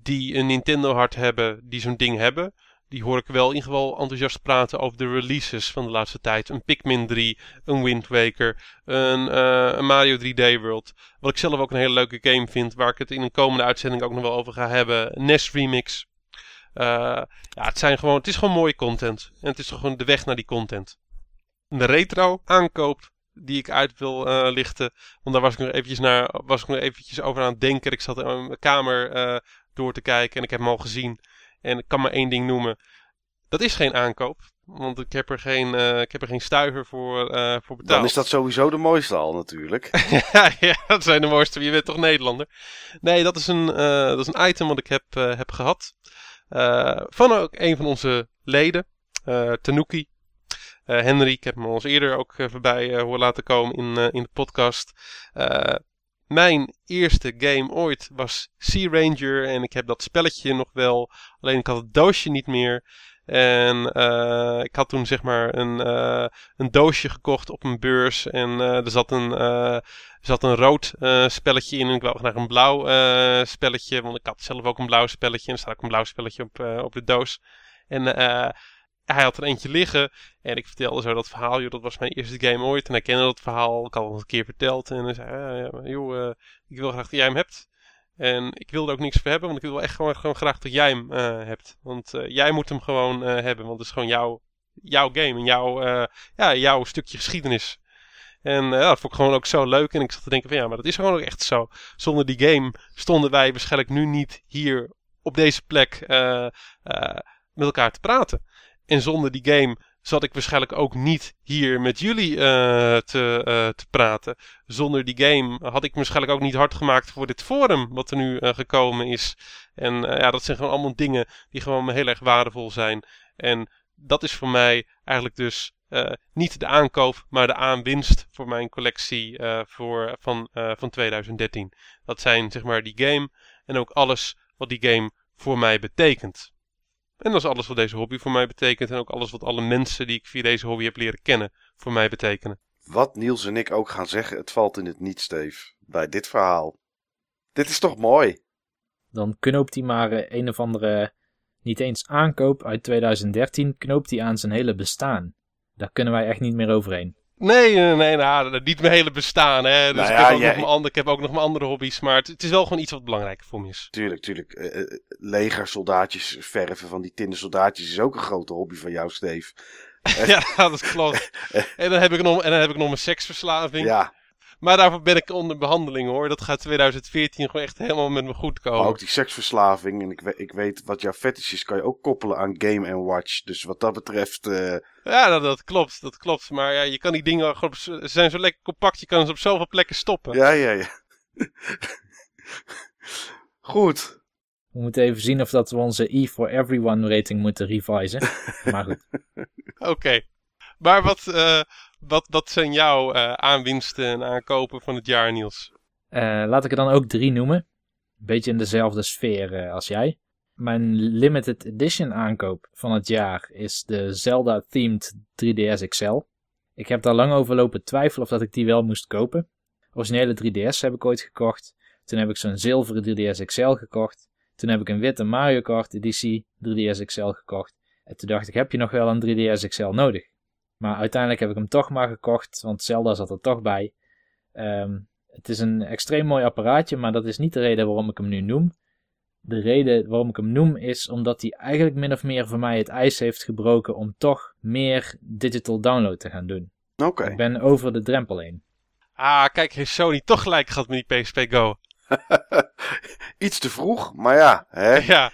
S2: die een Nintendo hart hebben, die zo'n ding hebben, die hoor ik wel in geval enthousiast praten over de releases van de laatste tijd. Een Pikmin 3, een Wind Waker, een, uh, een, Mario 3D World. Wat ik zelf ook een hele leuke game vind, waar ik het in een komende uitzending ook nog wel over ga hebben. NES Remix. Uh, ja, het, zijn gewoon, het is gewoon mooie content. En het is gewoon de weg naar die content. De retro aankoop die ik uit wil uh, lichten. Want daar was ik nog eventjes, naar, was ik nog eventjes over aan het denken. Ik zat in mijn kamer door te kijken en ik heb hem al gezien. En ik kan maar één ding noemen. Dat is geen aankoop. Want ik heb er geen, uh, ik heb er geen stuiver voor, uh, voor betaald.
S4: Dan is dat sowieso de mooiste al natuurlijk.
S2: ja, dat zijn de mooiste. Je bent toch Nederlander? Nee, dat is een, uh, dat is een item wat ik heb, heb gehad. van ook een van onze leden. Tanuki. Henry, ik heb hem al eens eerder ook voorbij horen laten komen in, in de podcast. Mijn eerste game ooit was Sea Ranger en ik heb dat spelletje nog wel, alleen ik had het doosje niet meer. En uh, ik had toen zeg maar een, uh, een doosje gekocht op een beurs en uh, er zat een, er zat een rood spelletje in en ik wou graag een blauw spelletje, want ik had zelf ook een blauw spelletje en er staat ook een blauw spelletje op, op de doos. En hij had er eentje liggen en ik vertelde zo dat verhaal. Joh, dat was mijn eerste game ooit. En hij kende dat verhaal. Ik had het een keer verteld. En hij zei, ja, joh, uh, ik wil graag dat jij hem hebt. En ik wilde ook niks voor hebben, want ik wil echt gewoon, graag dat jij hem uh, hebt. Want jij moet hem gewoon hebben, want het is gewoon jouw, jouw game en jouw, ja, jouw stukje geschiedenis. En dat vond ik gewoon ook zo leuk. En ik zat te denken van ja, maar dat is gewoon ook echt zo. Zonder die game stonden wij waarschijnlijk nu niet hier op deze plek met elkaar te praten. En zonder die game zat ik waarschijnlijk ook niet hier met jullie uh, te, uh, te praten. Zonder die game had ik waarschijnlijk ook niet hard gemaakt voor dit forum wat er nu uh, gekomen is. En ja, dat zijn gewoon allemaal dingen die gewoon heel erg waardevol zijn. En dat is voor mij eigenlijk dus niet de aankoop, maar de aanwinst voor mijn collectie voor, van, van 2013. Dat zijn zeg maar die game en ook alles wat die game voor mij betekent. En dat is alles wat deze hobby voor mij betekent. En ook alles wat alle mensen die ik via deze hobby heb leren kennen voor mij betekenen.
S4: Wat Niels en ik ook gaan zeggen, het valt in het niet, Steve. Bij dit verhaal. Dit is toch mooi?
S3: Dan knoopt hij maar een of andere, niet eens aankoop uit 2013, knoopt hij aan zijn hele bestaan. Daar kunnen wij echt niet meer overheen.
S2: Nee, nee, nee nou, niet mijn hele bestaan. Hè. Dus
S4: Nou
S2: ik, heb ook nog mijn andere, ik heb ook nog mijn andere hobby's. Maar het, het is wel gewoon iets wat belangrijk voor me is.
S4: Tuurlijk, tuurlijk. Eh, eh, legersoldaatjes verven van die tinnen soldaatjes is ook een grote hobby van jou, Steve.
S2: ja, dat klopt. En dan heb ik nog, en dan heb ik nog mijn seksverslaving.
S4: Ja,
S2: Maar daarvoor ben ik onder behandeling hoor. Dat gaat 2014 gewoon echt helemaal met me goed
S4: maar
S2: komen.
S4: ook die seksverslaving. En ik, we- ik weet wat jouw fetish is, kan je ook koppelen aan Game Watch. Dus wat dat betreft, eh,
S2: Ja, dat, dat klopt, dat klopt. Maar ja, je kan die dingen op, ze zijn zo lekker compact, je kan ze op zoveel plekken stoppen.
S4: ja, ja, ja. Goed.
S3: We moeten even zien of dat we onze E for Everyone rating moeten revisen. maar goed.
S2: Oké. Maar wat, eh, wat, zijn jouw eh, aanwinsten en aankopen van het jaar, Niels?
S3: Eh, laat ik er dan ook drie noemen. Beetje in dezelfde sfeer eh, als jij. Mijn limited edition aankoop van het jaar is de Zelda-themed 3DS XL. Ik heb daar lang over lopen twijfelen of dat ik die wel moest kopen. Originele 3DS heb ik ooit gekocht. Toen heb ik zo'n zilveren 3DS XL gekocht. Toen heb ik een witte Mario Kart editie 3DS XL gekocht. En toen dacht ik, heb je nog wel een 3DS XL nodig? Maar uiteindelijk heb ik hem toch maar gekocht, want Zelda zat er toch bij. Ehm, het is een extreem mooi apparaatje, maar dat is niet de reden waarom ik hem nu noem. De reden waarom ik hem noem is omdat hij eigenlijk min of meer voor mij het ijs heeft gebroken om toch meer digital download te gaan doen.
S4: Oké.
S3: Ik ben over de drempel heen.
S2: Ah, kijk, heeft Sony toch gelijk gehad met die PSP Go.
S4: Iets te vroeg, maar ja. Hè?
S2: Ja.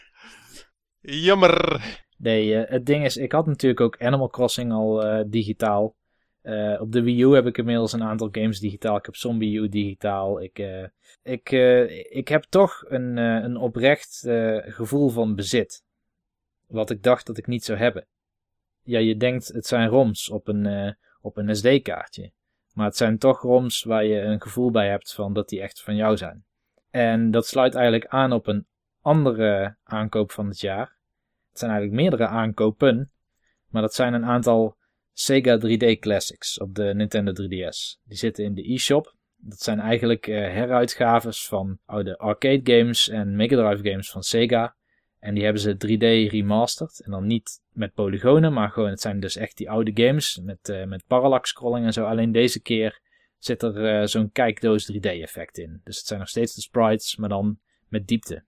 S2: Jammer.
S3: Nee, eh, het ding is, ik had natuurlijk ook Animal Crossing al eh, digitaal. Eh, op de Wii U heb ik inmiddels een aantal games digitaal. Ik heb Zombie U digitaal. Ik, ik, ik heb toch een, een oprecht gevoel van bezit. Wat ik dacht dat ik niet zou hebben. Ja, je denkt het zijn ROMs op een, op een SD-kaartje. Maar het zijn toch ROMs waar je een gevoel bij hebt van dat die echt van jou zijn. En dat sluit eigenlijk aan op een andere aankoop van het jaar. Het zijn eigenlijk meerdere aankopen, maar dat zijn een aantal Sega 3D Classics op de Nintendo 3DS. Die zitten in de eShop. Dat zijn eigenlijk uh, heruitgaves van oude arcade games en Mega Drive games van Sega. En die hebben ze 3D remastered. En dan niet met polygonen, maar gewoon, het zijn dus echt die oude games met, uh, met parallax scrolling en zo. Alleen deze keer zit er uh, zo'n kijkdoos 3D effect in. Dus het zijn nog steeds de sprites, maar dan met diepte.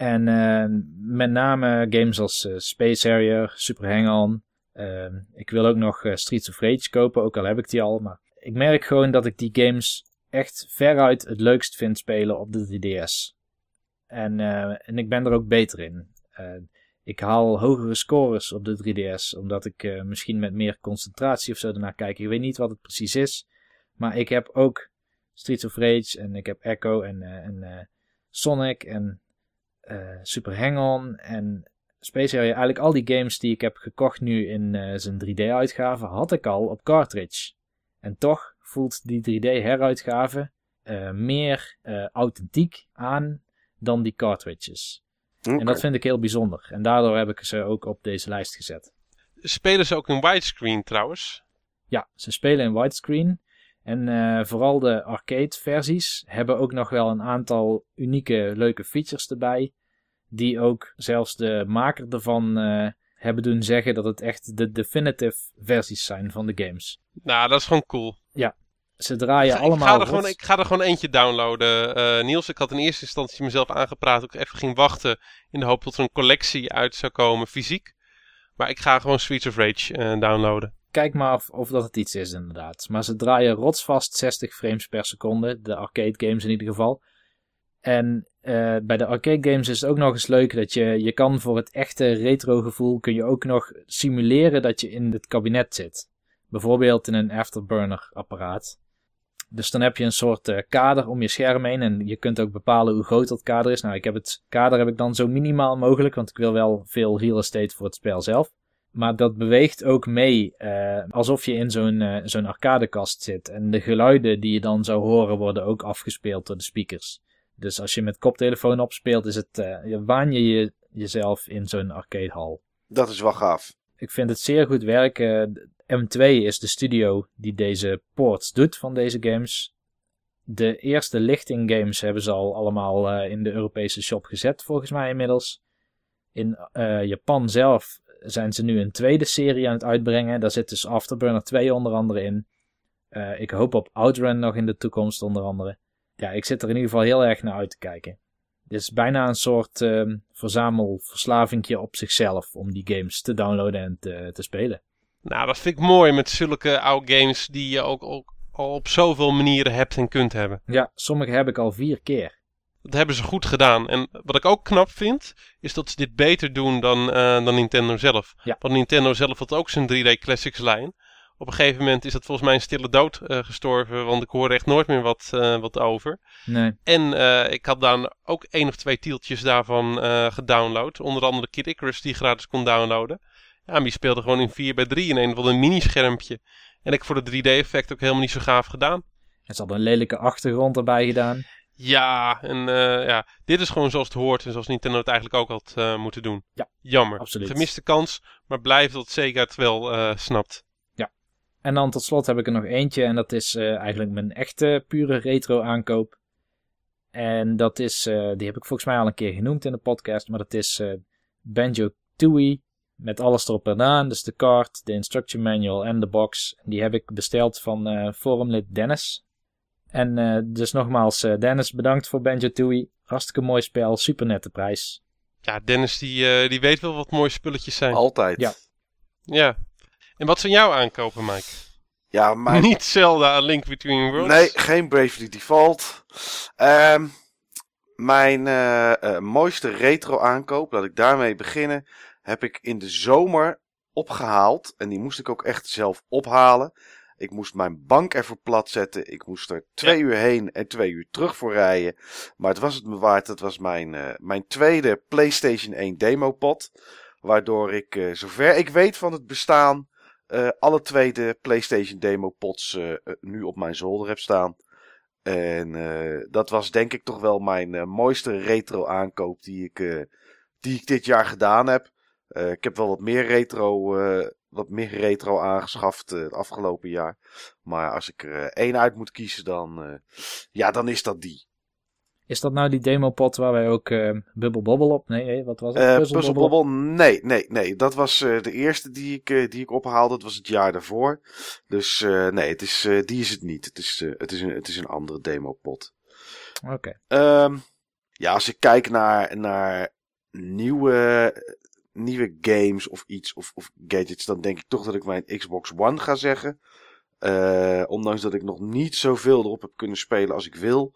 S3: En uh, met name games als Space Harrier, Super Hang-On. Ehm, ik wil ook nog Streets of Rage kopen, ook al heb ik die al. Maar ik merk gewoon dat ik die games echt veruit het leukst vind spelen op de 3DS. En, uh, en ik ben er ook beter in. Uh, ik haal hogere scores op de 3DS, omdat ik misschien met meer concentratie of zo ernaar kijk. Ik weet niet wat het precies is, maar ik heb ook Streets of Rage en ik heb Echo en, en Sonic en Super Hang-On en Space Harrier. Eigenlijk al die games die ik heb gekocht nu in zijn 3D-uitgave, had ik al op cartridge. En toch voelt die 3D-heruitgave meer authentiek aan dan die cartridges. Okay. En dat vind ik heel bijzonder. En daardoor heb ik ze ook op deze lijst gezet.
S2: Spelen ze ook in widescreen trouwens?
S3: Ja, ze spelen in widescreen. En uh, vooral de arcade versies hebben ook nog wel een aantal unieke leuke features erbij. Die ook zelfs de maker ervan uh, hebben doen zeggen dat het echt de definitive versies zijn van de games.
S2: Nou, dat is gewoon cool.
S3: Ja, ze draaien
S2: ik,
S3: allemaal.
S2: Ga, er gewoon, ik ga er gewoon eentje downloaden. Uh, Niels, ik had in eerste instantie mezelf aangepraat ik even ging wachten. In de hoop dat er een collectie uit zou komen, fysiek. Maar ik ga gewoon Streets of Rage uh, downloaden.
S3: Kijk maar of, of dat het iets is, inderdaad. Maar ze draaien rotsvast 60 frames per seconde. De arcade games in ieder geval. En uh, bij de arcade games is het ook nog eens leuk dat je, je kan voor het echte retro gevoel kun je ook nog simuleren dat je in het kabinet zit. Bijvoorbeeld in een afterburner apparaat. Dus dan heb je een soort uh, kader om je scherm heen en je kunt ook bepalen hoe groot dat kader is. Nou, ik heb het kader heb ik dan zo minimaal mogelijk, want ik wil wel veel real estate voor het spel zelf. Maar dat beweegt ook mee, uh, alsof je in zo'n uh, zo'n arcadekast zit. En de geluiden die je dan zou horen worden ook afgespeeld door de speakers. Dus als je met koptelefoon opspeelt, is het, je waan je, je jezelf in zo'n arcadehal.
S4: Dat is wel gaaf.
S3: Ik vind het zeer goed werken. M2 is de studio die deze ports doet van deze games. De eerste lichting games hebben ze al allemaal in de Europese shop gezet, volgens mij inmiddels. In Japan zelf zijn ze nu een tweede serie aan het uitbrengen. Daar zit dus Afterburner 2 onder andere in. Uh, ik hoop op Outrun nog in de toekomst onder andere. Ja, ik zit er in ieder geval heel erg naar uit te kijken. Het is bijna een soort uh, verzamelverslavingje op zichzelf om die games te downloaden en te, te spelen.
S2: Nou, dat vind ik mooi met zulke oude games die je ook, ook al op zoveel manieren hebt en kunt hebben.
S3: Ja, sommige heb ik al vier keer.
S2: Dat hebben ze goed gedaan. En wat ik ook knap vind, is dat ze dit beter doen dan, uh, dan Nintendo zelf.
S3: Ja.
S2: Want Nintendo zelf had ook zijn 3D Classics lijn. Op een gegeven moment is dat volgens mij een stille dood uh, gestorven, want ik hoor echt nooit meer wat, uh, wat over.
S3: Nee.
S2: En ik had dan ook één of twee tieltjes daarvan gedownload. Onder andere Kid Icarus die gratis kon downloaden. Ja, maar die speelde gewoon in 4 bij 3 in een van een minischermpje. En ik voor de 3D-effect ook helemaal niet zo gaaf gedaan.
S3: En ze hadden een lelijke achtergrond erbij gedaan.
S2: Ja, en uh, ja, dit is gewoon zoals het hoort en zoals Nintendo het eigenlijk ook had uh, moeten doen.
S3: Ja,
S2: Jammer.
S3: absoluut.
S2: Gemiste kans, maar blijf dat Sega het wel uh, snapt.
S3: Ja. En dan tot slot heb ik er nog eentje en dat is eigenlijk mijn echte pure retro aankoop. En dat is, die heb ik volgens mij al een keer genoemd in de podcast, maar dat is Banjo-Tooie met alles erop en aan. Dus de kaart, de instruction manual en de box. Die heb ik besteld van forumlid Dennis. En uh, dus nogmaals, uh, Dennis, bedankt voor Banjo-Tooie. Hartstikke mooi spel, super nette prijs.
S2: Ja, Dennis die, die weet wel wat mooie spulletjes zijn.
S4: Altijd.
S3: Ja.
S2: Ja. En wat zijn jouw aankopen, Mike?
S4: Ja, mijn...
S2: Niet Zelda A Link Between Worlds?
S4: Nee, geen Bravely Default. Um, mijn mooiste retro aankoop, laat ik daarmee beginnen heb ik in de zomer opgehaald. En die moest ik ook echt zelf ophalen. Ik moest mijn bank even plat zetten. Ik moest er twee ja. uur heen en twee uur terug voor rijden. Maar het was het me waard. Het was mijn, uh, mijn tweede PlayStation 1 demopod. Waardoor ik, uh, zover ik weet van het bestaan, eh, alle twee de PlayStation demo pots eh, nu op mijn zolder heb staan. En eh, dat was denk ik toch wel mijn eh, mooiste retro aankoop die ik, eh, die ik dit jaar gedaan heb. Eh, ik heb wel wat meer retro, eh, wat meer retro aangeschaft eh, het afgelopen jaar. Maar als ik er eh, één uit moet kiezen, dan, eh, ja, dan is dat die.
S3: Is dat nou die demopot waar wij ook eh Bubble Bobble op? Nee, nee, wat was het?
S4: Eh
S3: Puzzle
S4: Puzzle
S3: Bobble
S4: nee, nee, nee. Dat was de eerste die ik, die ik ophaalde. Dat was het jaar daarvoor. Dus nee, het is, die is het niet. Het is, het is, een, het is een andere demopot.
S3: Oké.
S4: Ehm ja, als ik kijk naar, naar nieuwe, nieuwe games of iets of, of gadgets, dan denk ik toch dat ik mijn Xbox One ga zeggen. Eh, ondanks dat ik nog niet zoveel erop heb kunnen spelen als ik wil.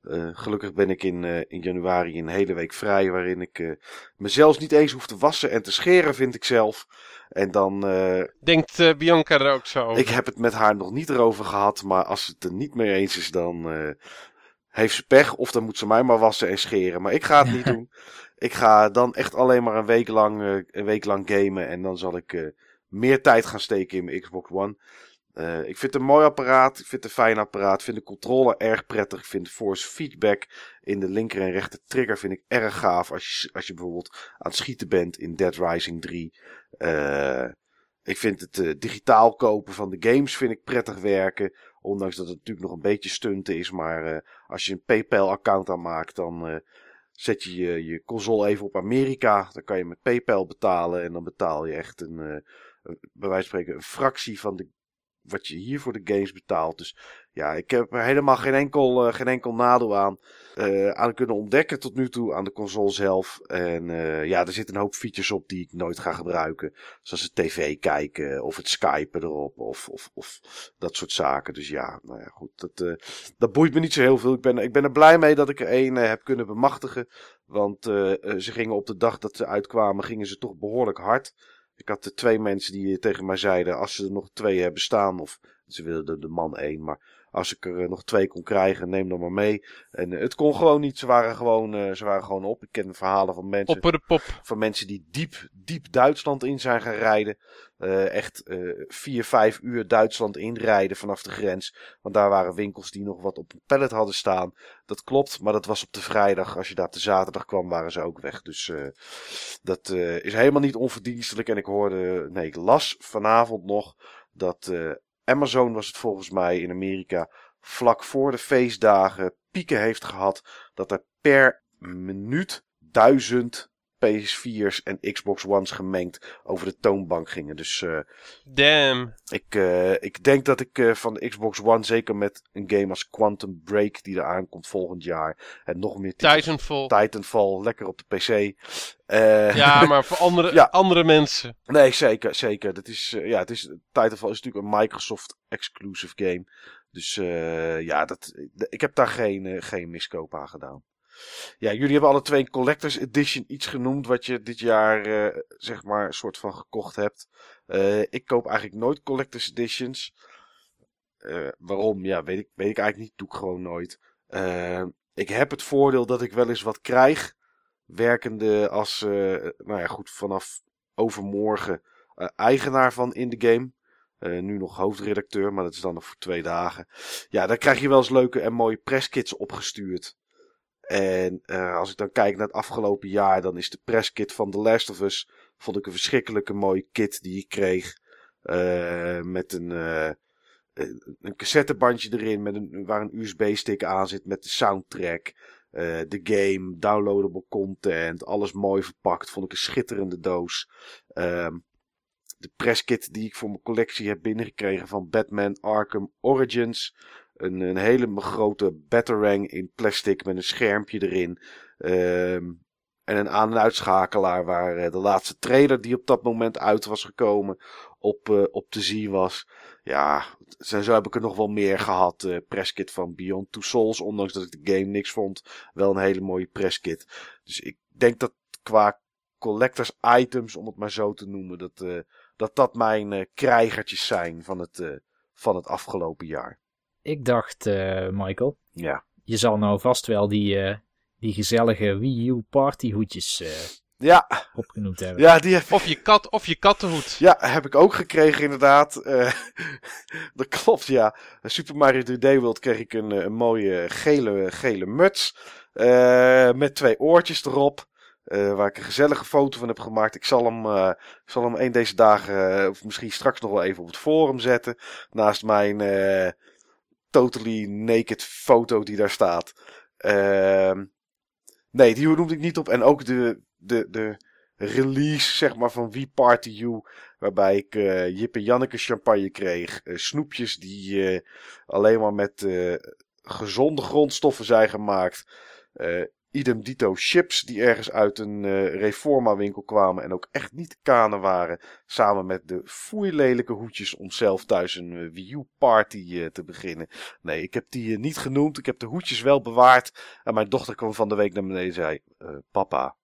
S4: Eh, gelukkig ben ik in, eh, in januari een hele week vrij, waarin ik eh mezelf niet eens hoef te wassen en te scheren, vind ik zelf. En dan, eh,
S2: Denkt eh, Bianca er ook zo over?
S4: ik heb het met haar nog niet erover gehad, maar als ze het er niet mee eens is, dan eh, heeft ze pech. Of dan moet ze mij maar wassen en scheren. Maar ik ga het niet doen. Ik ga dan echt alleen maar een week lang, eh, een week lang gamen. En dan zal ik eh, meer tijd gaan steken in mijn Xbox One. Eh, ik vind het een mooi apparaat. Ik vind het een fijn apparaat. Ik vind de controller erg prettig. Ik vind force feedback in de linker en rechter trigger vind ik erg gaaf. Als je, als je bijvoorbeeld aan het schieten bent in Dead Rising 3. Eh, ik vind het digitaal kopen van de games vind ik prettig werken. Ondanks dat het natuurlijk nog een beetje stunten is. Maar als je een PayPal-account aanmaakt, dan zet je, je console even op Amerika. Dan kan je met PayPal betalen. En dan betaal je echt een, eh, bij wijze van spreken, een fractie van de, wat je hier voor de games betaalt. Dus ja, ik heb er helemaal geen enkel, eh, geen enkel nadeel aan, eh, aan kunnen ontdekken tot nu toe aan de console zelf. En eh, ja, er zitten een hoop features op die ik nooit ga gebruiken. Zoals het tv kijken of het skypen erop of, of, of dat soort zaken. Dus ja, nou ja, goed. Dat, dat boeit me niet zo heel veel. Ik ben, ik ben er blij mee dat ik er één heb kunnen bemachtigen. Want ze gingen op de dag dat ze uitkwamen, gingen ze toch behoorlijk hard. Ik had er twee mensen die tegen mij zeiden, als ze er nog twee hebben staan, of ze wilden de man één, maar als ik er eh, nog twee kon krijgen, neem dan maar mee. En eh, het kon gewoon niet, ze waren gewoon, eh, ze waren gewoon op. Ik ken verhalen van mensen
S2: Opper de pop.
S4: van mensen die diep, diep Duitsland in zijn gaan rijden. Echt vier, vijf uur Duitsland inrijden vanaf de grens. Want daar waren winkels die nog wat op een pallet hadden staan. Dat klopt, maar dat was op de vrijdag. Als je daar op de zaterdag kwam, waren ze ook weg. Dus dat is helemaal niet onverdienstelijk. En ik hoorde, nee, ik las vanavond nog dat Amazon was het volgens mij in Amerika vlak voor de feestdagen pieken heeft gehad. Dat er per minuut duizend PS4's en Xbox One's gemengd over de toonbank gingen. Dus eh,
S2: Damn.
S4: ik, eh, ik denk dat ik eh, van de Xbox One, zeker met een game als Quantum Break die er aankomt volgend jaar. En nog meer
S2: Titanfall.
S4: Titanfall, lekker op de PC. Eh,
S2: Ja, maar voor andere,
S4: Ja.
S2: andere mensen.
S4: Nee, zeker, zeker. Dat is, eh, ja, het is, Titanfall is natuurlijk een Microsoft exclusive game. Dus eh, ja, dat, ik heb daar geen, geen miskoop aan gedaan. Ja, jullie hebben alle twee een Collector's Edition iets genoemd wat je dit jaar, eh, zeg maar, soort van gekocht hebt. Eh, ik koop eigenlijk nooit Collector's Editions. Eh, waarom? Ja, weet ik, weet ik eigenlijk niet. Doe ik gewoon nooit. Ik heb het voordeel dat ik wel eens wat krijg. Werkende als, nou ja, goed, vanaf overmorgen eigenaar van in de game. Nu nog hoofdredacteur, maar dat is dan nog voor twee dagen. Ja, dan krijg je wel eens leuke en mooie presskits opgestuurd. En eh, als ik dan kijk naar het afgelopen jaar, dan is de presskit van The Last of Us. Vond ik een verschrikkelijke mooie kit die ik kreeg. Eh, met een, eh, een een cassettebandje erin, met een, waar een USB-stick aan zit met de soundtrack. De game, downloadable content, alles mooi verpakt. Vond ik een schitterende doos. Ehm, de presskit die ik voor mijn collectie heb binnengekregen van Batman Arkham Origins. Een, een hele grote Batarang in plastic met een schermpje erin. Ehm, en een aan- en uitschakelaar waar eh, de laatste trailer die op dat moment uit was gekomen op, eh, op te zien was. Ja, zo heb ik er nog wel meer gehad. eh presskit van Beyond Two Souls, ondanks dat ik de game niks vond. Wel een hele mooie presskit. Dus ik denk dat qua collectors items, om het maar zo te noemen, dat dat, dat mijn krijgertjes zijn van het, van het afgelopen jaar.
S3: Ik dacht, eh, Michael,
S4: Ja.
S3: je zal nou vast wel die, eh, die gezellige Wii U partyhoedjes eh, Ja. Opgenoemd hebben.
S4: ja, die heb,
S2: Of je kat, of je kattenhoed.
S4: ja, heb ik ook gekregen inderdaad. Eh, dat klopt, ja. Super Mario 3D World kreeg ik een, een mooie gele, gele muts. eh, met twee oortjes erop. eh, waar ik een gezellige foto van heb gemaakt. Ik zal hem, eh, ik zal hem een deze dagen, of misschien straks nog wel even op het forum zetten. Naast mijn eh, totally naked foto die daar staat. Ehm, nee, die noemde ik niet op. En ook de, de, de release, zeg maar, van Wie Party You. Waarbij ik eh Jip en Janneke champagne kreeg. eh, snoepjes die eh, alleen maar met gezonde grondstoffen zijn gemaakt. Idem dito chips die ergens uit een eh, Reforma winkel kwamen. En ook echt niet kanen waren. Samen met de foeilelijke hoedjes om zelf thuis een eh, Wii U party eh, te beginnen. Nee, ik heb die niet genoemd. Ik heb de hoedjes wel bewaard. En mijn dochter kwam van de week naar beneden en zei... papa,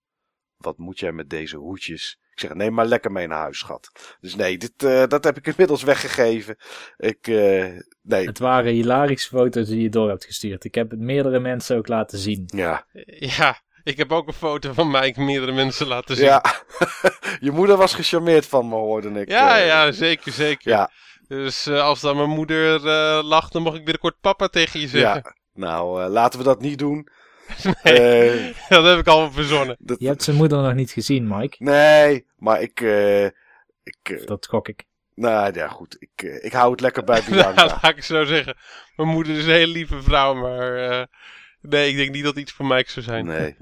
S4: wat moet jij met deze hoedjes? Ik zeg, neem maar lekker mee naar huis, schat. Dus nee, dit, eh, dat heb ik inmiddels weggegeven. Ik, eh, nee,
S3: Het waren hilarische foto's die je door hebt gestuurd. Ik heb het meerdere mensen ook laten zien.
S4: ja,
S2: Ja, ik heb ook een foto van mij meerdere mensen laten zien.
S4: ja. Je moeder was gecharmeerd van me, hoorde ik.
S2: ja,
S4: eh.
S2: ja, zeker, zeker.
S4: Ja,
S2: Dus als dan mijn moeder eh, lacht, dan mag ik binnenkort papa tegen je zeggen.
S4: ja. Nou, laten we dat niet doen.
S2: Nee,
S4: Eh,
S2: dat heb ik al verzonnen.
S4: dat,
S3: Je hebt zijn moeder nog niet gezien, Mike.
S4: Nee, maar ik... eh, ik eh,
S3: Dat gok ik.
S4: nou ja, goed. Ik, ik hou het lekker bij
S2: Nou,
S4: Bianca.
S2: laat ik zo zeggen. Mijn moeder is een hele lieve vrouw, maar eh, nee, ik denk niet dat iets voor Mike zou zijn.
S4: Nee,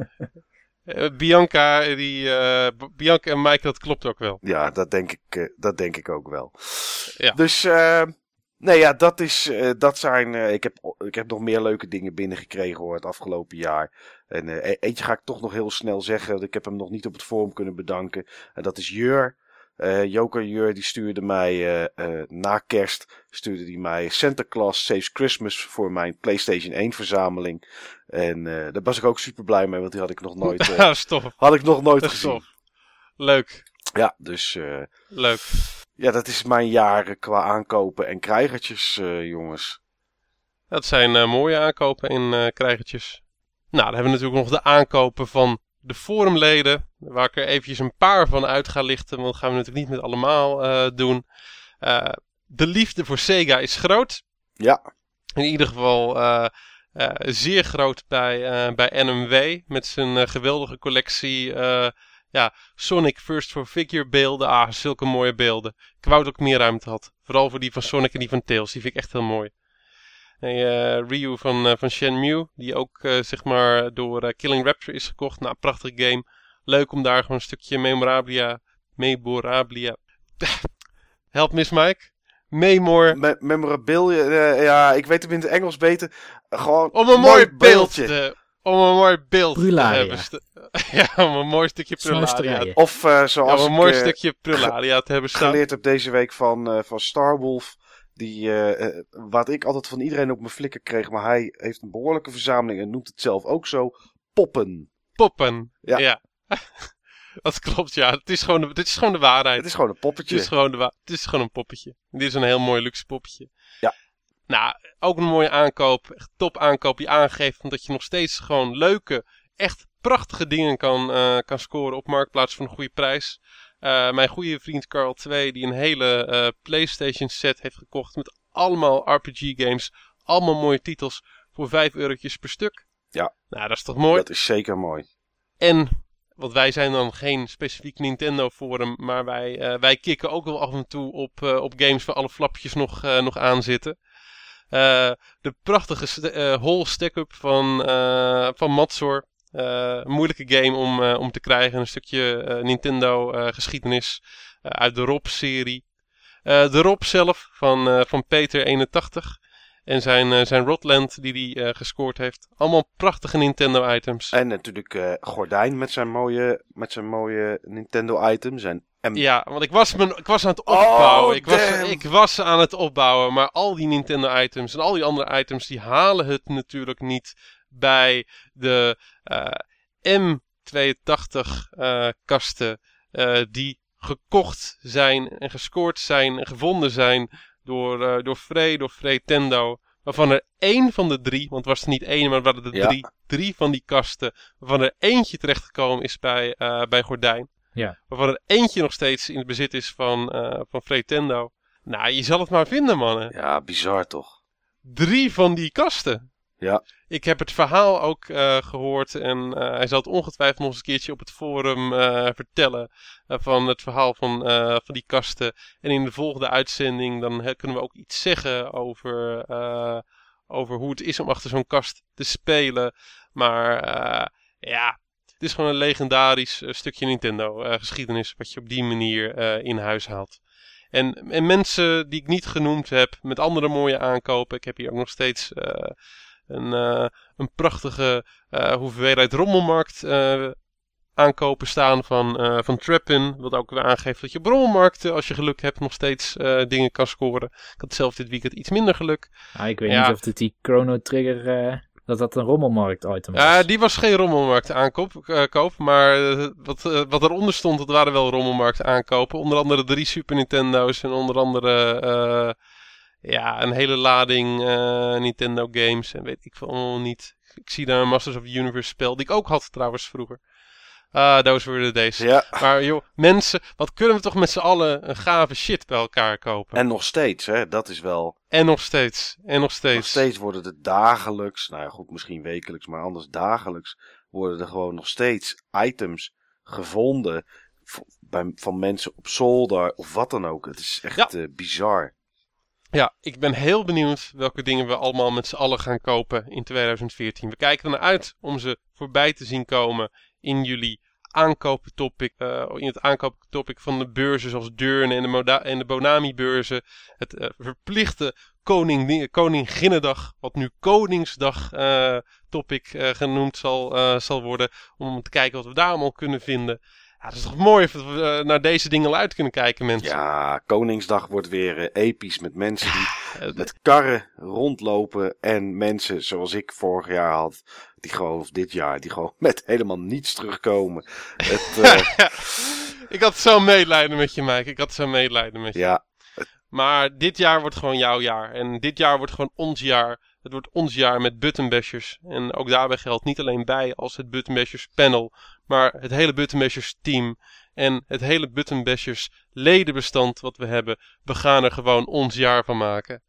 S2: Bianca, die, eh, Bianca en Mike, dat klopt ook wel.
S4: ja, dat denk ik, eh, dat denk ik ook wel.
S2: Ja.
S4: Dus, eh, nee ja, dat is, eh, dat zijn, eh, ik, heb, ik heb nog meer leuke dingen binnengekregen hoor, het afgelopen jaar. En eh, e- eentje ga ik toch nog heel snel zeggen, ik heb hem nog niet op het forum kunnen bedanken. En dat is Jur. Joker Jur, die stuurde mij na kerst, stuurde die mij Santa Claus Saves Christmas voor mijn PlayStation 1 verzameling. En daar was ik ook super blij mee, want die had ik nog nooit,
S2: Ja, stof.
S4: had ik nog nooit gezien.
S2: Leuk,
S4: Ja, dus
S2: leuk.
S4: Ja, dat is mijn jaar eh, qua aankopen en krijgertjes, eh, jongens.
S2: Dat zijn eh, mooie aankopen in eh krijgertjes. Nou, dan hebben we natuurlijk nog de aankopen van de forumleden. Waar ik er eventjes een paar van uit ga lichten. Want dat gaan we natuurlijk niet met allemaal doen. De liefde voor Sega is groot.
S4: Ja,
S2: In ieder geval zeer groot bij, bij NMW. Met zijn geweldige collectie ja, Sonic First for Figure beelden. Ah, zulke mooie beelden. Ik wou dat ik meer ruimte had. Vooral voor die van Sonic en die van Tails. Die vind ik echt heel mooi. En, eh, Ryu van, eh, van Shenmue. Die ook eh, zeg maar door Killing Raptor is gekocht. Nou, prachtig game. Leuk om daar gewoon een stukje memorabilia... Memorabilia... Help Miss Mike. Memor...
S4: me memorabilia, ja, ik weet hem in het Engels beter. Gewoon
S2: Om een mooi beeld te, om een mooi beeld
S3: Prularia.
S2: te hebben. ja, om een mooi stukje prularia.
S3: Snuisterijen.
S4: Of eh,
S2: Ja,
S4: zoals
S2: om een
S4: ik
S2: mooi
S4: eh,
S2: stukje prularia te hebben staan.
S4: geleerd heb deze week van, eh van Starwolf. Die, wat ik altijd van iedereen op mijn flikker kreeg. Maar hij heeft een behoorlijke verzameling en noemt het zelf ook zo. Poppen.
S2: Poppen.
S4: Ja.
S2: Ja. dat klopt, ja. Het is gewoon de, dit is gewoon de waarheid.
S4: Het is gewoon een poppetje.
S2: Het is gewoon, de wa- het is gewoon een poppetje. Dit is een heel mooi luxe poppetje.
S4: Ja.
S2: Nou, ook een mooie aankoop. Echt top aankoop die aangeeft dat je nog steeds gewoon leuke, echt prachtige dingen kan, eh, kan scoren op Marktplaats voor een goede prijs. Eh, mijn goede vriend Carl 2, die een hele eh, PlayStation set heeft gekocht met allemaal RPG games. Allemaal mooie titels voor 5 eurotjes per stuk.
S4: Ja.
S2: Nou, dat is toch mooi?
S4: Dat is zeker mooi.
S2: En, want wij zijn dan geen specifiek Nintendo forum, maar wij, wij kicken ook wel af en toe op, op games waar alle flapjes nog, nog aan zitten. Eh, de prachtige st- eh, Stack-up van, eh van Matsor. Een moeilijke game om, om te krijgen. Een stukje Nintendo geschiedenis uit de Rob-serie. De Rob zelf van, van Peter81. En zijn, eh, zijn Rodland die hij gescoord heeft. Allemaal prachtige Nintendo items.
S4: En natuurlijk Gordijn met zijn mooie, met zijn mooie Nintendo item. Zijn
S2: Ja, want ik was, ik was aan het opbouwen.
S4: Oh,
S2: ik, was, ik was aan het opbouwen. Maar al die Nintendo items en al die andere items, die halen het natuurlijk niet bij de eh, M82 eh, kasten. eh, die gekocht zijn en gescoord zijn en gevonden zijn door, door Frey, door Frey Tendo. Waarvan er één van de drie, want het was er niet één, maar het waren er
S4: Ja.
S2: drie, drie van die kasten. Waarvan er eentje terechtgekomen is bij, bij Gordijn.
S3: Ja.
S2: Waarvan er eentje nog steeds in het bezit is van, eh van Fretendo. Nou, je zal het maar vinden, mannen.
S4: Ja, bizar toch?
S2: Drie van die kasten.
S4: Ja.
S2: Ik heb het verhaal ook eh, gehoord en eh, hij zal het ongetwijfeld nog eens een keertje op het forum eh, vertellen van het verhaal van, eh, van die kasten. En in de volgende uitzending dan kunnen we ook iets zeggen over, eh, over hoe het is om achter zo'n kast te spelen. Maar eh, ja, het is gewoon een legendarisch eh, stukje Nintendo eh, geschiedenis wat je op die manier eh, in huis haalt. En, en mensen die ik niet genoemd heb met andere mooie aankopen. Ik heb hier ook nog steeds een, een prachtige hoeveelheid rommelmarkt aankopen staan van, eh van Trappin. Wat ook weer aangeeft dat je op rommelmarkten, als je geluk hebt, nog steeds dingen kan scoren. Ik had zelf dit weekend iets minder geluk.
S3: Ah, ik weet
S2: Ja.
S3: niet of het die Chrono Trigger, dat dat een rommelmarkt item was.
S2: Ja, die was geen rommelmarkt aankoop, eh, koop, maar eh, wat, eh, wat eronder stond, dat waren wel rommelmarkt aankopen. Onder andere drie Super Nintendo's en onder andere ja, een hele lading Nintendo games en weet ik veel allemaal niet. Ik zie daar een Masters of the Universe spel, die ik ook had trouwens vroeger. Ah, those were the days.
S4: Ja,
S2: Maar joh, mensen, wat kunnen we toch met z'n allen een gave shit bij elkaar kopen?
S4: en nog steeds, hè? Dat is wel.
S2: En nog steeds, en nog steeds.
S4: Nog steeds worden er dagelijks, nou ja, goed, misschien wekelijks, maar anders dagelijks worden er gewoon nog steeds items gevonden bij, van mensen op zolder of wat dan ook. Het is echt
S2: Ja.
S4: eh, bizar.
S2: Ja, ik ben heel benieuwd welke dingen we allemaal met z'n allen gaan kopen in 2014. We kijken er naar uit om ze voorbij te zien komen in jullie aankooptopic. eh in het aankooptopic van de beurzen zoals Deurne en de, en de Bonami-beurzen. Het eh, verplichte Koning, Koninginnedag, wat nu Koningsdag eh, topic genoemd zal, zal worden. Om te kijken wat we daar allemaal kunnen vinden. Ja, het is toch mooi dat we eh, naar deze dingen al uit kunnen kijken, mensen.
S4: Ja, Koningsdag wordt weer eh, episch met mensen die
S2: Eh,
S4: met karren rondlopen en mensen zoals ik vorig jaar had, die gewoon, of dit jaar, die gewoon met helemaal niets terugkomen. Het,
S2: ik had zo medelijden met je, Mike. Ik had zo medelijden met je.
S4: ja,
S2: Maar dit jaar wordt gewoon jouw jaar. En dit jaar wordt gewoon ons jaar. Het wordt ons jaar met buttonbashers. En ook daarbij geldt niet alleen bij als het buttonbashers panel. Maar het hele buttonbashers team. En het hele buttonbashers ledenbestand wat we hebben. We gaan er gewoon ons jaar van maken.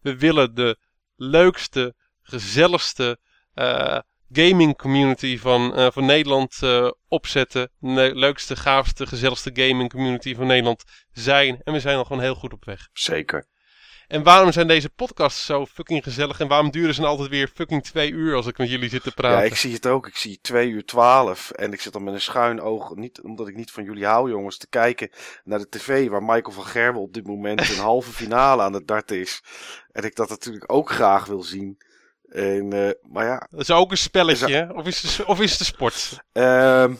S2: We willen de leukste, gezelligste eh, gaming community van, eh, van Nederland eh, opzetten. De leukste, gaafste, gezelligste gaming community van Nederland zijn. En we zijn al gewoon heel goed op weg.
S4: zeker.
S2: En waarom zijn deze podcasts zo fucking gezellig? En waarom duren ze nou altijd weer fucking twee uur als ik met jullie zit te
S4: Ja,
S2: praten?
S4: ik zie het ook. Ik zie 2 uur 12 en ik zit dan met een schuin oog, niet, omdat ik niet van jullie hou jongens, te kijken naar de tv waar Michael van Gerwen op dit moment een halve finale aan het darten is. En ik dat natuurlijk ook graag wil zien. En, eh, maar ja,
S2: Dat is ook een spelletje, hè? Of is het, of is het een sport?
S4: Ehm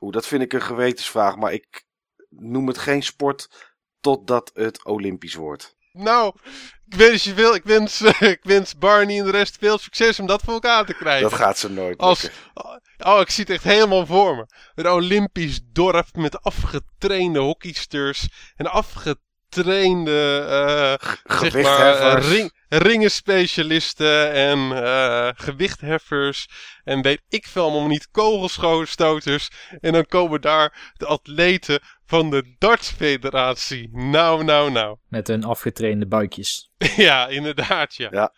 S4: oeh, dat vind ik een gewetensvraag, maar ik noem het geen sport totdat het Olympisch wordt.
S2: Nou, ik wens je veel, ik wens, ik wens Barney en de rest veel succes om dat voor elkaar te krijgen.
S4: Dat gaat ze nooit
S2: Als, oh, ik zie het echt helemaal voor me. Een Olympisch dorp met afgetrainde hockeysters en afgetrainde eh, zeg maar, eh, ring, ringenspecialisten en eh, gewichtheffers en weet ik veel allemaal niet, kogelstoters. En dan komen daar de atleten van de dartsfederatie. Nou, nou, nou.
S3: Met hun afgetrainde buikjes.
S2: ja, inderdaad, ja.
S4: Ja.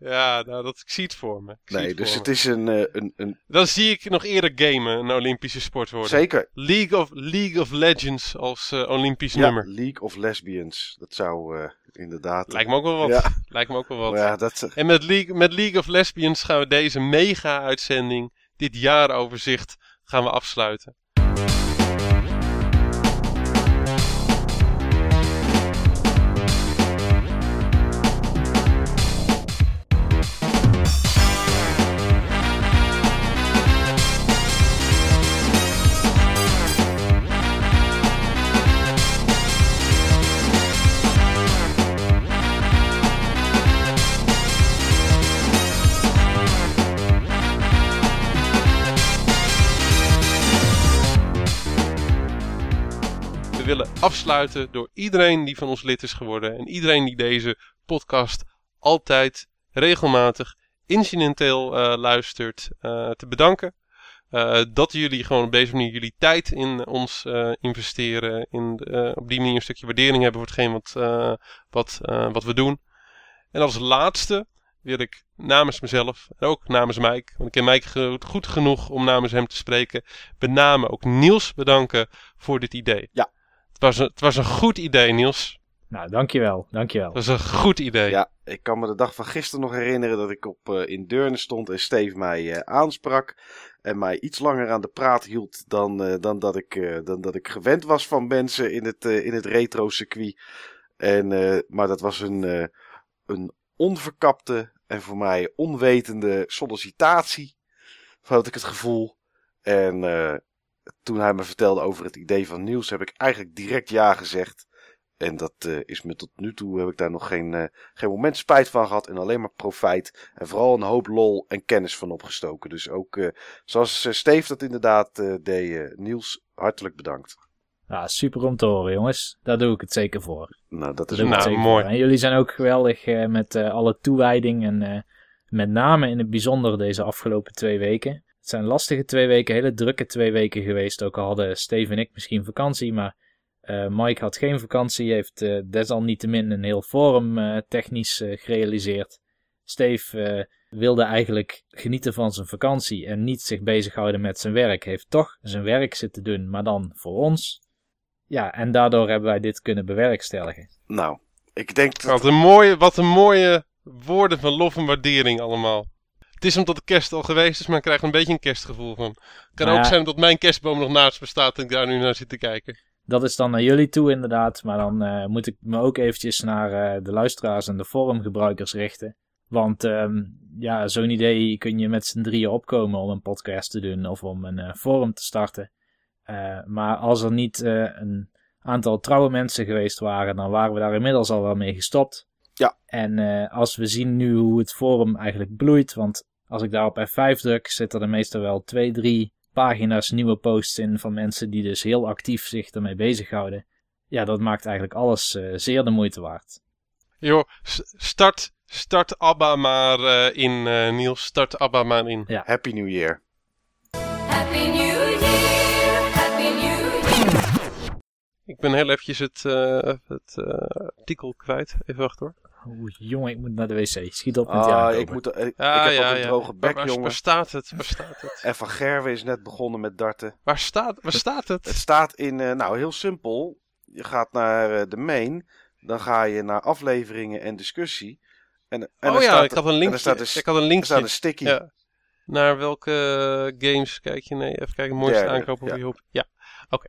S2: Ja, nou, dat, ik zie het voor me. Ik
S4: Nee,
S2: het
S4: dus het
S2: me.
S4: is een, eh, een, een
S2: Dan zie ik nog eerder gamen een Olympische sport worden.
S4: zeker
S2: League of, League of Legends als eh, Olympisch
S4: ja,
S2: nummer.
S4: League of Lesbians. Dat zou eh, inderdaad.
S2: Lijkt me ook wel wat.
S4: Ja.
S2: Lijkt me ook wel wat.
S4: Maar ja, dat,
S2: En met League, met League of Lesbians gaan we deze mega-uitzending, dit jaaroverzicht, gaan we afsluiten. Afsluiten door iedereen die van ons lid is geworden en iedereen die deze podcast altijd regelmatig incidenteel eh, luistert eh, te bedanken. Eh, dat jullie gewoon op deze manier jullie tijd in ons investeren. In, op die manier een stukje waardering hebben voor hetgeen wat, wat, wat we doen. En als laatste wil ik namens mezelf en ook namens Mike, want ik ken Mike goed genoeg om namens hem te spreken, met name ook Niels bedanken voor dit idee.
S4: Ja.
S2: Het was een, het was een goed idee, Niels.
S3: Nou, dankjewel, dankjewel.
S2: Het was een goed idee.
S4: Ja, ik kan me de dag van gisteren nog herinneren dat ik op, eh, in Deurne stond en Steve mij eh, aansprak. En mij iets langer aan de praat hield dan, eh, dan, dat, ik, eh, dan dat ik gewend was van mensen in het, eh, in het retro-circuit. En, eh, maar dat was een, eh, een onverkapte en voor mij onwetende sollicitatie. Had ik het gevoel. En eh, toen hij me vertelde over het idee van Niels, heb ik eigenlijk direct ja gezegd. En dat eh, is me tot nu toe, heb ik daar nog geen, eh, geen moment spijt van gehad. En alleen maar profijt. En vooral een hoop lol en kennis van opgestoken. Dus ook, eh, zoals Steve dat inderdaad eh, deed, eh, Niels, hartelijk bedankt.
S3: Ja, super om te horen, jongens. Daar doe ik het zeker voor.
S4: Nou, dat is
S2: Nou, mooi.
S3: En jullie zijn ook geweldig eh, met eh, alle toewijding en eh, met name in het bijzonder deze afgelopen twee weken. Het zijn lastige twee weken, hele drukke twee weken geweest. Ook al hadden Steve en ik misschien vakantie, maar eh, Mike had geen vakantie. Heeft eh, desalniettemin een heel forum eh, technisch eh, gerealiseerd. Steve eh, wilde eigenlijk genieten van zijn vakantie en niet zich bezighouden met zijn werk. Heeft toch zijn werk zitten doen, maar dan voor ons. Ja, en daardoor hebben wij dit kunnen bewerkstelligen.
S4: Nou, ik denk dat...
S2: Wat een mooie, wat een mooie woorden van lof en waardering allemaal. Het is omdat de kerst al geweest is, maar ik krijg er een beetje een kerstgevoel van. Het kan
S3: Nou
S2: ook zijn dat mijn kerstboom nog naast me staat en ik daar nu naar zit te kijken.
S3: Dat is dan naar jullie toe inderdaad, maar dan eh, moet ik me ook eventjes naar eh, de luisteraars en de forumgebruikers richten. Want ehm, ja, zo'n idee kun je met z'n drieën opkomen om een podcast te doen of om een eh, forum te starten. Maar als er niet een aantal trouwe mensen geweest waren, dan waren we daar inmiddels al wel mee gestopt.
S4: Ja.
S3: En eh, als we zien nu hoe het forum eigenlijk bloeit, want als ik daar op F5 druk, zitten er meestal wel twee, drie pagina's nieuwe posts in van mensen die dus heel actief zich ermee bezighouden. Ja, dat maakt eigenlijk alles eh, zeer de moeite waard.
S2: Joh, start, start ABBA maar eh, in, eh, Niels. Start ABBA maar in.
S4: Happy New Year.
S1: Happy New Year, Happy New Year.
S2: Ik ben heel eventjes het, eh, het eh, artikel kwijt. Even wachten hoor.
S3: Oeh, jongen, ik moet naar de wc. Schiet op met
S4: Ah,
S3: aankomen.
S4: ik, moet, ik, ik
S2: Ja,
S4: heb
S2: ja,
S4: ook een droge bek,
S2: waar,
S4: jongen.
S2: waar staat het? Waar staat het?
S4: En Van Gerwen is net begonnen met darten.
S2: Waar staat, waar staat
S4: Het
S2: het?
S4: staat in, eh, nou heel simpel. Je gaat naar eh, de main. Dan ga je naar afleveringen en discussie. En, en
S2: oh ja,
S4: staat
S2: ik had een
S4: en
S2: linkje.
S4: staat dus-
S2: ik had een
S4: Er
S2: linkje.
S4: staat een sticky.
S2: Ja. Naar welke games kijk je? Nee, even kijken. Mooiste op
S4: ja.
S2: je hoop. Ja, oké.